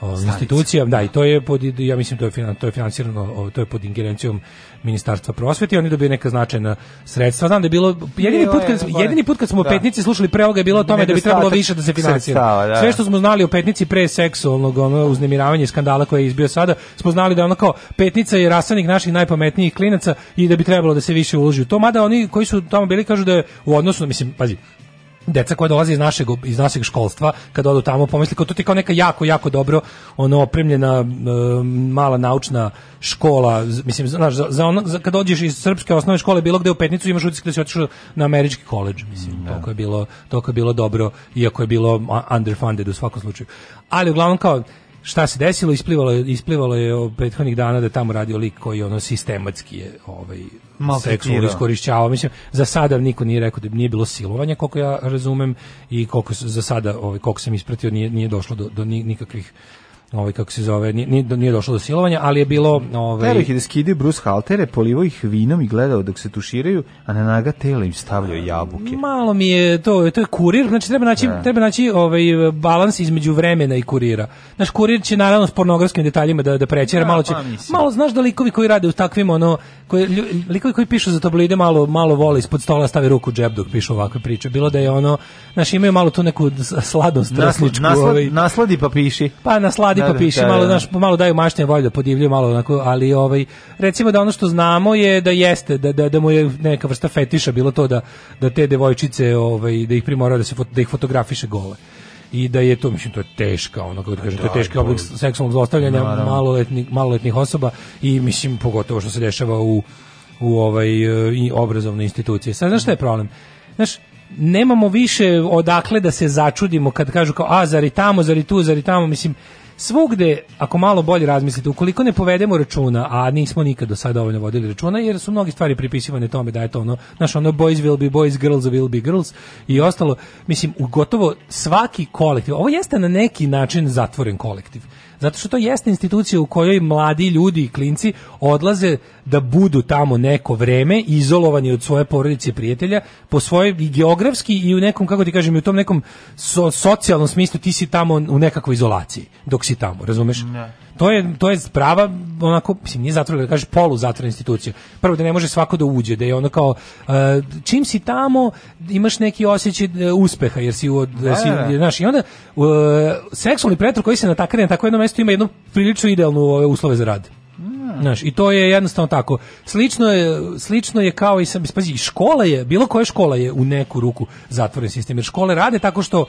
Ovaj, institucijom, da, i to je pod, ja mislim to je to je finansirano, to je pod ingerencijom Ministarstva prosvete, oni dobiju neka značajna sredstva. Znam da je bilo jedini put kad jedini put kad smo da. petnici slušali pre preoga je bilo o tome da bi trebalo više da se finansira. Da, Sve da. što smo znali o petnici pre seksualnog ono uznemiravanja i skandala koji je izbio sada, smo znali da ono kao petnica je rasanik naših najpametnijih klinaca i da bi trebalo da se više uloži u to. Mada oni koji su tamo bili kažu da je u odnosu, mislim, pazi, deca koja dolaze iz našeg iz našeg školstva kad odu tamo pomisli kao to ti kao neka jako jako dobro ono opremljena mala naučna škola mislim znaš za, za, ono, za kad dođeš iz srpske osnovne škole bilo gde u Petnicu imaš utisak da si otišao na američki koledž mislim da. toliko je bilo to je bilo dobro iako je bilo underfunded u svakom slučaju ali uglavnom kao šta se desilo, isplivalo, isplivalo je prethodnih dana da tamo radio lik koji ono sistematski je ovaj, seksualno iskorišćavao. Mislim, za sada niko nije rekao da nije bilo silovanja, koliko ja razumem, i koliko za sada, ovaj, koliko sam ispratio, nije, nije došlo do, do nikakvih ovaj kako se zove, nije, nije došlo do silovanja, ali je bilo... Ovaj... Tero ih je da skide Bruce Haltere, polivo ih vinom i gledao dok se tuširaju, a na naga tela im stavljao jabuke. Malo mi je to, to je kurir, znači treba naći, da. treba naći ovaj, balans između vremena i kurira. Naš kurir će naravno s pornografskim detaljima da, da prećera, da, malo će... Pa malo znaš da likovi koji rade u takvim, ono, koji, likovi koji pišu za tabloide malo, malo vole ispod stola, stavi ruku u džep dok pišu ovakve priče. Bilo da je ono, znaš, imaju malo tu neku sladost. Naslad, naslad, ovaj, nasladi pa piši. Pa nasladi mladi da, pa papiši, da, da, da malo, da. znaš, malo daju maštine volje da podivljuju, malo onako, ali ovaj, recimo da ono što znamo je da jeste, da, da, da mu je neka vrsta fetiša bilo to da, da te devojčice, ovaj, da ih primora da, se, da ih fotografiše gole i da je to mislim to je teška ono kako da to je da, teški oblik pa- seksualnog zlostavljanja maloletnih maloletnih osoba i mislim pogotovo što se dešava u u ovaj i obrazovne institucije. Sad znaš šta je problem? Znaš, nemamo više odakle da se začudimo kad kažu kao a zar i tamo, zari tu, zari tamo, mislim svugde, ako malo bolje razmislite, ukoliko ne povedemo računa, a nismo nikad do sada dovoljno vodili računa, jer su mnogi stvari pripisivane tome da je to ono, znaš, ono boys will be boys, girls will be girls i ostalo, mislim, gotovo svaki kolektiv, ovo jeste na neki način zatvoren kolektiv. Zato što to jeste institucija u kojoj mladi ljudi i klinci odlaze da budu tamo neko vreme, izolovani od svoje porodice i prijatelja, po svojoj i geografski i u nekom, kako ti kažem, u tom nekom so, socijalnom smislu ti si tamo u nekakvoj izolaciji dok si tamo, razumeš? Ne to je to je prava onako mislim nije zatvor da kaže polu zatvor institucija prvo da ne može svako da uđe da je ono kao uh, čim si tamo imaš neki osećaj e, uspeha jer si od da si da, da. znaš i onda uh, seksualni pretor koji se na natakne na tako jedno mesto ima jednu prilično idealnu ove uslove za rad mm. Znaš, i to je jednostavno tako. Slično je, slično je kao i sam, pazi, škola je, bilo koja škola je u neku ruku zatvoren sistem, jer škole rade tako što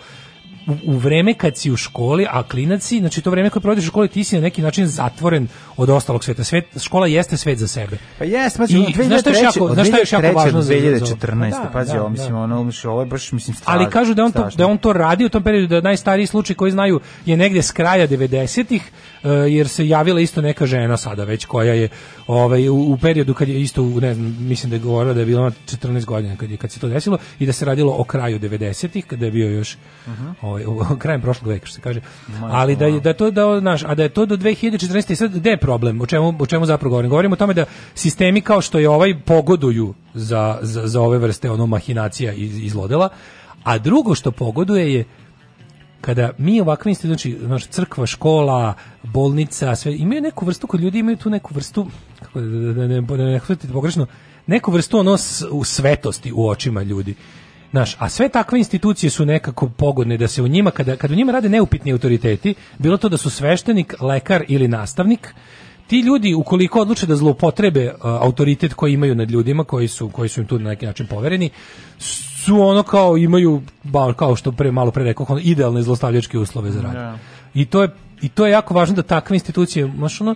u, u vreme kad si u školi, a klinaci, znači to vreme koje provodiš u školi, ti si na neki način zatvoren od ostalog sveta. Svet, škola jeste svet za sebe. Pa jes, pazi, od 2003. Znaš šta je jako, znaš je jako važno za 2014. Da, pazi, da, ovo, mislim, da. ono, ovo je baš, mislim, strašno. Ali kažu da on, to, da on to radi u tom periodu, da najstariji slučaj koji znaju je negde s kraja 90-ih, e, jer se javila isto neka žena sada već koja je ovaj u, u periodu kad je isto ne znam mislim da je govorila da je bila 14 godina kad je kad se to desilo i da se radilo o kraju 90-ih kada je bio još uh mhm. -huh. Ovaj, ovaj, krajem prošlog veka što se kaže. Ali da je da to da naš, a da je to do 2014 sad gde je problem? O čemu o čemu zapravo govorimo? Govorimo o tome da sistemi kao što je ovaj pogoduju za, za, za ove vrste ono mahinacija iz, izlodela. A drugo što pogoduje je kada mi ovakve institucije, znači znači, crkva, škola, bolnica, sve imaju neku vrstu kod ljudi imaju tu neku vrstu kako da, da, da ne, da ne, ne, ne, ne, neku vrstu ono u svetosti u očima ljudi. Naš, a sve takve institucije su nekako pogodne da se u njima kada kada u njima rade neupitni autoriteti, bilo to da su sveštenik, lekar ili nastavnik, ti ljudi ukoliko odluče da zloupotrebe uh, autoritet koji imaju nad ljudima koji su koji su im tu na neki način povereni su ono kao imaju ba, kao što pre malo pre rekao ono, idealne zlostavljačke uslove za rad. Yeah. Da. I to je i to je jako važno da takve institucije, možeš ono,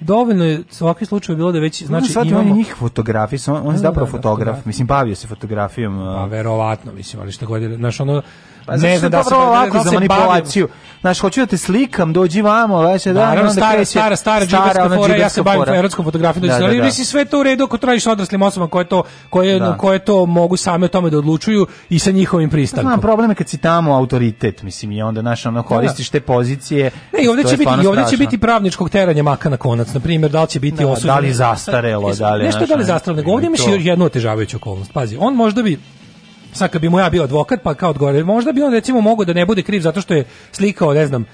dovoljno je svaki slučaj bilo da već znači sad imamo njih fotografi, on, on je da, zapravo da, da, fotograf, mislim bavio se fotografijom. Pa verovatno, mislim, ali šta god, znaš ono Pa ne znam da se pa- lako za da manipulaciju. Znaš, hoću da te slikam, dođi vamo, veš, da, Naravno, stara, kreće, stara, stara, stara, stara fora, ja se bavim erotskom fotografijom, da, znači, da, ali nisi da. sve to u redu ako tražiš odraslim osobama koje to, koje, da. koje to mogu same o tome da odlučuju i sa njihovim pristankom. Znam, problem je kad si tamo autoritet, mislim, i onda, znaš, ono, da, koristiš te pozicije. Ne, i ovde, će, biti, i ovde će biti pravničkog teranja maka na konac, na primjer, da li će biti osuđen. Da li zastarelo, da li... Nešto da li zastarelo, nego ovdje imaš jednu otežavajuću okolnost. Pazi, on možda bi, sad kad bi mu ja bio advokat pa kao odgovor, možda bi on recimo mogao da ne bude kriv zato što je slikao, ne znam,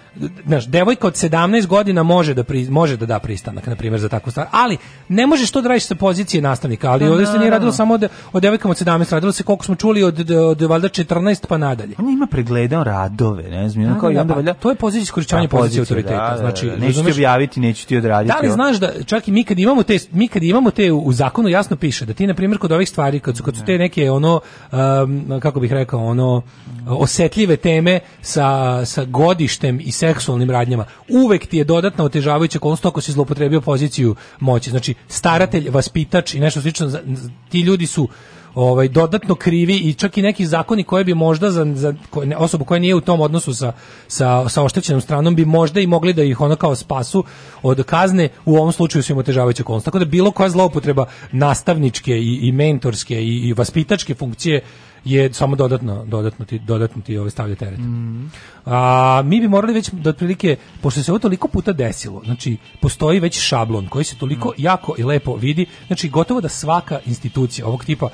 znaš, devojka od 17 godina može da pri, može da da pristanak na primjer za takvu stvar, ali ne možeš to da radiš sa pozicije nastavnika, ali pa ovdje se nije radilo samo od, od devojkama od 17, radilo se koliko smo čuli od od valjda 14 pa nadalje. On ima pregledao radove, ne znam, da, kao da, i onda pa valjda to je pozicija iskorišćavanja pa, pozicije autoriteta, da, da znači da, da. neću ti objaviti, neću ti odraditi. Da li znaš da čak i mi kad imamo te mi kad imamo te u, u zakonu jasno piše da ti na primjer kod ovih stvari kad kad su te neke ono uh, um, kako bih rekao, ono osetljive teme sa, sa godištem i seksualnim radnjama. Uvek ti je dodatna otežavajuća okolnost ako si zloupotrebio poziciju moći. Znači, staratelj, vaspitač i nešto slično, ti ljudi su ovaj dodatno krivi i čak i neki zakoni koje bi možda za, za osobu koja nije u tom odnosu sa, sa, sa oštećenom stranom bi možda i mogli da ih ono kao spasu od kazne u ovom slučaju su im otežavajuće okolnosti. Tako da bilo koja zloupotreba nastavničke i, i mentorske i, i vaspitačke funkcije je samo dodatno, dodatno ti, dodatno ti ove ovaj, stavlja teret. Mm. A, mi bi morali već da otprilike, pošto se ovo toliko puta desilo, znači postoji već šablon koji se toliko mm. jako i lepo vidi, znači gotovo da svaka institucija ovog tipa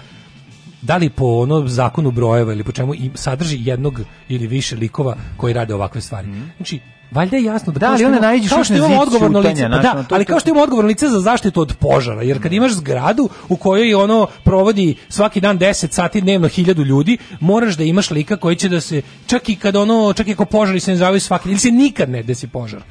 da li po ono zakonu brojeva ili po čemu i sadrži jednog ili više likova koji rade ovakve stvari. Mm. Znači, Valjda je jasno da da ali ona naiđe što što imamo odgovorno lice, pa da, ali kao što imamo odgovorno lice za zaštitu od požara, jer kad da. imaš zgradu u kojoj ono provodi svaki dan 10 sati dnevno 1000 ljudi, moraš da imaš lika koji će da se čak i kad ono čak i ako požari se ne zavi svaki ili se nikad ne desi požar.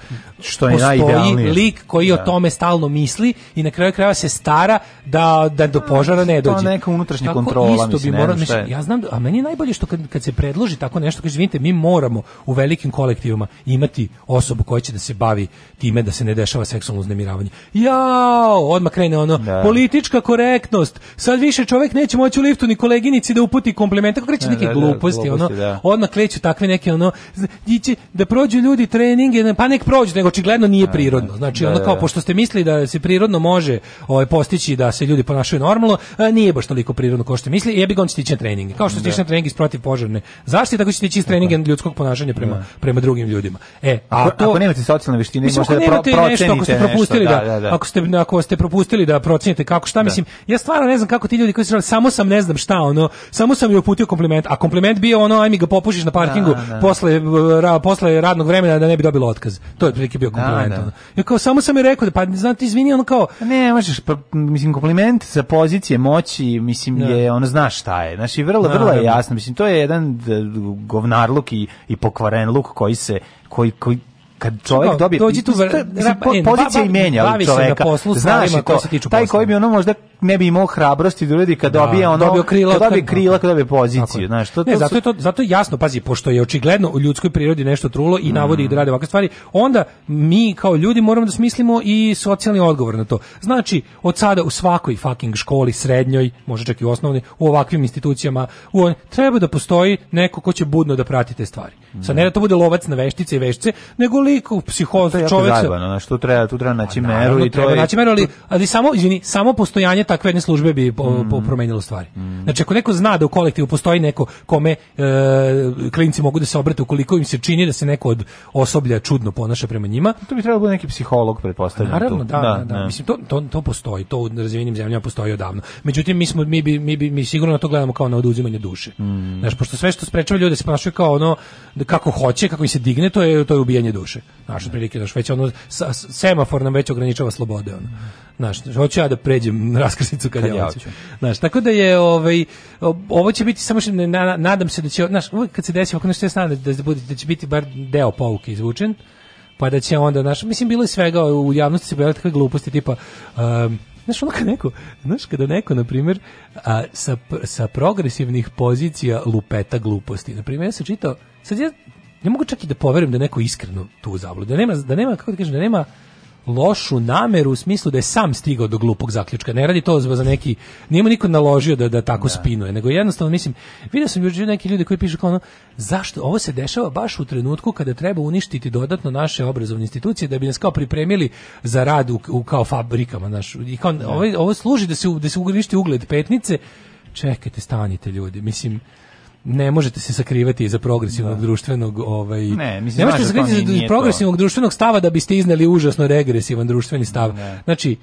Što je najidealnije. lik koji da. o tome stalno misli i na kraju krajeva se stara da da do požara ne dođe. To neka unutrašnja tako kontrola, isto bi mora, mislim, ja znam, da- a meni je najbolje što kad, kad se predloži tako nešto, kaže, vidite, mi moramo u velikim kolektivima imati osobu koja će da se bavi time da se ne dešava seksualno uznemiravanje. Jao, odmah krene ono, da. politička korektnost, sad više čovjek neće moći u liftu ni koleginici da uputi kompliment, kako kreće da, neke da, da, gluposti, gluposti, ono, da. odmah kreću takve neke, ono, ići, da prođu ljudi treninge, pa nek prođu, nego očigledno nije da, prirodno. Znači, ono kao, pošto ste mislili da se prirodno može ovaj, postići da se ljudi ponašaju normalno, a, e, nije baš toliko prirodno kao što misli, jebi ga on stići treninge. Kao što stići na treninge iz protiv požarne zaštite, tako će stići iz treninge ljudskog ponašanja prema, prema drugim ljudima. E, a ako, to, ako nemate socijalne veštine, mislim, možete da pro, nešto, ako ste propustili nešto, da, da, da, Ako, ste, ako ste propustili da procenite kako šta, da. mislim, ja stvarno ne znam kako ti ljudi koji su samo sam ne znam šta, ono, samo sam joj uputio kompliment, a kompliment bio ono, aj mi ga popušiš na parkingu da, da, da, Posle, ra, posle radnog vremena da ne bi dobilo otkaz. To je prilike bio da, kompliment. Ono. Ja kao, samo sam joj rekao, da, pa ti, izvini, ono kao... Pa ne, možeš, pa, mislim, kompliment sa pozicije moći, mislim, je, ono, znaš šta je. Znači, vrlo, vrlo je jasno, mislim, to je jedan govnarluk i, i pokvaren luk koji se koji, koji kad čovjek dobije dođi tu e, pozicija da i menja čoveka. Znaš to, taj koji bi ono možda ne bi imao hrabrosti da uradi kad da, dobije ono dobio krila, kad dobije krila, kad dobije poziciju, znaš, to, ne, zato je to zato je jasno, pazi, pošto je očigledno u ljudskoj prirodi nešto trulo i navodi mm. da rade ovakve stvari, onda mi kao ljudi moramo da smislimo i socijalni odgovor na to. Znači, od sada u svakoj fucking školi srednjoj, može čak i u osnovnoj, u ovakvim institucijama, u on, treba da postoji neko ko će budno da prati te stvari. Mm. Sad ne da to bude lovac na veštice i veštice, nego liku psihoz čovjek. To je zajebano, znači, tu treba, tu treba naći pa meru i to je... naći meru, ali, ali samo, izvini, samo postojanje takve jedne službe bi po, po promenilo stvari. Znači, ako neko zna da u kolektivu postoji neko kome e, klinci mogu da se obrate ukoliko im se čini da se neko od osoblja čudno ponaša prema njima. To bi trebalo biti neki psiholog, pretpostavljam. Naravno, da, da, da, da. Mislim, to, to, to postoji, to u razvijenim zemljama postoji odavno. Međutim, mi, smo, mi, bi, mi, bi, mi sigurno to gledamo kao na oduzimanje duše. Mm. Znaš, pošto sve što sprečava ljude se ponašaju kao ono kako hoće, kako im se digne, to je, to je ubijanje duše. Znaš, otprilike, znaš, već ono, sa, semafor nam već ograničava slobode. Ono. Znaš, hoću ja da pređem iskrsnicu kad, kad ja hoću. Znaš, tako da je ovaj ovo će biti samo što na, nadam se da će, znaš, uvek kad se desi ovako nešto ja da da bude da će biti bar deo pouke izvučen. Pa da će onda, znaš, mislim bilo je svega ovaj, u javnosti se pojavljaju takve gluposti tipa um, Znaš, ono kad neko, znaš, kada neko, na primjer, a, sa, sa progresivnih pozicija lupeta gluposti. Na primjer, ja sam čitao, sad ja ne mogu čak i da poverim da neko iskreno tu zabluda. Da nema, da nema, kako da kažem, da nema lošu nameru u smislu da je sam stigao do glupog zaključka. Ne radi to za neki, nije mu niko naložio da, da tako da. spinuje, nego jednostavno mislim, video sam juče neki ljudi koji pišu kao ono, zašto ovo se dešava baš u trenutku kada treba uništiti dodatno naše obrazovne institucije da bi nas kao pripremili za rad u, u kao fabrikama, naš. I kao, da. ovo, ovo služi da se da se uništi ugled petnice. Čekajte, stanite ljudi. Mislim, ne možete se sakrivati iza progresivnog da. društvenog ovaj ne, mislim, ne možete se da sakrivati iza progresivnog to. društvenog stava da biste izneli užasno regresivan društveni stav. Ne. Da. Znači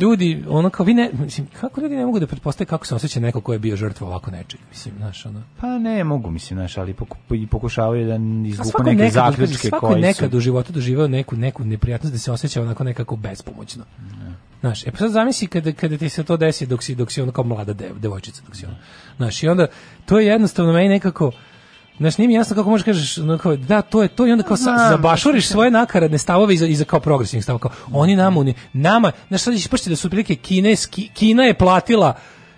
ljudi, ono kao vi ne, mislim, kako ljudi ne mogu da pretpostave kako se osjeća neko ko je bio žrtva ovako nečeg, mislim, znaš, ono. Pa ne mogu, mislim, znaš, ali pokušavaju da izvuku neke nekad, zaključke znači, svako koji su... nekad u životu doživao neku, neku neprijatnost da se osjeća onako nekako bespomoćno. Ne. Da. Znaš, e pa sad zamisli kada, kada ti se to desi dok si, dok si ono kao mlada dev, devojčica, dok si ono. Znaš, i onda, to je jednostavno meni nekako, Znaš, nije mi jasno kako možeš da kažeš, no, kao, da, to je to i onda kao sa, zabašuriš svoje nakaradne stavove iza, iza kao progresivnih stavova. Kao, oni nama, oni, nama, znaš, sad ispašće da su prilike kineski Kina je platila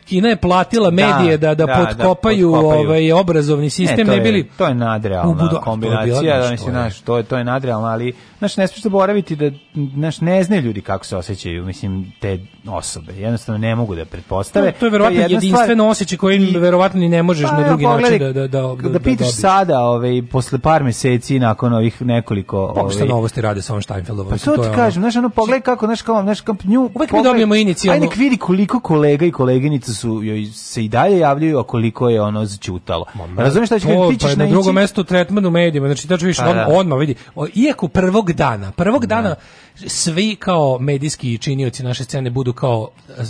Kina je platila da, medije da da, da, da potkopaju, da, potkopaju. ovaj obrazovni sistem ne, to ne bili to je nadrealna budu... kombinacija da mislim naš to je to je nadrealno ali znaš ne smiješ zaboraviti da naš ne znaju ljudi kako se osećaju, mislim te osobe jednostavno ne mogu da pretpostave to, to je verovatno je jedinstveno stvar... osjećaj koji verovatno ni ne možeš pa, na drugi način da da da da, da pitaš sada ovaj posle par meseci nakon ovih nekoliko pa, ovaj novosti rade sa on Steinfeldovom pa, to ti kažem znaš ono pogledaj kako znaš kao znaš kampnju, uvek mi dobijemo inicijalno ajde vidi koliko kolega i koleginica su joj se i dalje javljaju, a koliko je ono zćutalo. Razumeš šta će ti pa ćeš pa na, drugo drugom mestu tretman u medijima, znači tačno više on, pa odmah da. vidi. Iako prvog dana, prvog da. dana svi kao medijski činioci naše scene budu kao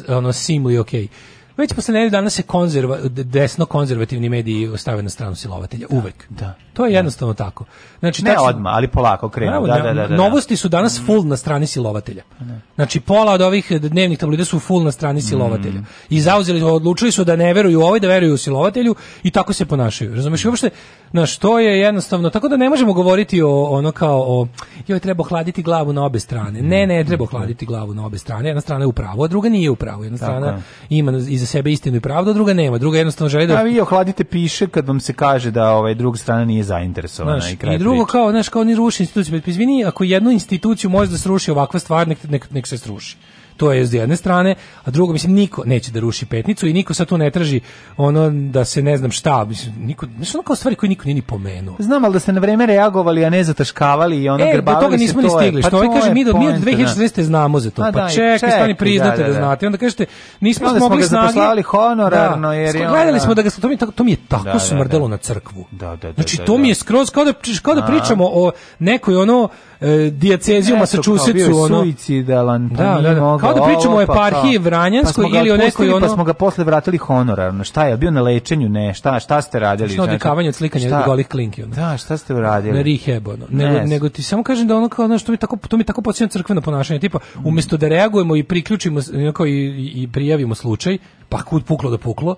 ono simli okej. Okay Već posle nedelju dana se konzerva, desno konzervativni mediji ostave na stranu silovatelja da, uvek. Da. To je da. jednostavno da. tako. Znači ne tačno, odmah, ali polako krenu. Da, da, da, da, da, Novosti su danas mm. full na strani silovatelja. Pa ne. Znači pola od ovih dnevnih tabloida su full na strani mm. silovatelja. Mm. I zauzeli odlučili su da ne veruju ovoj, da veruju silovatelju i tako se ponašaju. Razumeš? I uopšte na što je jednostavno tako da ne možemo govoriti o ono kao o joj treba hladiti glavu na obe strane. Ne, ne, treba hladiti glavu na obe strane. Jedna strana je u pravu, a druga nije u pravu. Jedna strana ima iz za sebe istinu i pravdu, druga nema. Druga jednostavno želi da... A vi ohladite piše kad vam se kaže da ovaj drug strana nije zainteresovana. Znaš, i, i drugo priče. kao, znaš, kao ni ruši instituciju. pa Izvini, ako jednu instituciju može da sruši ovakva stvar, nek, nek, nek se sruši. To je s jedne strane, a drugo mislim niko neće da ruši petnicu i niko sa tu ne traži ono da se ne znam šta, mislim niko, mislim ono kao stvari koje niko nije ni pomenuo. Znam al da ste na vreme reagovali, a ne zataškavali i ono e, grbavili do toga nismo ni stigli. Pa Što ovaj kaže mi do mi od 2016 da. znamo za to. Pa da, čekaj, ček, stani priznate da, da, da, da, znate. Onda kažete nismo smo mogli snage. Poslali honorarno da. jer je Gledali smo da ga to mi to mi je tako smrdelo na crkvu. Da, da, da. Znači to mi je skroz kao da kao da pričamo o nekoj ono e, dijaceziju Massachusettsu ono suicidalan pa da, da, da. kao da pričamo o pa eparhiji pa, Vranjanskoj pa ili o nekoj pa ono pa smo ga posle vratili honorarno šta je bio na lečenju ne šta šta ste radili znači odvikavanje od slikanja šta? golih klinki ono. da šta ste uradili na rehab ono ne, nego, nego ti samo kažem da ono kao ono što mi tako to mi tako počinje crkveno ponašanje tipa umesto da reagujemo i priključimo i, i prijavimo slučaj pa kud puklo da puklo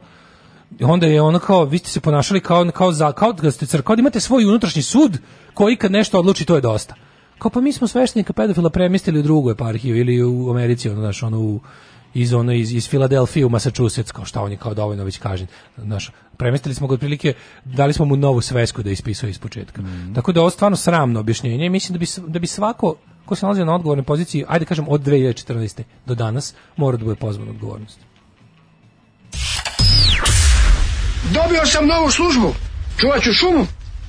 onda je ono kao vi ste se ponašali kao kao za kao da ste crkva da imate svoj unutrašnji sud koji kad nešto odluči to je dosta kao pa mi smo sveštenika pedofila premjestili u drugu eparhiju ili u Americi, ono, znaš, ono, u, iz ono iz iz Filadelfije u Massachusetts kao šta on je kao dovoljno već kažen naš premestili smo ga otprilike dali smo mu novu svesku da ispisuje ispočetka mm -hmm. tako da ovo stvarno sramno objašnjenje i mislim da bi da bi svako ko se nalazi na odgovornoj poziciji ajde kažem od 2014 do danas mora da bude pozvan odgovornost Dobio sam novu službu čuvaću šumu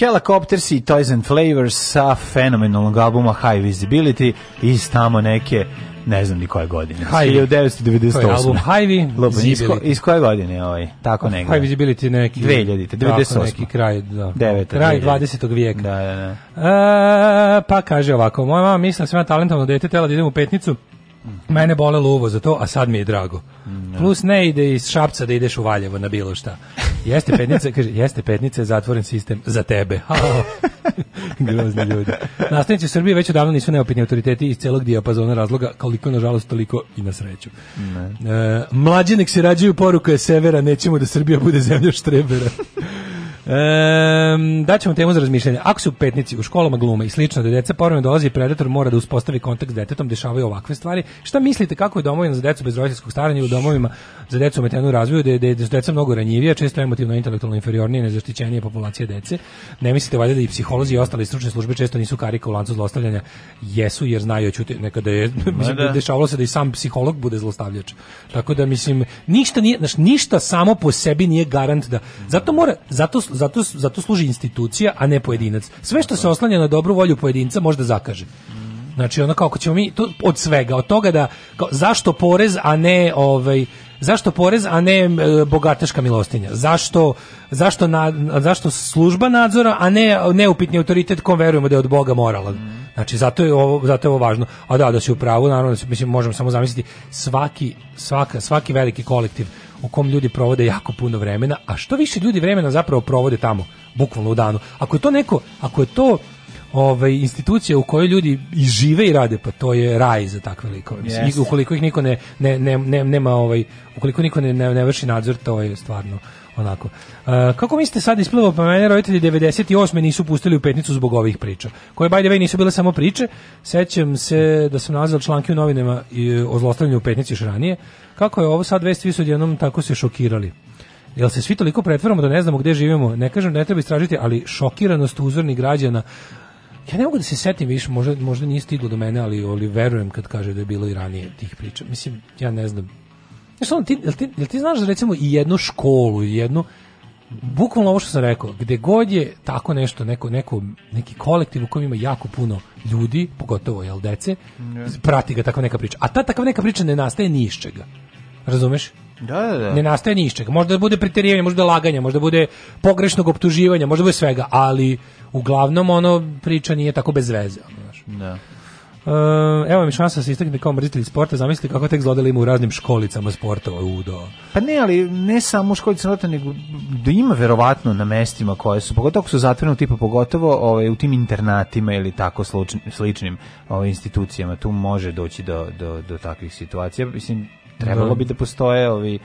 Helicopters i Toys and Flavors sa fenomenalnog albuma High Visibility iz tamo neke ne znam ni koje godine. Hajvi. 1998. Album Hajvi. Iz, ko, iz koje godine ovaj? Tako negde. High Visibility neki. 2000. 98. neki kraj. Da. 9. Kraj 20. vijeka. Da, da, da. E, pa kaže ovako, moja mama mislila da sam ja talentovno dete, tela da idem u petnicu, Mene bolelo uvo za to, a sad mi je drago. Mm, da. Plus ne ide iz Šapca da ideš u Valjevo na bilo šta. Jeste petnice, kaže, jeste petnice, zatvoren sistem za tebe. Grozni ljudi. Nastavnici u Srbiji već odavno nisu neopitni autoriteti iz celog dijapazona razloga, koliko nažalost toliko i na sreću. Ne. E, mlađi nek se rađaju poruka je severa, nećemo da Srbija bude zemlja štrebera. Ehm, da ćemo temu za razmišljanje. Ako su petnici u školama glume i slično, da deca povremeno dolazi i predator mora da uspostavi kontakt s detetom, dešavaju ovakve stvari. Šta mislite kako je domovina za decu bez roditeljskog staranja u domovima za decu ometenu razvoju, da je deca mnogo ranjivija, često emotivno intelektualno inferiornije, nezaštićenije populacije dece? Ne mislite valjda da i psiholozi i ostale stručne službe često nisu karika u lancu zlostavljanja? Jesu, jer znaju ćuti nekada da je mislim, da. dešavalo se da i sam psiholog bude zlostavljač. Tako da mislim ništa nije, znači ništa samo po sebi nije garant da. Zato mora zato zato, zato služi institucija, a ne pojedinac. Sve što se oslanja na dobru volju pojedinca može da zakaže. Znači ono kako ćemo mi to od svega, od toga da kao, zašto porez a ne ovaj zašto porez a ne e, bogateška milostinja? Zašto zašto, na, zašto služba nadzora a ne neupitni autoritet kom verujemo da je od Boga moralan? Znači zato je ovo zato je ovo važno. A da da se u pravu naravno da mislim možemo samo zamisliti svaki svaka svaki veliki kolektiv u kom ljudi provode jako puno vremena, a što više ljudi vremena zapravo provode tamo, bukvalno u danu. Ako je to neko, ako je to ovaj, institucija u kojoj ljudi i žive i rade, pa to je raj za takve likove. Mislim, yes. ukoliko ih niko ne, ne, ne, ne nema, ovaj, ukoliko niko ne, ne, ne vrši nadzor, to je stvarno Onako. E, kako mislite sad isplivao pa mene roditelji 98. nisu pustili u petnicu zbog ovih priča, koje by the way nisu bile samo priče. Sećam se da sam nalazio članke u novinama e, o zlostavljanju u petnici još ranije. Kako je ovo sad vest svi su odjednom tako se šokirali? Jel se svi toliko pretvaramo da ne znamo gde živimo? Ne kažem da ne treba istražiti, ali šokiranost uzornih građana ja ne mogu da se setim više, možda, možda nije stiglo do mene, ali, ali verujem kad kaže da je bilo i ranije tih priča. Mislim, ja ne znam, Znaš, on, ti, jel, ti, jel ti znaš da recimo i jednu školu, jednu, bukvalno ovo što sam rekao, gde god je tako nešto, neko, neko, neki kolektiv u kojem ima jako puno ljudi, pogotovo jel dece, yeah. prati ga takva neka priča. A ta takva neka priča ne nastaje ni iz čega. Razumeš? Da, da, da. Ne nastaje ni iz čega. Možda bude preterivanje, možda laganje, možda bude pogrešnog optuživanja, možda bude svega, ali uglavnom ono priča nije tako bez veze. Znaš. Da. Ehm, evo mi šansa da se istakne kao mrzitelj sporta, zamisli kako tek zlodela ima u raznim školicama sporta u do. Pa ne, ali ne samo u školici sporta, nego da ima verovatno na mestima koje su, pogotovo ako su zatvorene tipa, pogotovo ovaj, u tim internatima ili tako sličnim, sličnim ovaj, institucijama, tu može doći do, do, do takvih situacija. Mislim, trebalo da. bi da postoje ovi ovaj,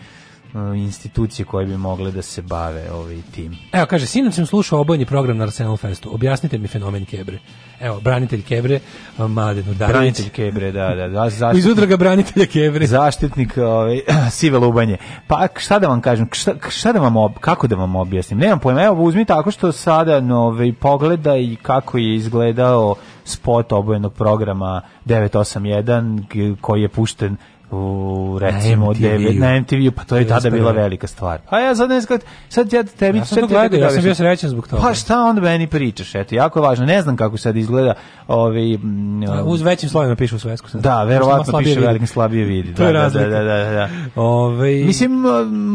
E, institucije koje bi mogle da se bave ovaj tim. Evo, kaže, sinoć sam slušao obojni program na Arsenal Festu. Objasnite mi fenomen Kebre. Evo, branitelj Kebre, e, Mladen Udarić. Branitelj Kebre, da, da. da zaštitnik, Iz udraga branitelja Kebre. Zaštitnik ovaj, sive lubanje. Pa, šta da vam kažem, šta, šta da vam, ob, kako da vam objasnim? Nemam pojma, evo, uzmi tako što sada nove, ovaj, pogleda i kako je izgledao spot obojenog programa 981 koji je pušten u recimo na mtv na MTV pa to je tada bila da. velika stvar. A ja sad ne znam, sad ja tebi... Ja sam to gledao, ja sam bio srećan zbog toga. Pa šta onda meni pričaš, eto, jako je važno, ne znam kako sad izgleda ovi... Ovaj, da, um, uz većim slovima piše u svesku. Da, verovatno piše velikim slabije vidi. To je da, razlika. Da, da, da. Ovaj- Mislim,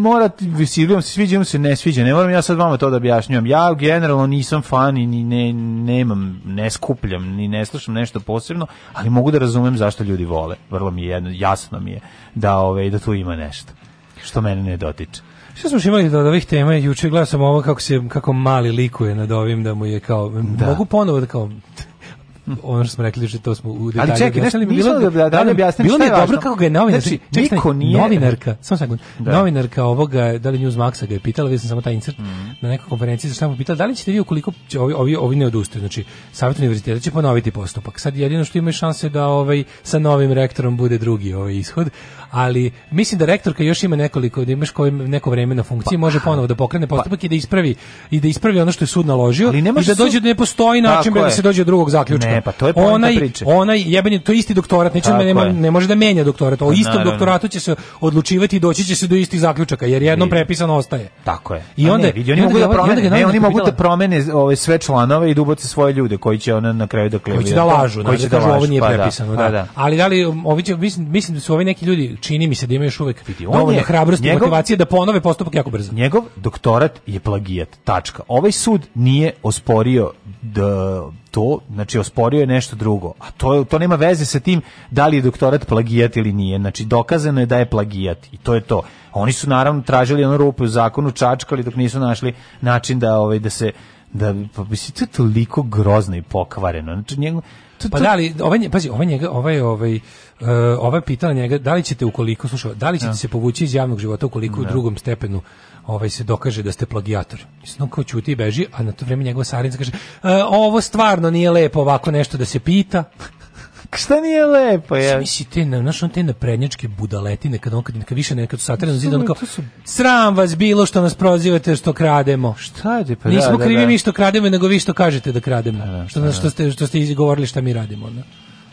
mora, sviđam se, sviđam se, ne sviđa, ne moram ja sad vama to da objašnjam. Ja generalno nisam fan i ni ne, nemam, ne skupljam, ni ne slušam nešto posebno, ali mogu da razumem zašto ljudi vole. Vrlo mi je jedno, jasno mi unije, da, ove, ovaj, da tu ima nešto, što mene ne dotiče. Što smo imali od ovih tema, juče gledao sam ovo kako, se, kako mali likuje nad ovim, da mu je kao, da. mogu ponovo da kao, ono što smo rekli da to smo u detalju. Ali čekaj, nešto bilo da da da, da objasnim bilo šta je dobro kako ga je novinar, znači, čekaj, niko nije novinarka, samo sekund. Da. Novinarka ovoga, da li News Maxa ga je pitala, vidim samo taj insert mm. na nekoj konferenciji za šta mu pitala, da li ćete vi ukoliko će ovi ovi ovi ne odustaju, znači savet univerziteta će ponoviti postupak. Sad jedino što ima šanse da ovaj sa novim rektorom bude drugi ovaj ishod, ali mislim da rektorka još ima nekoliko da imaš kojim neko vreme na funkciji pa, može ponovo da pokrene pa- postupak pa, i da ispravi i da ispravi ono što je sud naložio i da dođe da ne postoji način da se dođe do drugog zaključka. E pa to je onaj, priče. Onaj jebeni, to isti doktorat, neće da ne, ne može da menja doktorat. O pa istom doktoratu će se odlučivati i doći će se do istih zaključaka jer jednom prepisano ostaje. Tako je. I onda vidi, oni mogu da promene, ne, oni mogu da promene ove sve članove i duboce svoje ljude koji će ona na kraju da klevaju. Koji će da lažu, koji da, da, da kažu ovo nije pa prepisano, pa da. Ali da li um, ovi će mislim mislim da su ovi neki ljudi čini mi se da imaju još uvek dovoljno hrabrost i motivacije da ponove postupak jako brzo. Njegov doktorat je plagijat. Tačka. Ovaj sud nije osporio da to, znači osporio je nešto drugo. A to to nema veze sa tim da li je doktorat plagijat ili nije. Znači dokazano je da je plagijat i to je to. Oni su naravno tražili onu rupu u zakonu, čačkali dok nisu našli način da ovaj da se da pa mislim to toliko grozno i pokvareno. Znači njegov to, pa to... Pa da li, ovaj, pazi, ovaj njega, ovaj, ovaj, uh, eh, ovaj pitala njega, da li ćete ukoliko, slušaj, da li ćete ja. Da. se povući iz javnog života ukoliko ja. u da. drugom stepenu ovaj se dokaže da ste plagijator. Mislim, on kao ćuti i beži, a na to vreme njegova sarinca kaže, e, ovo stvarno nije lepo ovako nešto da se pita. Šta nije lepo, je? Misli te, znaš, on te naprednjačke budaletine, kada on, kad, kad više nekad su satirano zida, on kao, su... sram vas bilo što nas prozivate, što krademo. Šta je pa Nismo da, da krivi da, da. mi što krademo, nego vi što kažete da krademo. Da, da, što, što, da. ste, što ste izgovorili šta mi radimo. Da.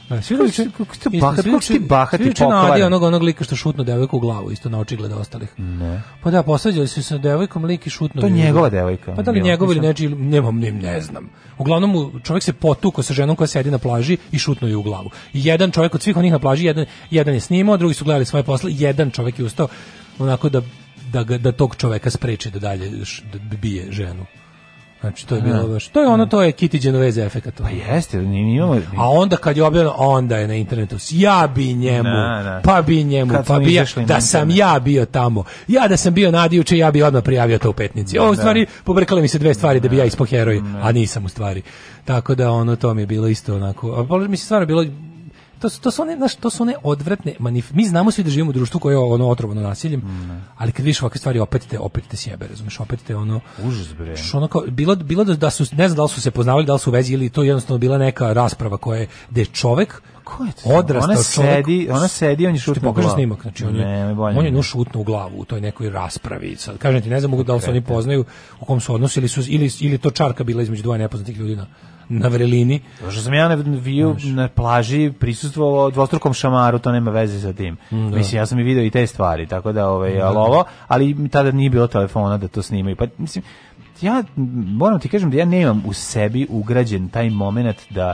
Da, Svi ljudi kako ti bahat, kako ti bahati pokvaren. onog onog lika što šutno devojku u glavu, isto na očigled ostalih. Ne. Pa da, posađali su se sa devojkom lik i šutno. To je njegova devojka. Pa da li njegova ili nečiji, nemam, ne, ne znam. Uglavnom čovjek se potukao sa ženom koja sedi na plaži i šutno je u glavu. Jedan čovjek od svih onih na plaži, jedan, jedan je snimao, drugi su gledali svoje posle, jedan čovjek je ustao onako da da, da tog čoveka spreči da dalje da bije ženu. Znači to je bilo baš. To je ono to je Kitty Genovese efekat. Pa jeste, ni imamo. A onda kad je objavljeno, onda je na internetu. Ja bi njemu, na, da, na. Da. pa bi njemu, kad pa bi ja, da sam ja bio tamo. Ja da sam bio nadijuče, ja bi odmah prijavio to u petnici. Ovo da. stvari pobrkale mi se dve stvari da bi ja ispo heroj, a nisam u stvari. Tako da ono to mi je bilo isto onako. A pa mi se stvarno bilo to su, to su one, znaš, to su one odvratne manif... Mi znamo svi da živimo u društvu koje je ono otrovano nasiljem, mm. ali kad vidiš ovakve stvari opet te, opet te sjebe, razumeš, opet te ono... Užas bre. Ono kao, bilo, bilo da, da, su, ne znam da li su se poznavali, da li su u vezi ili to jednostavno bila neka rasprava koja je, gde je čovek Ko je to? Odrastao ona sedi, ona sedi, on je šutno u glavu. snimak, znači on je, ne, on je nju u glavu u toj nekoj raspravi. Sad, kažem ti, ne znam mogu da li se oni poznaju u kom su odnosili, su, ili, ili to čarka bila između dva nepoznatih ljudi na, na vrelini. To što da sam ja na, viju, na plaži prisustvovao dvostrukom šamaru, to nema veze sa tim. Mm, da. Mislim, ja sam i video i te stvari, tako da, ovaj, da. ali ovo, ali tada nije bilo telefona da to snimaju. Pa, mislim, ja moram ti kažem da ja nemam u sebi ugrađen taj moment da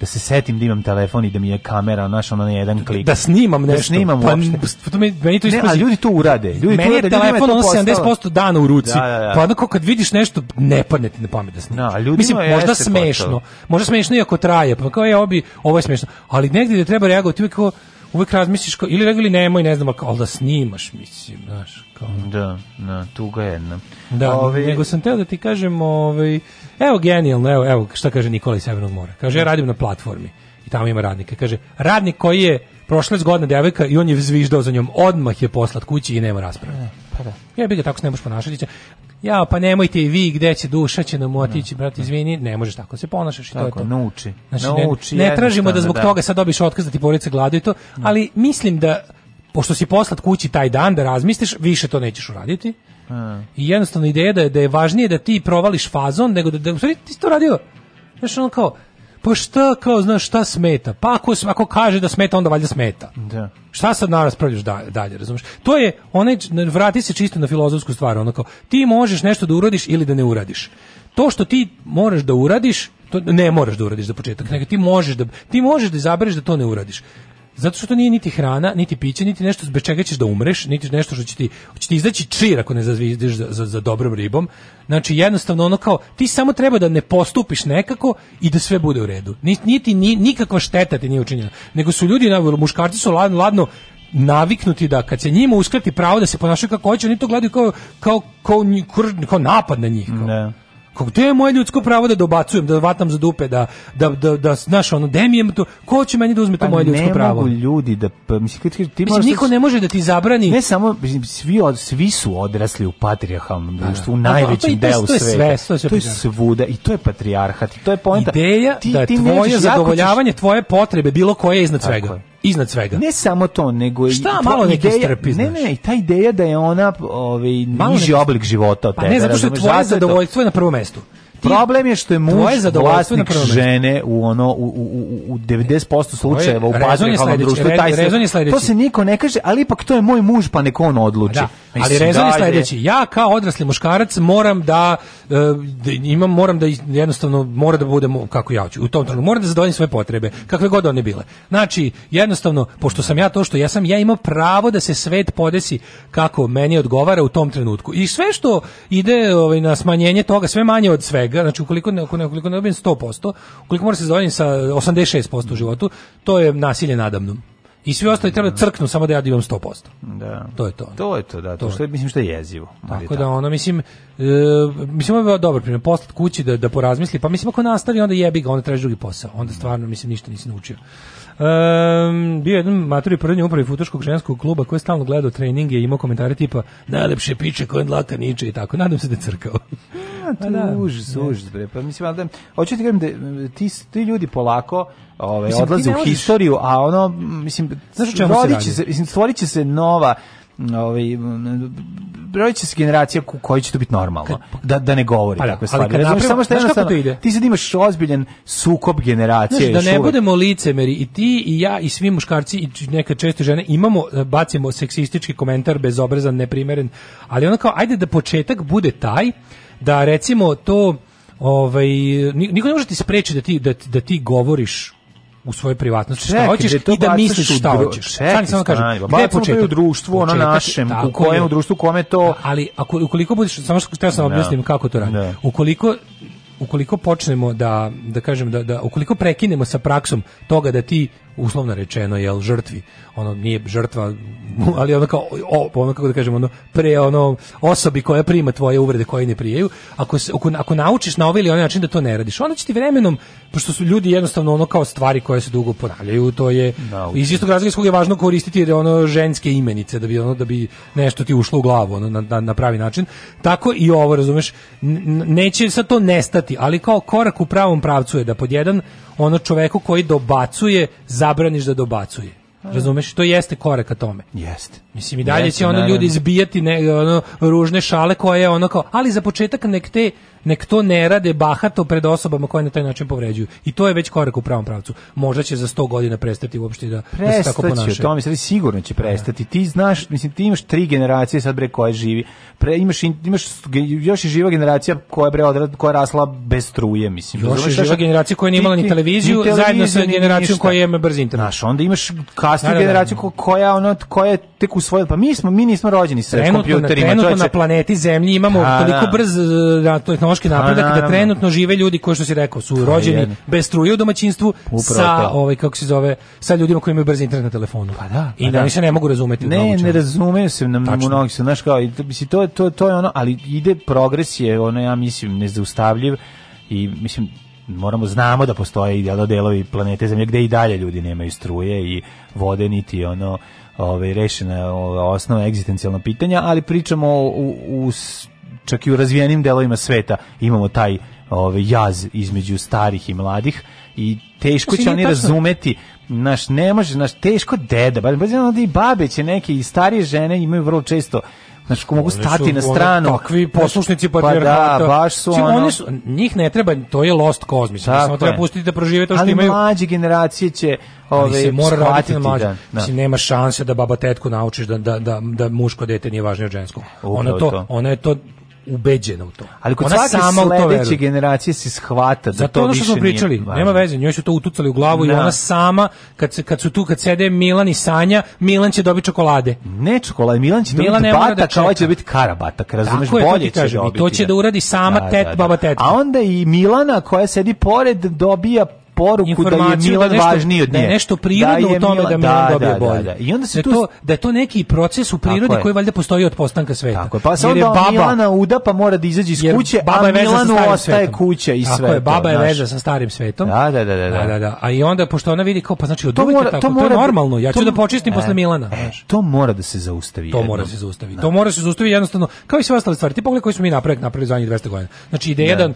da se setim da imam telefon i da mi je kamera naš ono na jedan da klik. Da snimam nešto. Da snimam pa, uopšte. Pa, meni, meni to ne, a ljudi to urade. Ljudi meni to urade, je telefon ono 70% dana u ruci. Da, da, da. Pa onako kad vidiš nešto ne padne ti na pamet da snimiš. Da, Mislim, možda smešno. Postalo. Možda smešno iako traje. Pa kao je, ovo, bi, ovo je smešno. Ali negdje da treba reagovati uvijek kao uvek razmisliš kao, ili rekli nemoj, ne znam, ali da snimaš, mislim, znaš, kao. Da, da, tuga jedna. Da, ove... nego sam teo da ti kažem, ovaj, evo genijalno, evo, evo šta kaže Nikola iz Severnog mora. Kaže, ja radim na platformi i tamo ima radnika. Kaže, radnik koji je Prošla je zgodna devojka i on je zviždao za njom. Odmah je poslat kući i nema rasprave. Ne, pa da. Ja bih ga tako se ne možeš ponašati. Ja, pa nemojte i vi gde će duša će nam da. otići, brate, izvini, ne možeš tako da se ponašaš i tako, to je to. Nauči. Znači, nauči, ne, ne tražimo da zbog da. toga sad dobiš otkaz da ti porodica gladu i to, da. ali mislim da pošto si poslat kući taj dan da razmisliš, više to nećeš uraditi. Mm. I jednostavno ideja da je, da je važnije da ti provališ fazon nego da, da u stvari ti si to radio. Znaš, ono kao, pa šta kao znaš šta smeta pa ako, ako kaže da smeta onda valjda smeta da šta sad na raspravljaš da, dalje, dalje razumiješ? To je, onaj, vrati se čisto na filozofsku stvar, ono kao, ti možeš nešto da uradiš ili da ne uradiš. To što ti moraš da uradiš, to ne moraš da uradiš za početak, nego ti možeš da, ti možeš da izabereš da to ne uradiš. Zato što to nije niti hrana, niti piće, niti nešto bez čega ćeš da umreš, niti nešto što će ti, će ti izaći čir ako ne zazviždeš za, za, za dobrom ribom. Znači jednostavno ono kao, ti samo treba da ne postupiš nekako i da sve bude u redu. Niti, ti ni, nikakva šteta ti nije učinjena. Nego su ljudi, muškarci su ladno, ladno naviknuti da kad se njima uskrati pravo da se ponašaju kako hoće, oni to gledaju kao, kao, kao, kao napad na njih. Kao. Ne. Da. Kako gde je moje ljudsko pravo da dobacujem, da vatam za dupe, da da da da znaš ono demijem to, ko će meni da uzme to pa moje ljudsko pravo? Ne mogu ljudi da pa, mislim kad ti mislim, moraš da niko ne može da ti zabrani. Ne samo mislim, svi od svi su odrasli u patrijarhalnom da. društvu u pa, pa, najvećem delu sveta. To je sve, to je, sve, to je svuda i to je patrijarhat, to je poenta. Ideja ti, da ti tvoje da zadovoljavanje tvoje potrebe bilo koje iznad svega. Je iznad svega. Ne samo to, nego i ta malo neki ideja, strpi, Ne, ne, i ta ideja da je ona ovaj niži oblik života od pa ne, zato što je tvoje zadovoljstvo je na prvom mestu problem je što je muž vlasnik žene u ono u u u 90% slučajeva u patrijarhalnom društvu taj se, to se niko ne kaže, ali ipak to je moj muž pa neko on odluči. Da, ali rezon je sledeći. Ja kao odrasli muškarac moram da, e, da imam moram da jednostavno mora da budem kako ja hoću. U tom trenutku moram da zadovoljim svoje potrebe, kakve god one bile. Znači, jednostavno pošto sam ja to što jesam, ja imam pravo da se svet podesi kako meni odgovara u tom trenutku. I sve što ide ovaj na smanjenje toga, sve manje od svega svega, znači ukoliko ne, ukoliko ne dobijem 100%, ukoliko moram se zadovoljim sa 86% u životu, to je nasilje nadamnom. I svi ostali treba da crknu samo da ja divam da 100%. Da. To je to. To je to, da. To, to. što je, mislim što je jezivo. Tako, tako da. da ono mislim e, mislim ovo je dobar primjer. Poslat kući da da porazmisli, pa mislim ako nastavi onda jebi ga, onda traži drugi posao. Onda stvarno mislim ništa nisi naučio. Um, bio jedan maturi prvnji upravi futoškog ženskog kluba koji je stalno gledao treninge i imao komentare tipa najlepše piče koje dlaka niče i tako. Nadam se da je crkao. A, pa da, užas, užas, bre. Pa mislim, da, hoću ti kažem da ti, ti ljudi polako ove, ovaj, mislim, odlaze u možeš... historiju, a ono, mislim, znaš o čemu se radi? Se, mislim, stvorit će se nova ovaj brojit se generacija ku koji će to biti normalno da da ne govori pa, da, takve stvari ali samo što jednostavno to ti sad imaš ozbiljan sukob generacije znaš, da ne uvek. budemo licemeri i ti i ja i svi muškarci i neka često žene imamo e, bacimo seksistički komentar bezobrazan neprimeren ali ona kao ajde da početak bude taj da recimo to ovaj niko ne može ti sprečiti da ti da, da ti govoriš u svoju privatnost šta hoćeš i da misliš šta hoćeš. Čekaj, samo kažem, pa gde početak? u društvu, ono našem, u kojem društvu, kome to... Da, ali ako, ukoliko budeš, samo što htio sam da. objasnim kako to radi. Da. Ukoliko ukoliko počnemo da da kažem da da ukoliko prekinemo sa praksom toga da ti uslovno rečeno jel žrtvi ono nije žrtva ali ona kao o, ono kako da kažemo ono pre ono osobi koja prima tvoje uvrede koje ne prijeju ako se ako, ako naučiš na ovaj ili onaj način da to ne radiš onda će ti vremenom pošto su ljudi jednostavno ono kao stvari koje se dugo ponavljaju to je Nauči. iz istog razloga je važno koristiti jer ono ženske imenice da bi ono da bi nešto ti ušlo u glavu ono na, na pravi način tako i ovo razumeš neće sa to nestati ali kao korak u pravom pravcu je da pod jedan ono čoveku koji dobacuje, zabraniš da dobacuje. Razumeš, to jeste korak ka tome. Jeste. Mislim i dalje jeste, će ono ljudi izbijati ne, ono ružne šale koje je ono kao, ali za početak nek te nek to ne rade bahato pred osobama koje na taj način povređuju. I to je već korak u pravom pravcu. Možda će za 100 godina prestati uopšte da, da se tako ponašaju. Prestati, To mi se sigurno će prestati. Da. Ti znaš, mislim ti imaš tri generacije sad bre koje živi. Pre, imaš imaš još i živa generacija koja bre odred, koja rasla bez struje, mislim. Još, još živa generacija koja nije imala ni televiziju, ni zajedno sa generacijom koja ima brz internet. Znaš, onda imaš kasniju da, da, da. generaciju koja ono koja je tek usvojila, pa mi smo mi nismo rođeni sa kompjuterima, na, na planeti Zemlji imamo da, toliko brz da to je tehnološki pa napredak da trenutno žive ljudi koji što se rekao su pa rođeni jedno. bez struje u domaćinstvu Upravo sa to. ovaj kako se zove sa ljudima koji imaju brzi internet na telefonu. Pa da. I pa da oni da. se ne mogu razumeti. Ne, ne razumeju se na mnogi se, znaš kao, mislim to to to je ono, ali ide progres je ono ja mislim nezaustavljiv i mislim moramo znamo da postoje i delovi planete zemlje gde i dalje ljudi nemaju struje i vode niti ono ovaj rešena osnova egzistencijalna pitanja, ali pričamo u, u čak i u razvijenim delovima sveta imamo taj ovaj jaz između starih i mladih i teško znači, će oni tačno. razumeti naš ne može naš teško deda pa da i babe će neke i starije žene imaju vrlo često Znaš, ko mogu stati na stranu. takvi poslušnici patrijarhata. Pa da, baš su ono... Oni su, njih ne treba, to je lost cause, mislim. Samo treba pustiti da prožive to što ali imaju. Ali mlađe generacije će ove, ali se mora raditi na mlađe. Da, da. Mislim, nema šanse da baba tetku naučiš da, da, da, da muško dete nije važnije od ženskog. ona, to, to. ona je to ubeđena u to. Ali kod Ona svake sama sledeće generacije se shvata da Zato to ono što više smo pričali, nije... nema veze, njoj su to utucali u glavu da. i ona sama, kad, kad su tu, kad sede Milan i Sanja, Milan će dobiti čokolade. Ne čokolade, Milan će Milan dobiti batak, da ovaj će dobiti karabatak, razumeš, Tako bolje je, to dobiti. I to će da uradi sama da, tet, da, da. baba tet. A onda i Milana koja sedi pored dobija poruku da je da Milan da nešto, važniji od da nje. Da nešto prirodno da u tome da Milan da, dobije da, da bolje. Da, da. I onda se da tu... to, da je to neki proces u prirodi koji valjda postoji od postanka sveta. Tako je, pa se onda baba, Milana uda pa mora da izađe iz kuće, baba a Milanu ostaje kuća i sve. Tako je, baba je veza sa starim svetom. Da, da, da. da, da. da, A i onda, pošto ona vidi kao, pa znači, oduvite tako, to, to je normalno, ja ću da počistim posle e, Milana. E, to mora da se zaustavi. To mora da se zaustavi. To mora se zaustavi jednostavno, kao i sve ostale stvari. Ti pogledaj koji smo mi napravili, napravili zadnjih 200 godina. Znači, ide jedan,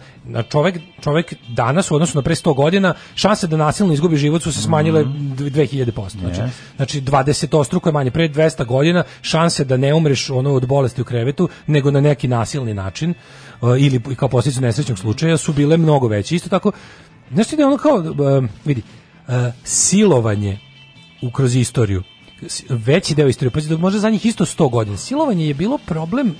čovek, čovek danas u odnosu na pre 100 godina šanse da nasilno izgubi život su se smanjile mm -hmm. 2000%. Znači, yes. znači 20 ostruko je manje. Pre 200 godina šanse da ne umreš ono od bolesti u krevetu, nego na neki nasilni način uh, ili kao posljedicu nesrećnog slučaja su bile mnogo veće. Isto tako, znaš ti da ono kao, uh, vidi, uh, silovanje u, kroz istoriju, veći deo istorije, pa možda za njih isto 100 godina, silovanje je bilo problem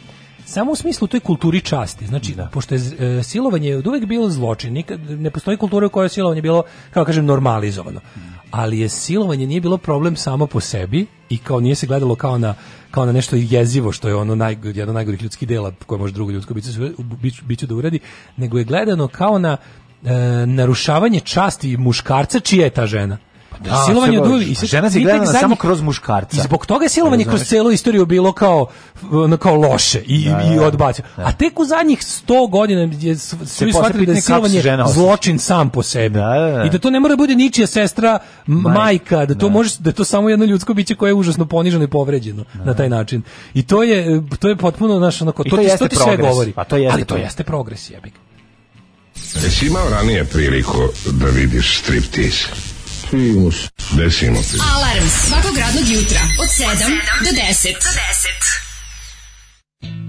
Samo u smislu toj kulturi časti. Znači, da. pošto je e, silovanje od uvek bilo zločin, nikad, ne postoji kultura u kojoj je silovanje bilo, kao kažem, normalizovano. Ali je silovanje nije bilo problem samo po sebi i kao nije se gledalo kao na kao na nešto jezivo što je ono naj, jedno najgorih ljudskih dela koje može drugo ljudsko biće, biće, da uradi, nego je gledano kao na e, narušavanje časti muškarca čija je ta žena. Da, da, silovanje u dueli. I sad, žena se gledala samo kroz muškarca. I zbog toga je silovanje kroz celu istoriju bilo kao, kao loše i, da, i da, da. odbacio. A tek u zadnjih 100 godina je, su shvatili da je silovanje zločin sam po sebi. I da to ne mora bude ničija sestra, majka, da to može da to samo jedno ljudsko biće koje je užasno poniženo i povređeno na taj način. I to je to je potpuno znaš, onako, to, to, ti, to ti sve govori. Pa to jeste Ali to jeste progres, jebik. Jesi imao ranije priliku da vidiš striptease? Desimo se. Desimo se. Alarm svakog radnog jutra od 7 do 10. Do 10.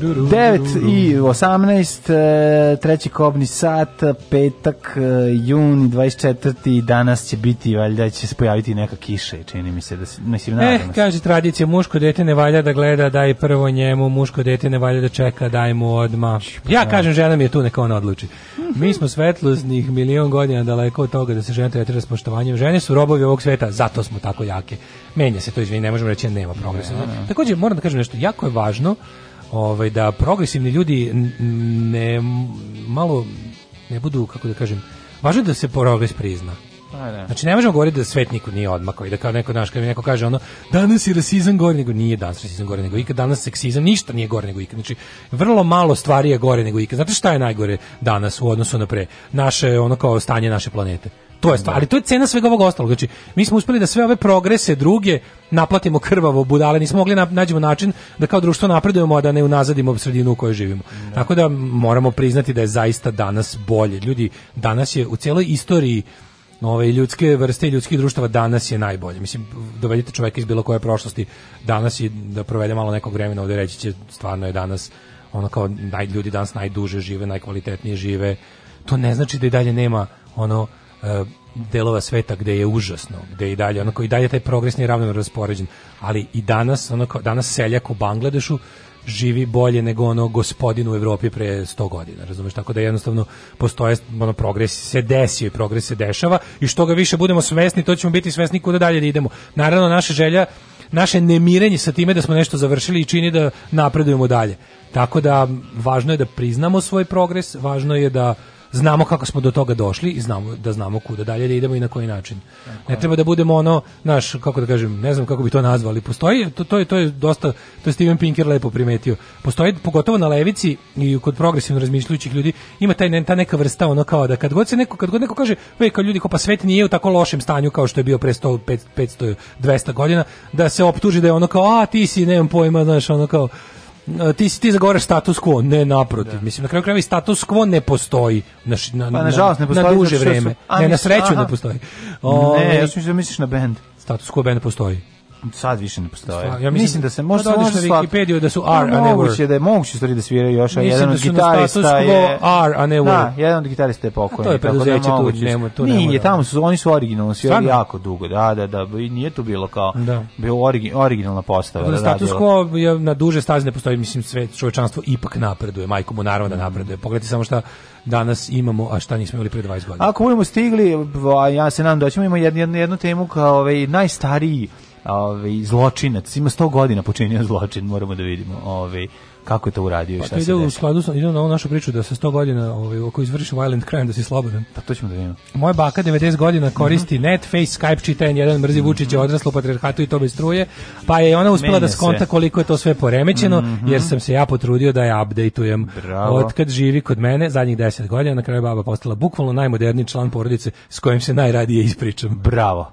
9 i 18, e, treći kobni sat, petak, e, juni 24. Danas će biti, valjda će se pojaviti neka kiša, čini mi se. Da se mislim, eh, kaže tradicija, muško dete ne valja da gleda, daj prvo njemu, muško dete ne valja da čeka, daj mu odma. Pa ja da. kažem, žena mi je tu, neka ona odluči. Mi smo svetlosnih milion godina daleko od toga da se žena tretira s poštovanjem. Žene su robovi ovog sveta, zato smo tako jake. Menja se to, izvini, ne možemo reći da nema progresa. Da, da. Takođe, moram da kažem nešto, jako je važno ovaj, da progresivni ljudi ne, malo ne budu, kako da kažem, važno da se progres prizna. Ajde. Pa da. Znači ne možemo govoriti da svet niko nije odmakao i da kao neko naš, kad neko kaže ono danas je rasizam gore nego nije danas rasizam gore nego ikad, danas seksizam ništa nije gore nego ikad. Znači vrlo malo stvari je gore nego ikad. Znate šta je najgore danas u odnosu na pre? Naše ono kao stanje naše planete. To je stvar, ali to je cena svega ovog ostalog. Znači, mi smo uspeli da sve ove progrese druge naplatimo krvavo budale, nismo mogli na, nađemo način da kao društvo napredujemo, a da ne unazadimo sredinu u kojoj živimo. No. Da. Tako da moramo priznati da je zaista danas bolje. Ljudi, danas je u cijeloj istoriji nove ljudske vrste i ljudskih društava danas je najbolje. Mislim, dovedite čoveka iz bilo koje prošlosti danas i da provede malo nekog vremena ovde reći će stvarno je danas ono kao naj, ljudi danas najduže žive, najkvalitetnije žive. To ne znači da i dalje nema ono Eh, delova sveta gde je užasno, gde i dalje onako i dalje taj progres nije ravno raspoređen, ali i danas onako danas seljak u Bangladešu živi bolje nego ono gospodin u Evropi pre 100 godina, razumeš, tako da jednostavno postoje, ono, progres se desio i progres se dešava i što ga više budemo svesni, to ćemo biti svesni kuda dalje da idemo. Naravno, naša želja, naše nemirenje sa time da smo nešto završili i čini da napredujemo dalje. Tako da, važno je da priznamo svoj progres, važno je da znamo kako smo do toga došli i znamo da znamo kuda dalje da idemo i na koji način. Tako. Ne treba da budemo ono, naš, kako da kažem, ne znam kako bi to nazvali, postoji, to, to, je, to je dosta, to je Steven Pinker lepo primetio, postoji pogotovo na levici i kod progresivno razmišljajućih ljudi, ima taj, ta neka vrsta ono kao da kad god se neko, kad god neko kaže, vej, kao ljudi, kao pa svet nije u tako lošem stanju kao što je bio pre 100, 500, 200 godina, da se optuži da je ono kao, a ti si, nemam pojma, znaš, ono kao, ti ti zagovaraš status quo, ne naprotiv. Da. Mislim na kraju krajeva status quo ne postoji na na pa, nažalost, ne postoji na duže vreme. Su, a, ne, na sreću aha. ne postoji. O, ne, ja ovaj, mislim da misliš na bend. Status quo bend postoji sad više ne postoje. Ja mislim, mislim da se možda odiš na Wikipediju da su pa R, a ne Moguće da je moguće stvari da svira još, a jedan da od gitarista je... R, a ne Da, jedan od gitarista je pokojni. Pa to da je preduzeće tu, nema, tu Nije, nema, tamo su, oni su originalno svirali jako dugo, da, da, da, i nije tu bilo kao, da. bilo origi, originalna postava. Pa da, da, status quo je na duže staze ne postoji, mislim, sve čovečanstvo ipak napreduje, majko mu naravno da mm. napreduje. Pogledajte samo šta danas imamo, a šta nismo imali pre 20 godina. Ako budemo stigli, ja se nadam da ćemo imati jednu, jednu temu kao ovaj, najstariji ovaj zločinac, ima 100 godina počinio zločin, moramo da vidimo, ovaj kako je to uradio pa, i šta to ide u skladu sa ide na ovu našu priču da se 100 godina ovaj ako izvrši violent crime da si slobodan. Pa to ćemo da vidimo. Moja baka 90 godina koristi mm -hmm. net, face, Skype, čita jedan mrzi mm -hmm. Vučića odraslo patrijarhatu i to bez struje, pa je ona uspela Menja da skonta se. koliko je to sve poremećeno, mm -hmm. jer sam se ja potrudio da je updateujem. Od kad živi kod mene zadnjih 10 godina, na kraju baba postala bukvalno najmoderniji član porodice s kojim se najradije ispričam. Bravo.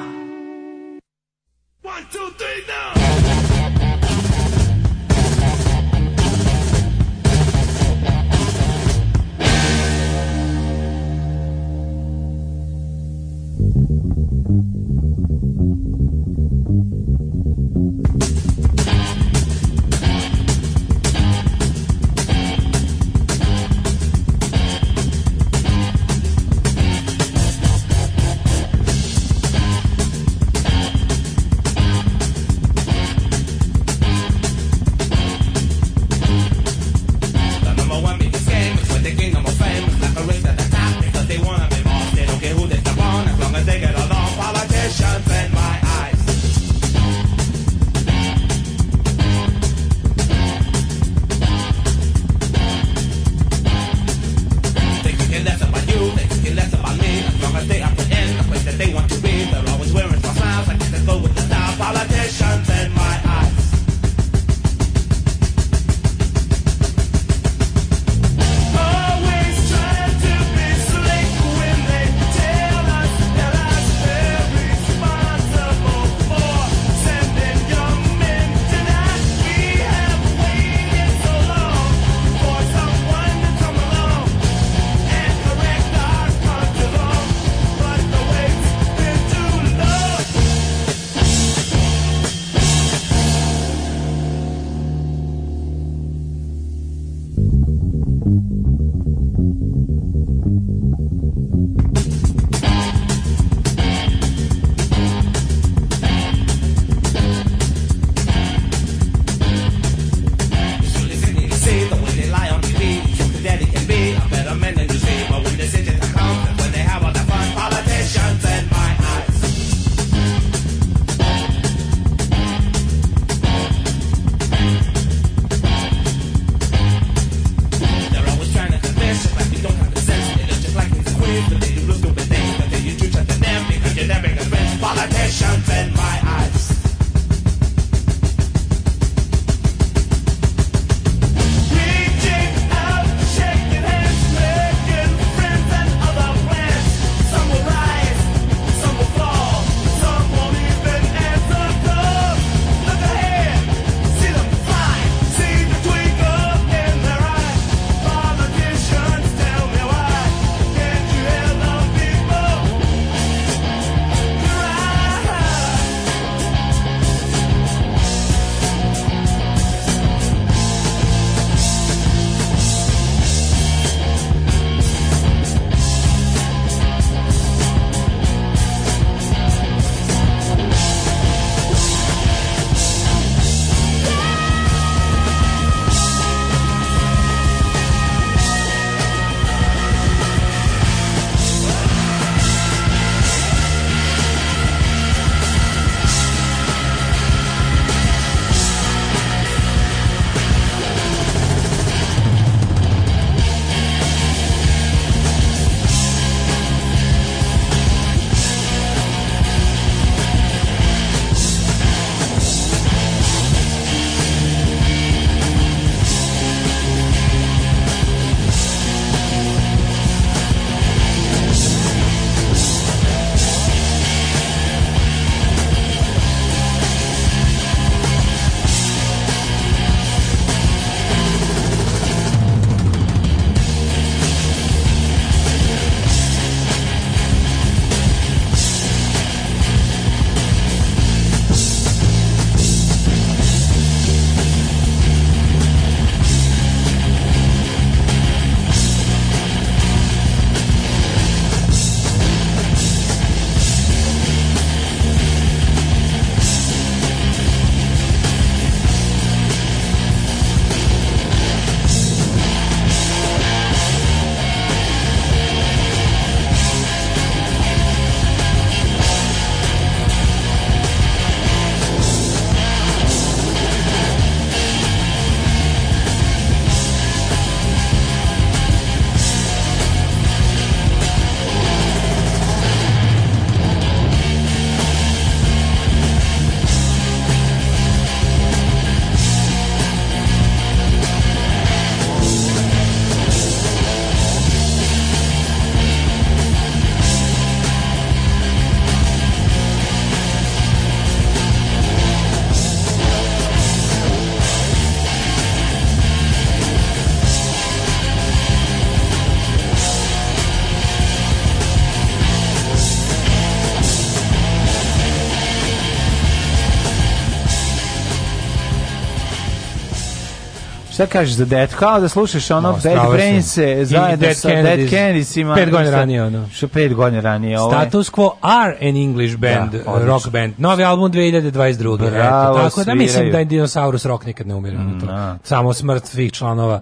Šta kažeš za Dead? Kao da slušaš ono no, Bad Brains zajedno Dead sa Kennedys, Dead Kennedys. Pet godina ranije ono. Što pet godina ranije. Ovo Status Quo are an English da, band, da, rock band. Novi album 2022. Bravo, Eto, tako da sviraju. da mislim da je Dinosaurus Rock nikad ne umire. Mm, da. Samo smrt svih članova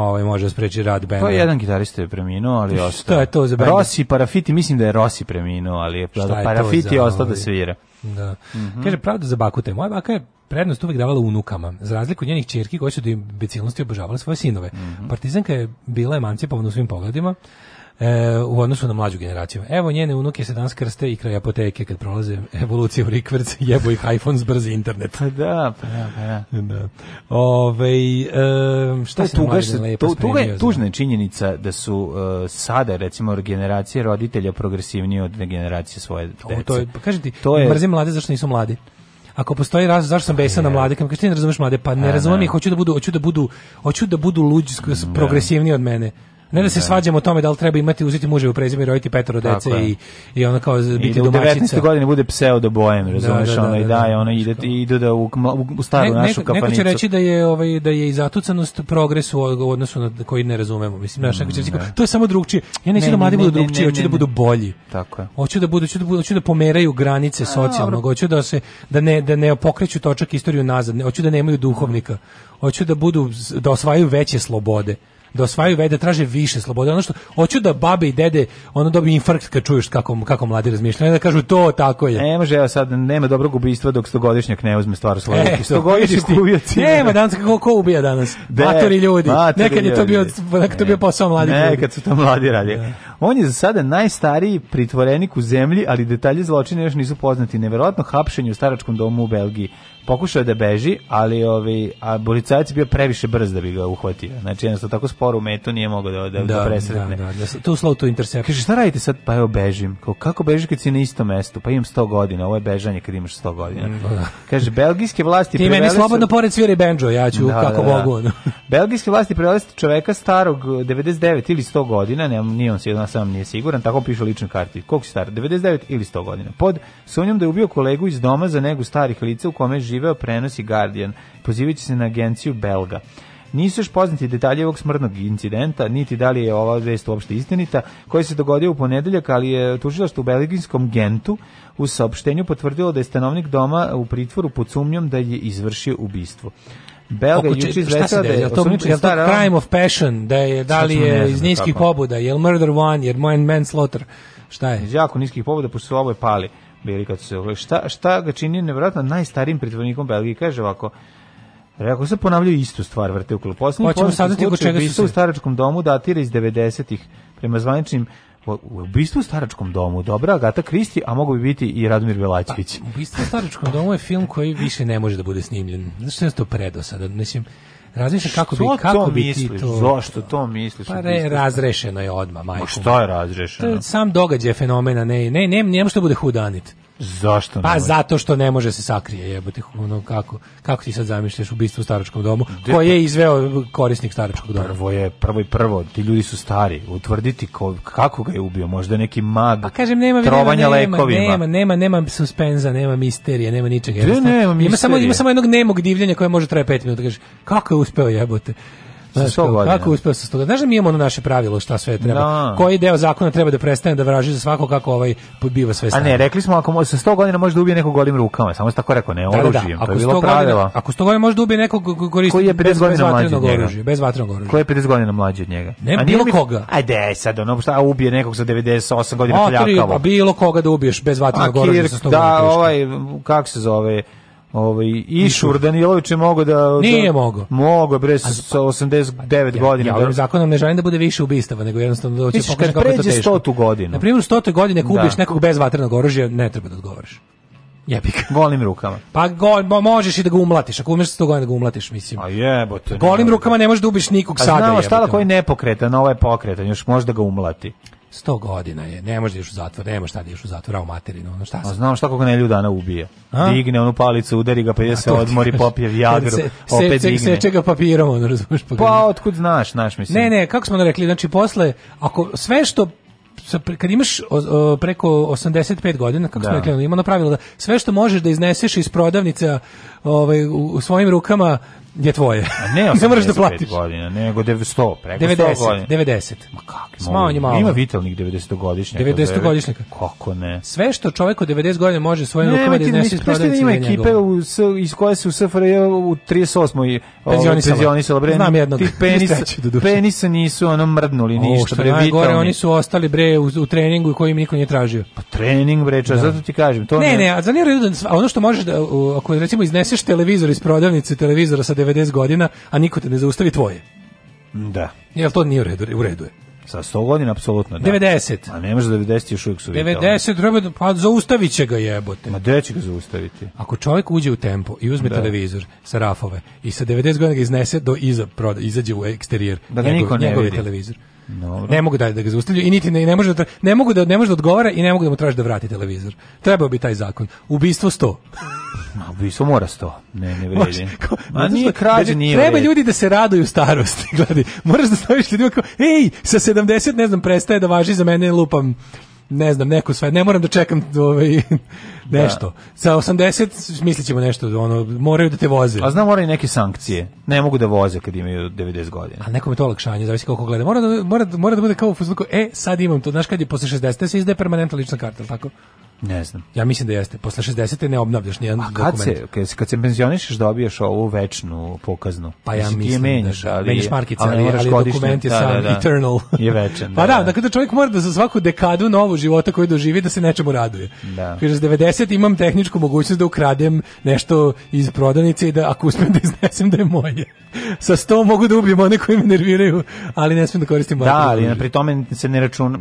ovaj može spreči rad benda. Pa jedan gitarista je preminuo, ali ostao. Šta je to za benda? Rossi Parafiti, mislim da je Rossi preminuo, ali je, je Parafiti ostao da ovaj? svira. Da. Mm -hmm. Kaže pravda za bakute. Moja baka je prednost uvek davala unukama, za razliku od njenih ćerki koje su do da imbecilnosti obožavale svoje sinove. Mm -hmm. Partizanka je bila emancipovana u svim pogledima e, u odnosu na mlađu generaciju. Evo njene unuke se danas krste i kraj apoteke kad prolaze u rikvrc, jebo ih iPhone brzi internet. Pa da, pa da, pa da. da. Ove, e, šta e, da se tuga, se, tu, tuga je tužna činjenica da su uh, sada recimo generacije roditelja progresivnije od generacije svoje dece. O, to je, pa kažem ti, to je... mrzim mlade zašto nisu mladi ako postoji razlog zašto sam besan na mlade, kako ti ne razumeš mlade, pa ne razumem ih, hoću da budu, hoću da budu, hoću da budu luđi, da. progresivniji od mene. Ne da se da. svađamo o tome da li treba imati uzeti muže u prezime i roditi petoro dece i i ona kao biti I da u domaćica. 19. godine bude pseudo bojem, da, razumeš, da, da, da, ona i daje, ona ide i ide da u, u staru ne, našu neko, kapanicu. Neko će reći da je ovaj da je i zatucanost progres u odnosu na koji ne razumemo. Mislim, znaš, mm, reći, to je samo drugčije. Ja neću ne, da mladi ne, budu drugčiji, hoću da budu bolji. Tako je. Hoću da budu, hoću da budu, hoću da pomeraju granice socijalno, hoću da se da ne da ne pokreću točak istoriju nazad, hoću da nemaju duhovnika. Hoću da budu da osvajaju veće slobode da osvajaju vede, traže više slobode. Ono što hoću da babe i dede ono dobiju infarkt kad čuješ kako kako mladi razmišljaju, da kažu to tako je. Nema je evo sad nema dobrog ubistva dok stogodišnjak ne uzme stvar svoju. E, stogodišnjak ubija Nema danas kako ko ubija danas. De, matori ljudi. Matori nekad je to bio nekad to bio posao mladih mladi. Nekad su to mladi radili. Ja. Da. On je za sada najstariji pritvorenik u zemlji, ali detalji zločina još nisu poznati. Neverovatno hapšenje u staračkom domu u Belgiji pokušao je da beži, ali ovaj a policajac je bio previše brz da bi ga uhvatio. Znači jednostavno tako sporo u metu nije mogao da, da da, da, presretne. Da, da, da, to slow to intercept. Kaže šta radite sad? Pa evo bežim. Kao, kako bežiš kad si na istom mestu? Pa imam 100 godina. Ovo je bežanje kad imaš 100 godina. Mm, da. da. Kaže belgijske vlasti Ti meni slobodno su... pored sviri bendžo, ja ću da, da kako mogu. belgijske vlasti privele čoveka starog 99 eh, ili 100 godina, ne, nije on sigurno, sam nije siguran, tako piše ličnoj karti. Koliko si star? 99 ili 100 godina. Pod sumnjom da je ubio kolegu iz doma za negu starih lica u kome živi preživeo prenosi Guardian, pozivajući se na agenciju Belga. Nisu još poznati detalje ovog smrtnog incidenta, niti da li je ova vest uopšte istinita, koji se dogodio u ponedeljak, ali je tužilaštvo u belgijskom Gentu u saopštenju potvrdilo da je stanovnik doma u pritvoru pod sumnjom da je izvršio ubistvo. Belga je juče izvestila da je osumnjičen stara... crime of passion, da je, da li je iz niskih pobuda, je murder one, je manslaughter, šta je? Iz jako niskih pobuda, pošto su oboje pali bili kad se Šta, šta ga čini nevjerojatno najstarijim pritvornikom Belgije? Kaže ovako, Rekao se ponavljaju istu stvar vrte u klubu. Poslednji Hoćemo saznati kod čega su se... u staračkom domu datira iz 90-ih prema zvaničnim u ubistvu u staračkom domu, dobra Agata Kristi, a mogu bi biti i Radomir Belačević. Pa, ubistvu u staračkom domu je film koji više ne može da bude snimljen. Zašto je to predo sada? Mislim, Razmišljam kako bi kako to bi misliš? ti to Zašto to misliš? Pa re, razrešeno je odma, majko. Ma šta je razrešeno? Sam događaj fenomena, ne, ne, ne, ne, ne što bude hudanit. Zašto? Pa zato što ne može se sakrije, jebote, ono kako kako ti sad zamišljaš ubistvo u staračkom domu? Ko pa- je izveo korisnik staračkog doma? Prvo je, prvo i prvo, ti ljudi su stari, utvrditi ko, kako ga je ubio, možda neki mag. Pa kažem nema trovanja nema, nema, lekovima. Nema, nema, nema suspenza, nema misterije, nema ničega. Gde, nema, ima samo ima samo jednog nemog divljenja koje može trajati 5 minuta, kaže. kako je uspeo jebote. Znaš, kako, kako uspeo sa toga? godina? Znaš da mi imamo ono naše pravilo šta sve treba? No. Da. Koji deo zakona treba da prestane da vraži za svako kako ovaj podbiva sve stane? A ne, rekli smo ako sa 100 godina može da ubije nekog golim rukama, samo se tako rekao, ne oružjem. Da, da, da. Ako, to je bilo godina, ako 100 godina može da ubije nekog koristi koji je 50 bez godina mlađi od njega. Bez vatrenog oružja. Koji je 50 godina mlađi od njega? Ne, a bilo mi... koga. Ajde, sad ono šta ubije nekog sa 98 godina pljakavo. A bilo koga da ubiješ bez vatrenog oružja sa 100 godina. Da, ovaj kako se zove? Ovaj i Šur Danilović je mogao da, da- Nije mogao. Mogao bre sa 89 ja, godina. Ja, da- ovim zakonom ne želim da bude više ubistava, nego jednostavno da hoće pokaže kako je to teško. 100. tu godinu. Na primjer 100. godine ako da. ubiješ nekog bez vatrenog oružja, ne treba da odgovaraš. Jebik. Golim rukama. Pa go, bo, možeš i da ga umlatiš, ako umeš sto godina da ga umlatiš, mislim. A jebote. Golim rukama ne možeš da ubiš nikog sada. A znamo šta koji nepokretan, ovo ovaj je pokretan, još može da ga umlati. 100 godina je, ne možeš u zatvor, nema šta da ješ u zatvor, u materinu, ono šta pa sam. A znam šta koga nelju dana ubije. A? Digne onu palicu, udari ga, pa je se odmori, popije jagru, opet se, digne. Seče ga papirom, ono razumeš. Pa, pa otkud znaš, znaš mislim. Ne, ne, kako smo ono rekli, znači posle, ako sve što sa kad imaš preko 85 godina kako da. smo rekli ima na pravilo da sve što možeš da izneseš iz prodavnica ovaj u svojim rukama je tvoje. A ne, ne moraš da platiš. godina, nego 100, preko 90, 100 godina. 90. Ma kako? Smanjanje malo. Ima vitalnih 90 godišnjaka. 90 godišnjaka. Kako ne? Sve što čovjek od 90 godina može svoje rukama da iznese iz prodavnice. Ima ekipe u, iz koje se u SFRJ u 38. penzionisala. Bre, Znam jednog. Ti penisa, penisa nisu ono mrdnuli ništa. O, što bre, najgore, da, oni su ostali bre u, u treningu koji im niko nije tražio. Pa trening bre, čas, da. zato ti kažem. To ne, ne, ne a zaniraju, da- ono što možeš da, u, ako recimo izneseš televizor iz prodavnice, televizora sa 90 godina, a niko te ne zaustavi tvoje. Da. Jel to nije u redu? U redu je. Sa 100 godina, apsolutno da. 90. A ne može 90 još uvijek su 90 treba da- pa zaustavit će ga jebote. Ma gde će ga zaustaviti? Ako čovjek uđe u tempo i uzme da. televizor sa rafove i sa 90 godina ga iznese do iza, proda, izađe u eksterijer da ga njegov, niko ne njegov vidi. televizor. Dobro. Ne mogu da, da ga zaustavljaju i niti ne, ne, može da, ne mogu da ne može da odgovara i ne mogu da mu traži da vrati televizor. Trebao bi taj zakon. Ubistvo 100. Ma, ubistvo mora sto. Ne, ne vredi. Ma nije krađe, nije Treba ljudi da se raduju starosti. Gledaj, moraš da staviš ljudima kao, ej, sa 70, ne znam, prestaje da važi za mene, lupam ne znam, neko sve, ne moram da čekam ovaj, da. nešto. Da. Sa 80 mislit ćemo nešto, ono, moraju da te voze. A znam, moraju neke sankcije. Ne mogu da voze kad imaju 90 godina. A nekom je to olakšanje, zavisi kako gleda. Mora da, mora, mora da bude kao u fuzluku, e, sad imam to, znaš kad je posle 60 da se izdaje permanentna lična karta, tako? Ne znam. Ja mislim da jeste. Posle 60. ne obnavljaš nijedan kad dokument. Se, kad, se, kad se penzionišeš dobiješ ovu večnu pokaznu. Pa ja mislim, mislim da menjaš, da, ali, menjaš markice, ali, ali, ali dokument je da, sam da, da. eternal. Je večan. Da, pa da, da, da, da. da kada čovjek mora da za svaku dekadu novu života koju doživi da se nečemu raduje. Da. Kaže, s 90 imam tehničku mogućnost da ukradem nešto iz prodavnice i da ako uspem da iznesem da je moje. Sa 100 mogu da ubijem one koji me nerviraju, ali ne smem da koristim Da, ali pri tome se ne računa,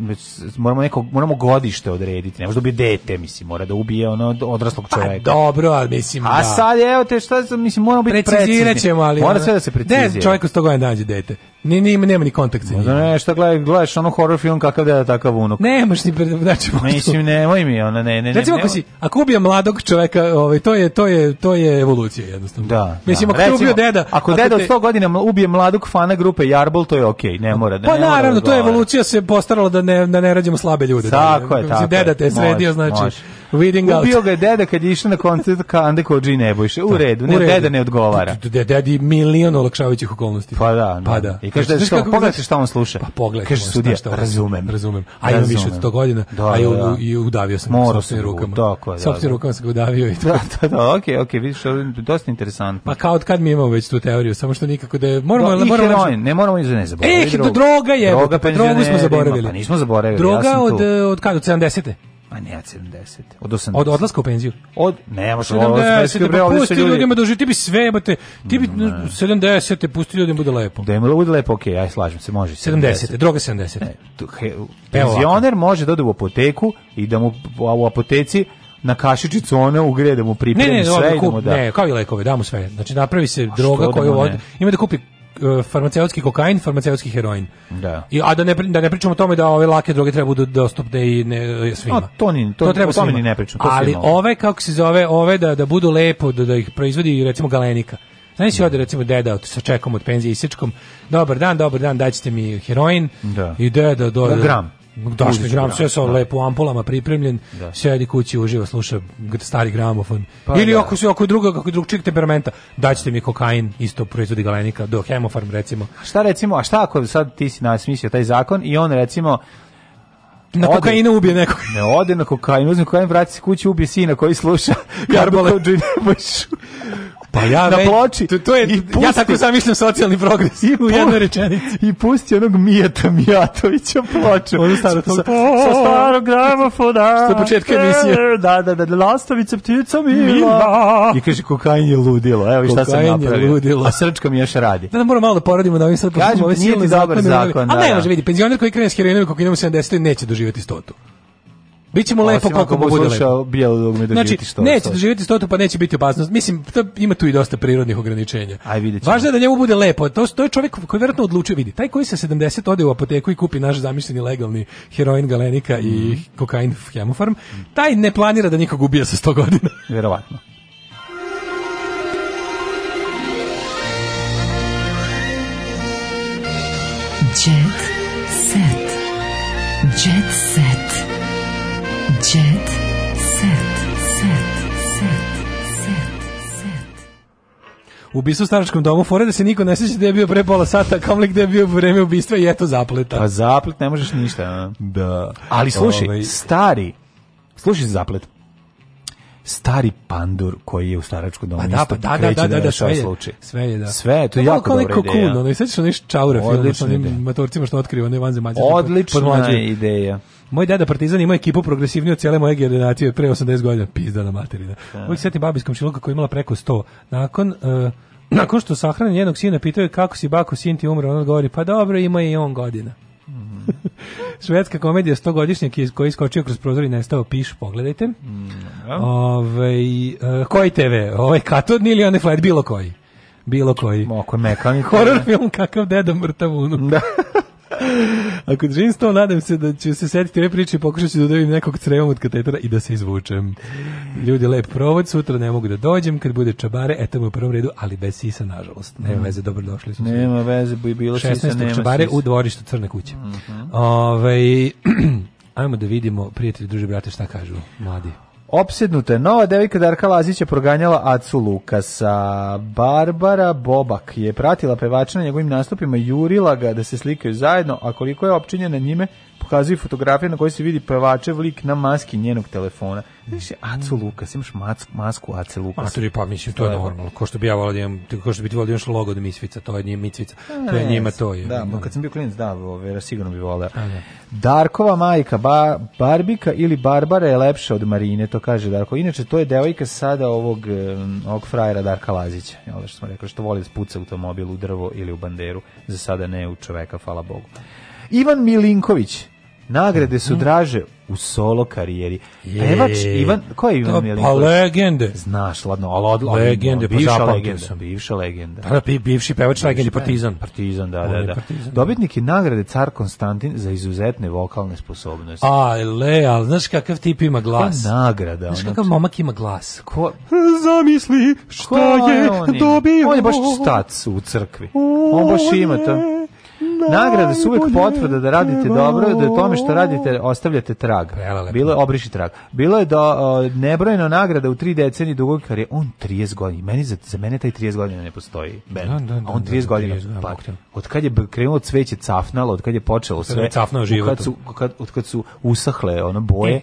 moramo, neko, moramo godište odrediti, ne može da ubije dete, mislim, mora da ubije ono odraslog pa čoveka. Pa dobro, ali mislim A da. sad, evo te, šta, mislim, moramo biti precizni. Precizirat ćemo, ali... Mora sve da se precizira. Ne, čovjek od 100 godina nađe dete. Ne, ne, nema ni kontakt sa njim. Da ne, šta gledaš, onaj horor film kakav da takav unuk. Nemaš ti znači da mislim nemoj mi ona ne ne. ne. Recimo ako si ako ubija mladog čoveka, ovaj to je to je to je evolucija jednostavno. Da. Mislim da. ako recimo, ubio deda, ako, ako deda od 100 godina ubije mladog fana grupe Jarbol, to je okej, okay, ne mora da. Pa ne da naravno, to je evolucija se postarala da ne da ne rađamo slabe ljude. Tako da, je, tako. Znači, Deda te sredio znači. Može. Weeding out. Ubio ga je deda kad je išao na koncert ka Ande Koji Nebojše. U da, redu, ne, deda ne odgovara. Dedi milion olakšavajućih okolnosti. Pa da, pa da. da. I kaže da što, pogledaj šta on sluša. Pa pogledaj. Kaže sudija, razumem. Razumem. A imam više od 100 godina, da, a i udavio sam Moro sa rukama. Tako, da. Sa rukama sam ga udavio i to. Da, da, okej, okej, vidiš, dosta interesantno. Pa kao od kad mi imamo već tu teoriju, samo što nikako da je, moramo, da, moramo, heroin, ne moramo iz ne zaboraviti. Eh, droga je, droga, pa drogu smo zaboravili. Pa nismo zaboravili. ja sam Droga od, eh, od kad, od 70. Ma pa ne, od 70. Od 80. Od odlaska u penziju? Od, ne, možda od 70. Bre, pa pusti ljudi... ljudima da ti bi sve, imate, ti bi ne. 70. Te pusti ljudima da bude lepo. Da im bude lepo, okej, okay, aj slažem se, može. 70. 70. Droga 70. Ne, tu, he, penzioner može da ode u apoteku i da mu u apoteci na kašičicu ona ugrije da mu pripremi ne, ne, sve ne, da kup, da... Ne, kao i lekove, da mu sve. Znači napravi se A droga da koju vodi. Ima da kupi E, farmaceutski kokain, farmaceutski heroin. Da. I, a da ne, da ne pričamo o tome da ove lake droge treba budu dostupne i ne, e, svima. No, to, ni, to, to treba svima. ne pričamo. To Ali svima. ove, kako se zove, ove da, da budu lepo, da, da ih proizvodi recimo galenika. Znači si da. ode recimo deda sa čekom od penzije isečkom, dobar dan, dobar dan, daćete mi heroin da. i deda do, do, gram. Dašli gram, da. sve sa da. lepo ampulama pripremljen, da. sedi kući, uživa, sluša stari gramofon. Pa, da. Ili da. ako se ako druga, kako drugčijeg temperamenta, daćete mi kokain, isto proizvodi galenika, do hemofarm recimo. A šta recimo, a šta ako sad ti si nasmislio taj zakon i on recimo na kokainu ubije nekog. Ne ode na kokainu, uzme kokain, vrati se kući, ubije sina koji sluša Karbola. pa ja na ploči. To, to je, pusti, ja tako sam mislim socijalni progres i u jednoj rečenici. I pusti onog Mijeta Mijatovića ploču. Ono staro, sa, sa starog gramofona. je početka emisije. E, da, da, da, da, lastavica ptica mila. I kaže, kokain je ludilo. Evo šta sam napravio. ludilo. A srčka mi još radi. Da, da moramo malo da poradimo na da ovim sad. Kažem, nije ti dobar zakon. Da, A ne može, vidi, penzioner koji krene s heroinom, kako idemo 70, neće doživjeti stotu. Biće mu lepo koliko mu bude lepo. Bijelo da znači, što neće doživjeti stotu, pa neće biti opasnost. Mislim, to, ima tu i dosta prirodnih ograničenja. Aj, vidjet Važno je da njemu bude lepo. To, to je čovjek koji vjerojatno odlučuje, vidi. Taj koji sa 70 ode u apoteku i kupi naš zamišljeni legalni heroin, galenika mm. i mhm. kokain hemofarm, taj ne planira da nikog ubija sa 100 godina. Vjerovatno. Jet set. Jet set. ubistvo u staračkom domu, fore da se niko ne seća da je bio pre pola sata, kamli gde je bio vreme ubistva i eto zapleta. Pa zaplet ne možeš ništa. A? Da. Ali slušaj, Ove... Ovaj- stari, slušaj zaplet stari pandur koji je u staračkom domu. Pa da, pa da da, da, da, da, da, da, sve je, sve je, da. Sve je, to je da, jako dobra ideja. Kokun, ono, i sećaš onih čaura film sa onim matorcima što otkriva, vanze vanzemaljske. Odlična ideja. Moj deda Partizan ima ekipu progresivniju od cele moje generacije pre 80 godina. Pizda na materina. Da. da. Uvijek sveti babi komšiluka koja je imala preko 100. Nakon... Uh, nakon što sahrani njenog sina, pitao je kako si bako, sin ti umre, on odgovori, pa dobro, ima i on godina. Mhm. Švedska komedija 100 godišnjak koji je skočio kroz prozor i nestao piš, pogledajte. Mm, da. Ove, ovaj, uh, koji TV? Ovaj katodni ili onaj flat, bilo koji? Bilo koji. Moko mekan. Horor film kakav deda mrtav unuk. Da. Ako držim sto, nadam se da ću se setiti ove priče i pokušat da dobijem nekog crevom od katetera i da se izvučem. Ljudi, lep provod, sutra ne mogu da dođem, kad bude čabare, eto mu u prvom redu, ali bez sisa, nažalost. Nema da. veze, dobrodošli došli smo. Nema veze, bi bilo 16. sisa, nema čabare sisa. u dvorištu Crne kuće. Uh -huh. Ove, ajmo da vidimo, prijatelji, druže, brate, šta kažu mladi. Opsednuta je nova devika Darka Lazića proganjala Acu Lukasa. Barbara Bobak je pratila pevača na njegovim nastupima, jurila ga da se slikaju zajedno, a koliko je opčinjena njime, pokazuju fotografije na kojoj se vidi pevačev lik na maski njenog telefona. Znaš, Acu Lukas, imaš mac, masku Ace Lukas. Matori, pa mislim, to je normalno. Ko što bi ja volao da imam, ko što bi ti volao da imaš logo od da Misvica, to je njima Misvica, to je njima to je. Da, kad sam bio klinac, da, vera, sigurno bi volao. Da. Darkova majka, ba, Barbika ili Barbara je lepša od Marine, to kaže Darko. Inače, to je devojka sada ovog, ovog frajera Darka Lazića, jel, da, što smo rekli, što voli da spuca automobil u drvo ili u banderu, za sada ne u čoveka, hvala Bogu. Ivan Milinković, Nagrade su mhm. draže u solo karijeri. Pevač Ivan, ko je Ivan Milinković? Pa legende. Znaš, ladno, ali od, legende, pa bivša legenda. Sam. Bivša legenda. Da, da, bivši pevač legende, partizan. Partizan, da, da, da. Partizan, da. Dobitnik je nagrade car Konstantin za izuzetne vokalne sposobnosti. A, le, ali znaš kakav tip ima glas? Koja nagrada? Znaš kakav momak ima glas? Ko? Zamisli šta ko je, je on dobio. On je baš stac u crkvi. On baš ima to nagrade su uvek potvrda da radite dobro, da tome što radite ostavljate trag. Bilo je obriši trag. Bilo je da nebrojeno nagrada u tri decenije dugog karijere. On 30 godina. Meni za, za mene taj 30 godina ne postoji. Ben. Da, da, da, on 30 da, da, godina. Da, pa, od kad je krenulo cveće cafnalo, od kad je počelo sve. Cafnao život. Od, od kad su usahle ono boje. E,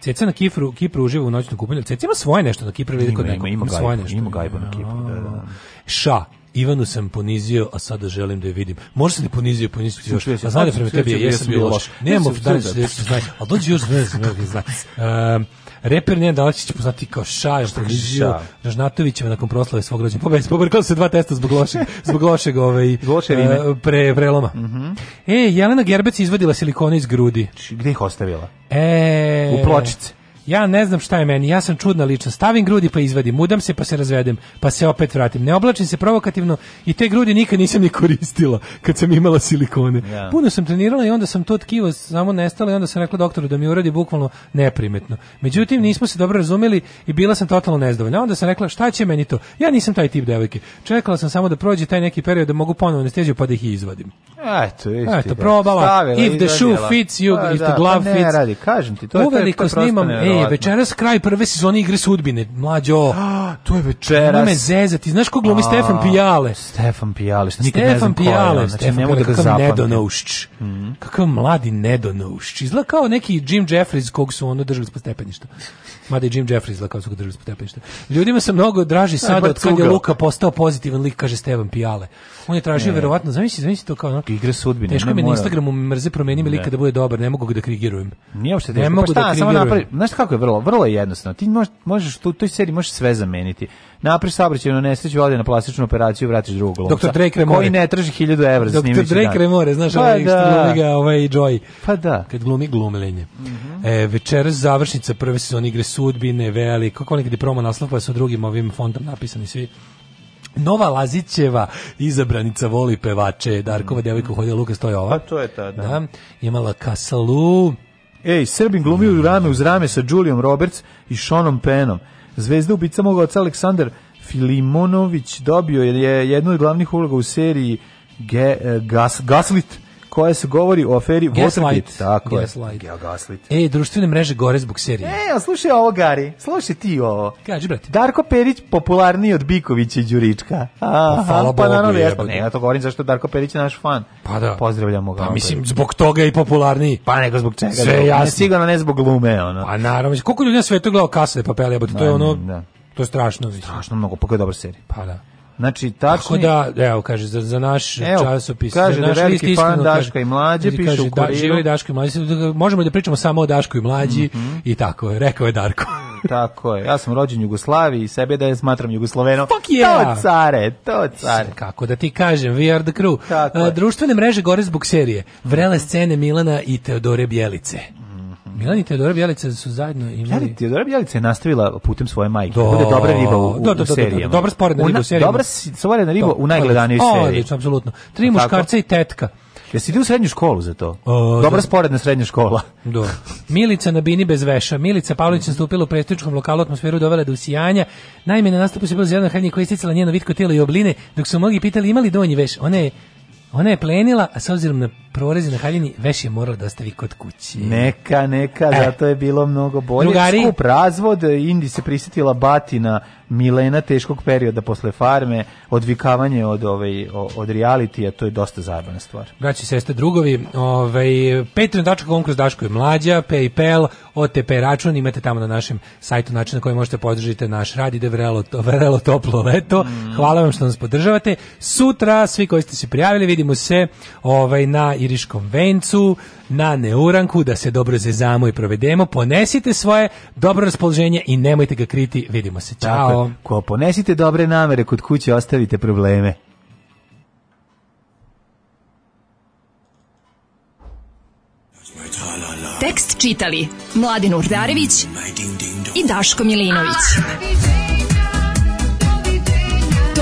Ceca na Kipru, Kipru uživa u noćnom kupanju. Ceca ima svoje nešto na Kipru, vidi kod nekog. Ima, ima, ima, gajbu, ima svoje nešto. Ima gajbu na Kipru, da, da. Ša, Ivanu sam ponizio, a sada želim da je vidim. Može se da ponizio, ponizio pa ti još. A znate prema tebi, jesam bio loš. Nemamo dalje sljedeće, znaj. Ali dođi još ne znam, ne znam. Ehm, reper Nenad Daličić poznati kao Šajan Polizio, Ražnatovićeva nakon proslave svog rođenja. Pobedi, pobrkao se dva testa zbog lošeg, zbog lošeg ovaj, eh, pre, preloma. Mm -hmm. E, Jelena Gerbec izvadila silikone iz grudi. Gde ih ostavila? E, u pločice. Ja ne znam šta je meni, ja sam čudna lična. Stavim grudi pa izvadim, mudam se pa se razvedem, pa se opet vratim. Ne oblačim se provokativno i te grudi nikad nisam ni koristila kad sam imala silikone. Ja. Da. Puno sam trenirala i onda sam to tkivo samo nestalo i onda sam rekla doktoru da mi uradi bukvalno neprimetno. Međutim, nismo se dobro razumeli i bila sam totalno nezdovoljna. Onda sam rekla šta će meni to? Ja nisam taj tip devojke. Čekala sam samo da prođe taj neki period da mogu ponovo anesteziju steđu pa da ih izvadim. Eto, isti, Eto, probala. Stavila, if the izvadila. shoe fits you, pa, if da, the glove pa ne, fits. Radi, kažem ti, to je, to je, to je snimam, ej, je večeras kraj prve sezone igre sudbine, mlađo. A, to je večeras. Ne zeza, ti znaš ko glumi Stefan Pijale? Stefan Pijale, što nikad ne znam Pijale, znači, Stefan Pijale, da ga Mm -hmm. Kakav mladi nedonoušć. Izgleda kao neki Jim Jeffries kog su ono držali spod stepeništa. Mada je Jim Jeffries izgleda kao su ga držali s potepilišta. Ljudima se mnogo draži e, sada od kad je Luka postao pozitivan lik, kaže Stevan Pijale. On je tražio, verovatno, zamisli, zamisli to kao... Ono, Igre sudbine. Teško mi na Instagramu mrze promeni mi lika da bude dobar, ne mogu ga da krigirujem. Nije uopšte teško. Ne pa mogu pa šta, da krigirujem. Samo napravi, znaš kako je vrlo, vrlo je jednostavno. Ti možeš, možeš tu, u toj seriji možeš sve zameniti napriš saobraćajnu nesreću, ode na plastičnu operaciju, vratiš drugog glumca. Doktor Drake Remore. Koji ne traži 1000 evra za snimići. Doktor Drake da. Remore, znaš, pa ovaj, da. glumi ovaj Joy. Pa da. Kad glumi glumljenje. Mm -hmm. e, večeras završnica prve sezone igre sudbine, veli, kako on negdje promo naslov, pa su drugim ovim fontom napisani svi. Nova Lazićeva izabranica voli pevače, Darkova mm -hmm. devojka hodila Luka Stojova. Pa to je ta, da. da. Imala Kasalu. Ej, Srbin glumio mm -hmm. rame uz rame sa Julijom Roberts i Seanom Penom. Zvezda ubica moga oca Aleksandar Filimonović dobio je jednu od glavnih uloga u seriji Ge, eh, Gas, Gaslit koja se govori o aferi Watergate. Tako Gaslight. je. Gaslight. E, društvene mreže gore zbog serije. E, a slušaj ovo, Gari. Slušaj ti ovo. Kaži, brate. Darko Perić popularniji od Bikovića i Đurička. Aha, pa, hvala pa naravno, ja, ne, ja to govorim zašto Darko Perić je naš fan. Pa da. Pozdravljamo ga. Pa mislim, perić. zbog toga je i popularniji. Pa nego zbog čega. Sve jasno. Ne, sigurno ne zbog glume, ono. Pa naravno, koliko ljudi na svetu gleda kasne papelje, to je ono... Da. To je strašno. Strašno mnogo, pa je dobra serija. Pa da. Znači, tačno... Tako da, evo, kaže, za, za naš evo, časopis... Kaže za da naš da veliki list, fan istinu, Daška i Mlađe, piše kaže, u kuriru. Da, živo i Daško i Mlađe, možemo da pričamo samo o Daško i Mlađi mm -hmm. i tako je, rekao je Darko. tako je, ja sam rođen u Jugoslaviji i sebe da je smatram Jugosloveno. Fuck yeah! To care, to care. Kako da ti kažem, we are the crew. Tako uh, društvene mreže gore zbog serije. Vrele scene Milana i Teodore Bjelice. Milan i Teodora Bjelica su zajedno imali... Teodora Bjelica je nastavila putem svoje majke. Do, da. da Bude dobra riba u, do, do, u da, serijama. Dobra sporedna riba u serijama. Dobra sporedna riba u najgledanijoj seriji. Odlično, apsolutno. Tri muškarca i tetka. Jesi ti u srednju školu za to? O, Dobra da. sporedna srednja škola. Do. Milica na bini bez veša. Milica Pavlović stupila u predstavničkom lokalu atmosferu dovela do usijanja. Naime, na nastupu se bilo zelena haljnja koja isticala njeno vitko tijelo i obline, dok su mnogi pitali imali donji veš. Ona je, ona je plenila, a s obzirom na prorezi na haljini, veš je morao da ostavi kod kući. Neka, neka, e. zato je bilo mnogo bolje. Drugari, Skup razvod, Indi se prisetila batina Milena teškog perioda posle farme, odvikavanje od ovaj od realitija, to je dosta zajebana stvar. Braći sestre drugovi, ovaj patreon.com kroz Daško je mlađa, PayPal, OTP račun imate tamo na našem sajtu način na koji možete podržiti naš rad i da vrelo, vrelo toplo leto. Mm. Hvala vam što nas podržavate. Sutra svi koji ste se prijavili vidimo se ovaj na Iriškom vencu, na Neuranku, da se dobro zezamo i provedemo. Ponesite svoje dobro raspoloženje i nemojte ga kriti. Vidimo se. Ćao. Ko ponesite dobre namere kod kuće, ostavite probleme. Tekst čitali Mladin Urdarević i Daško Milinović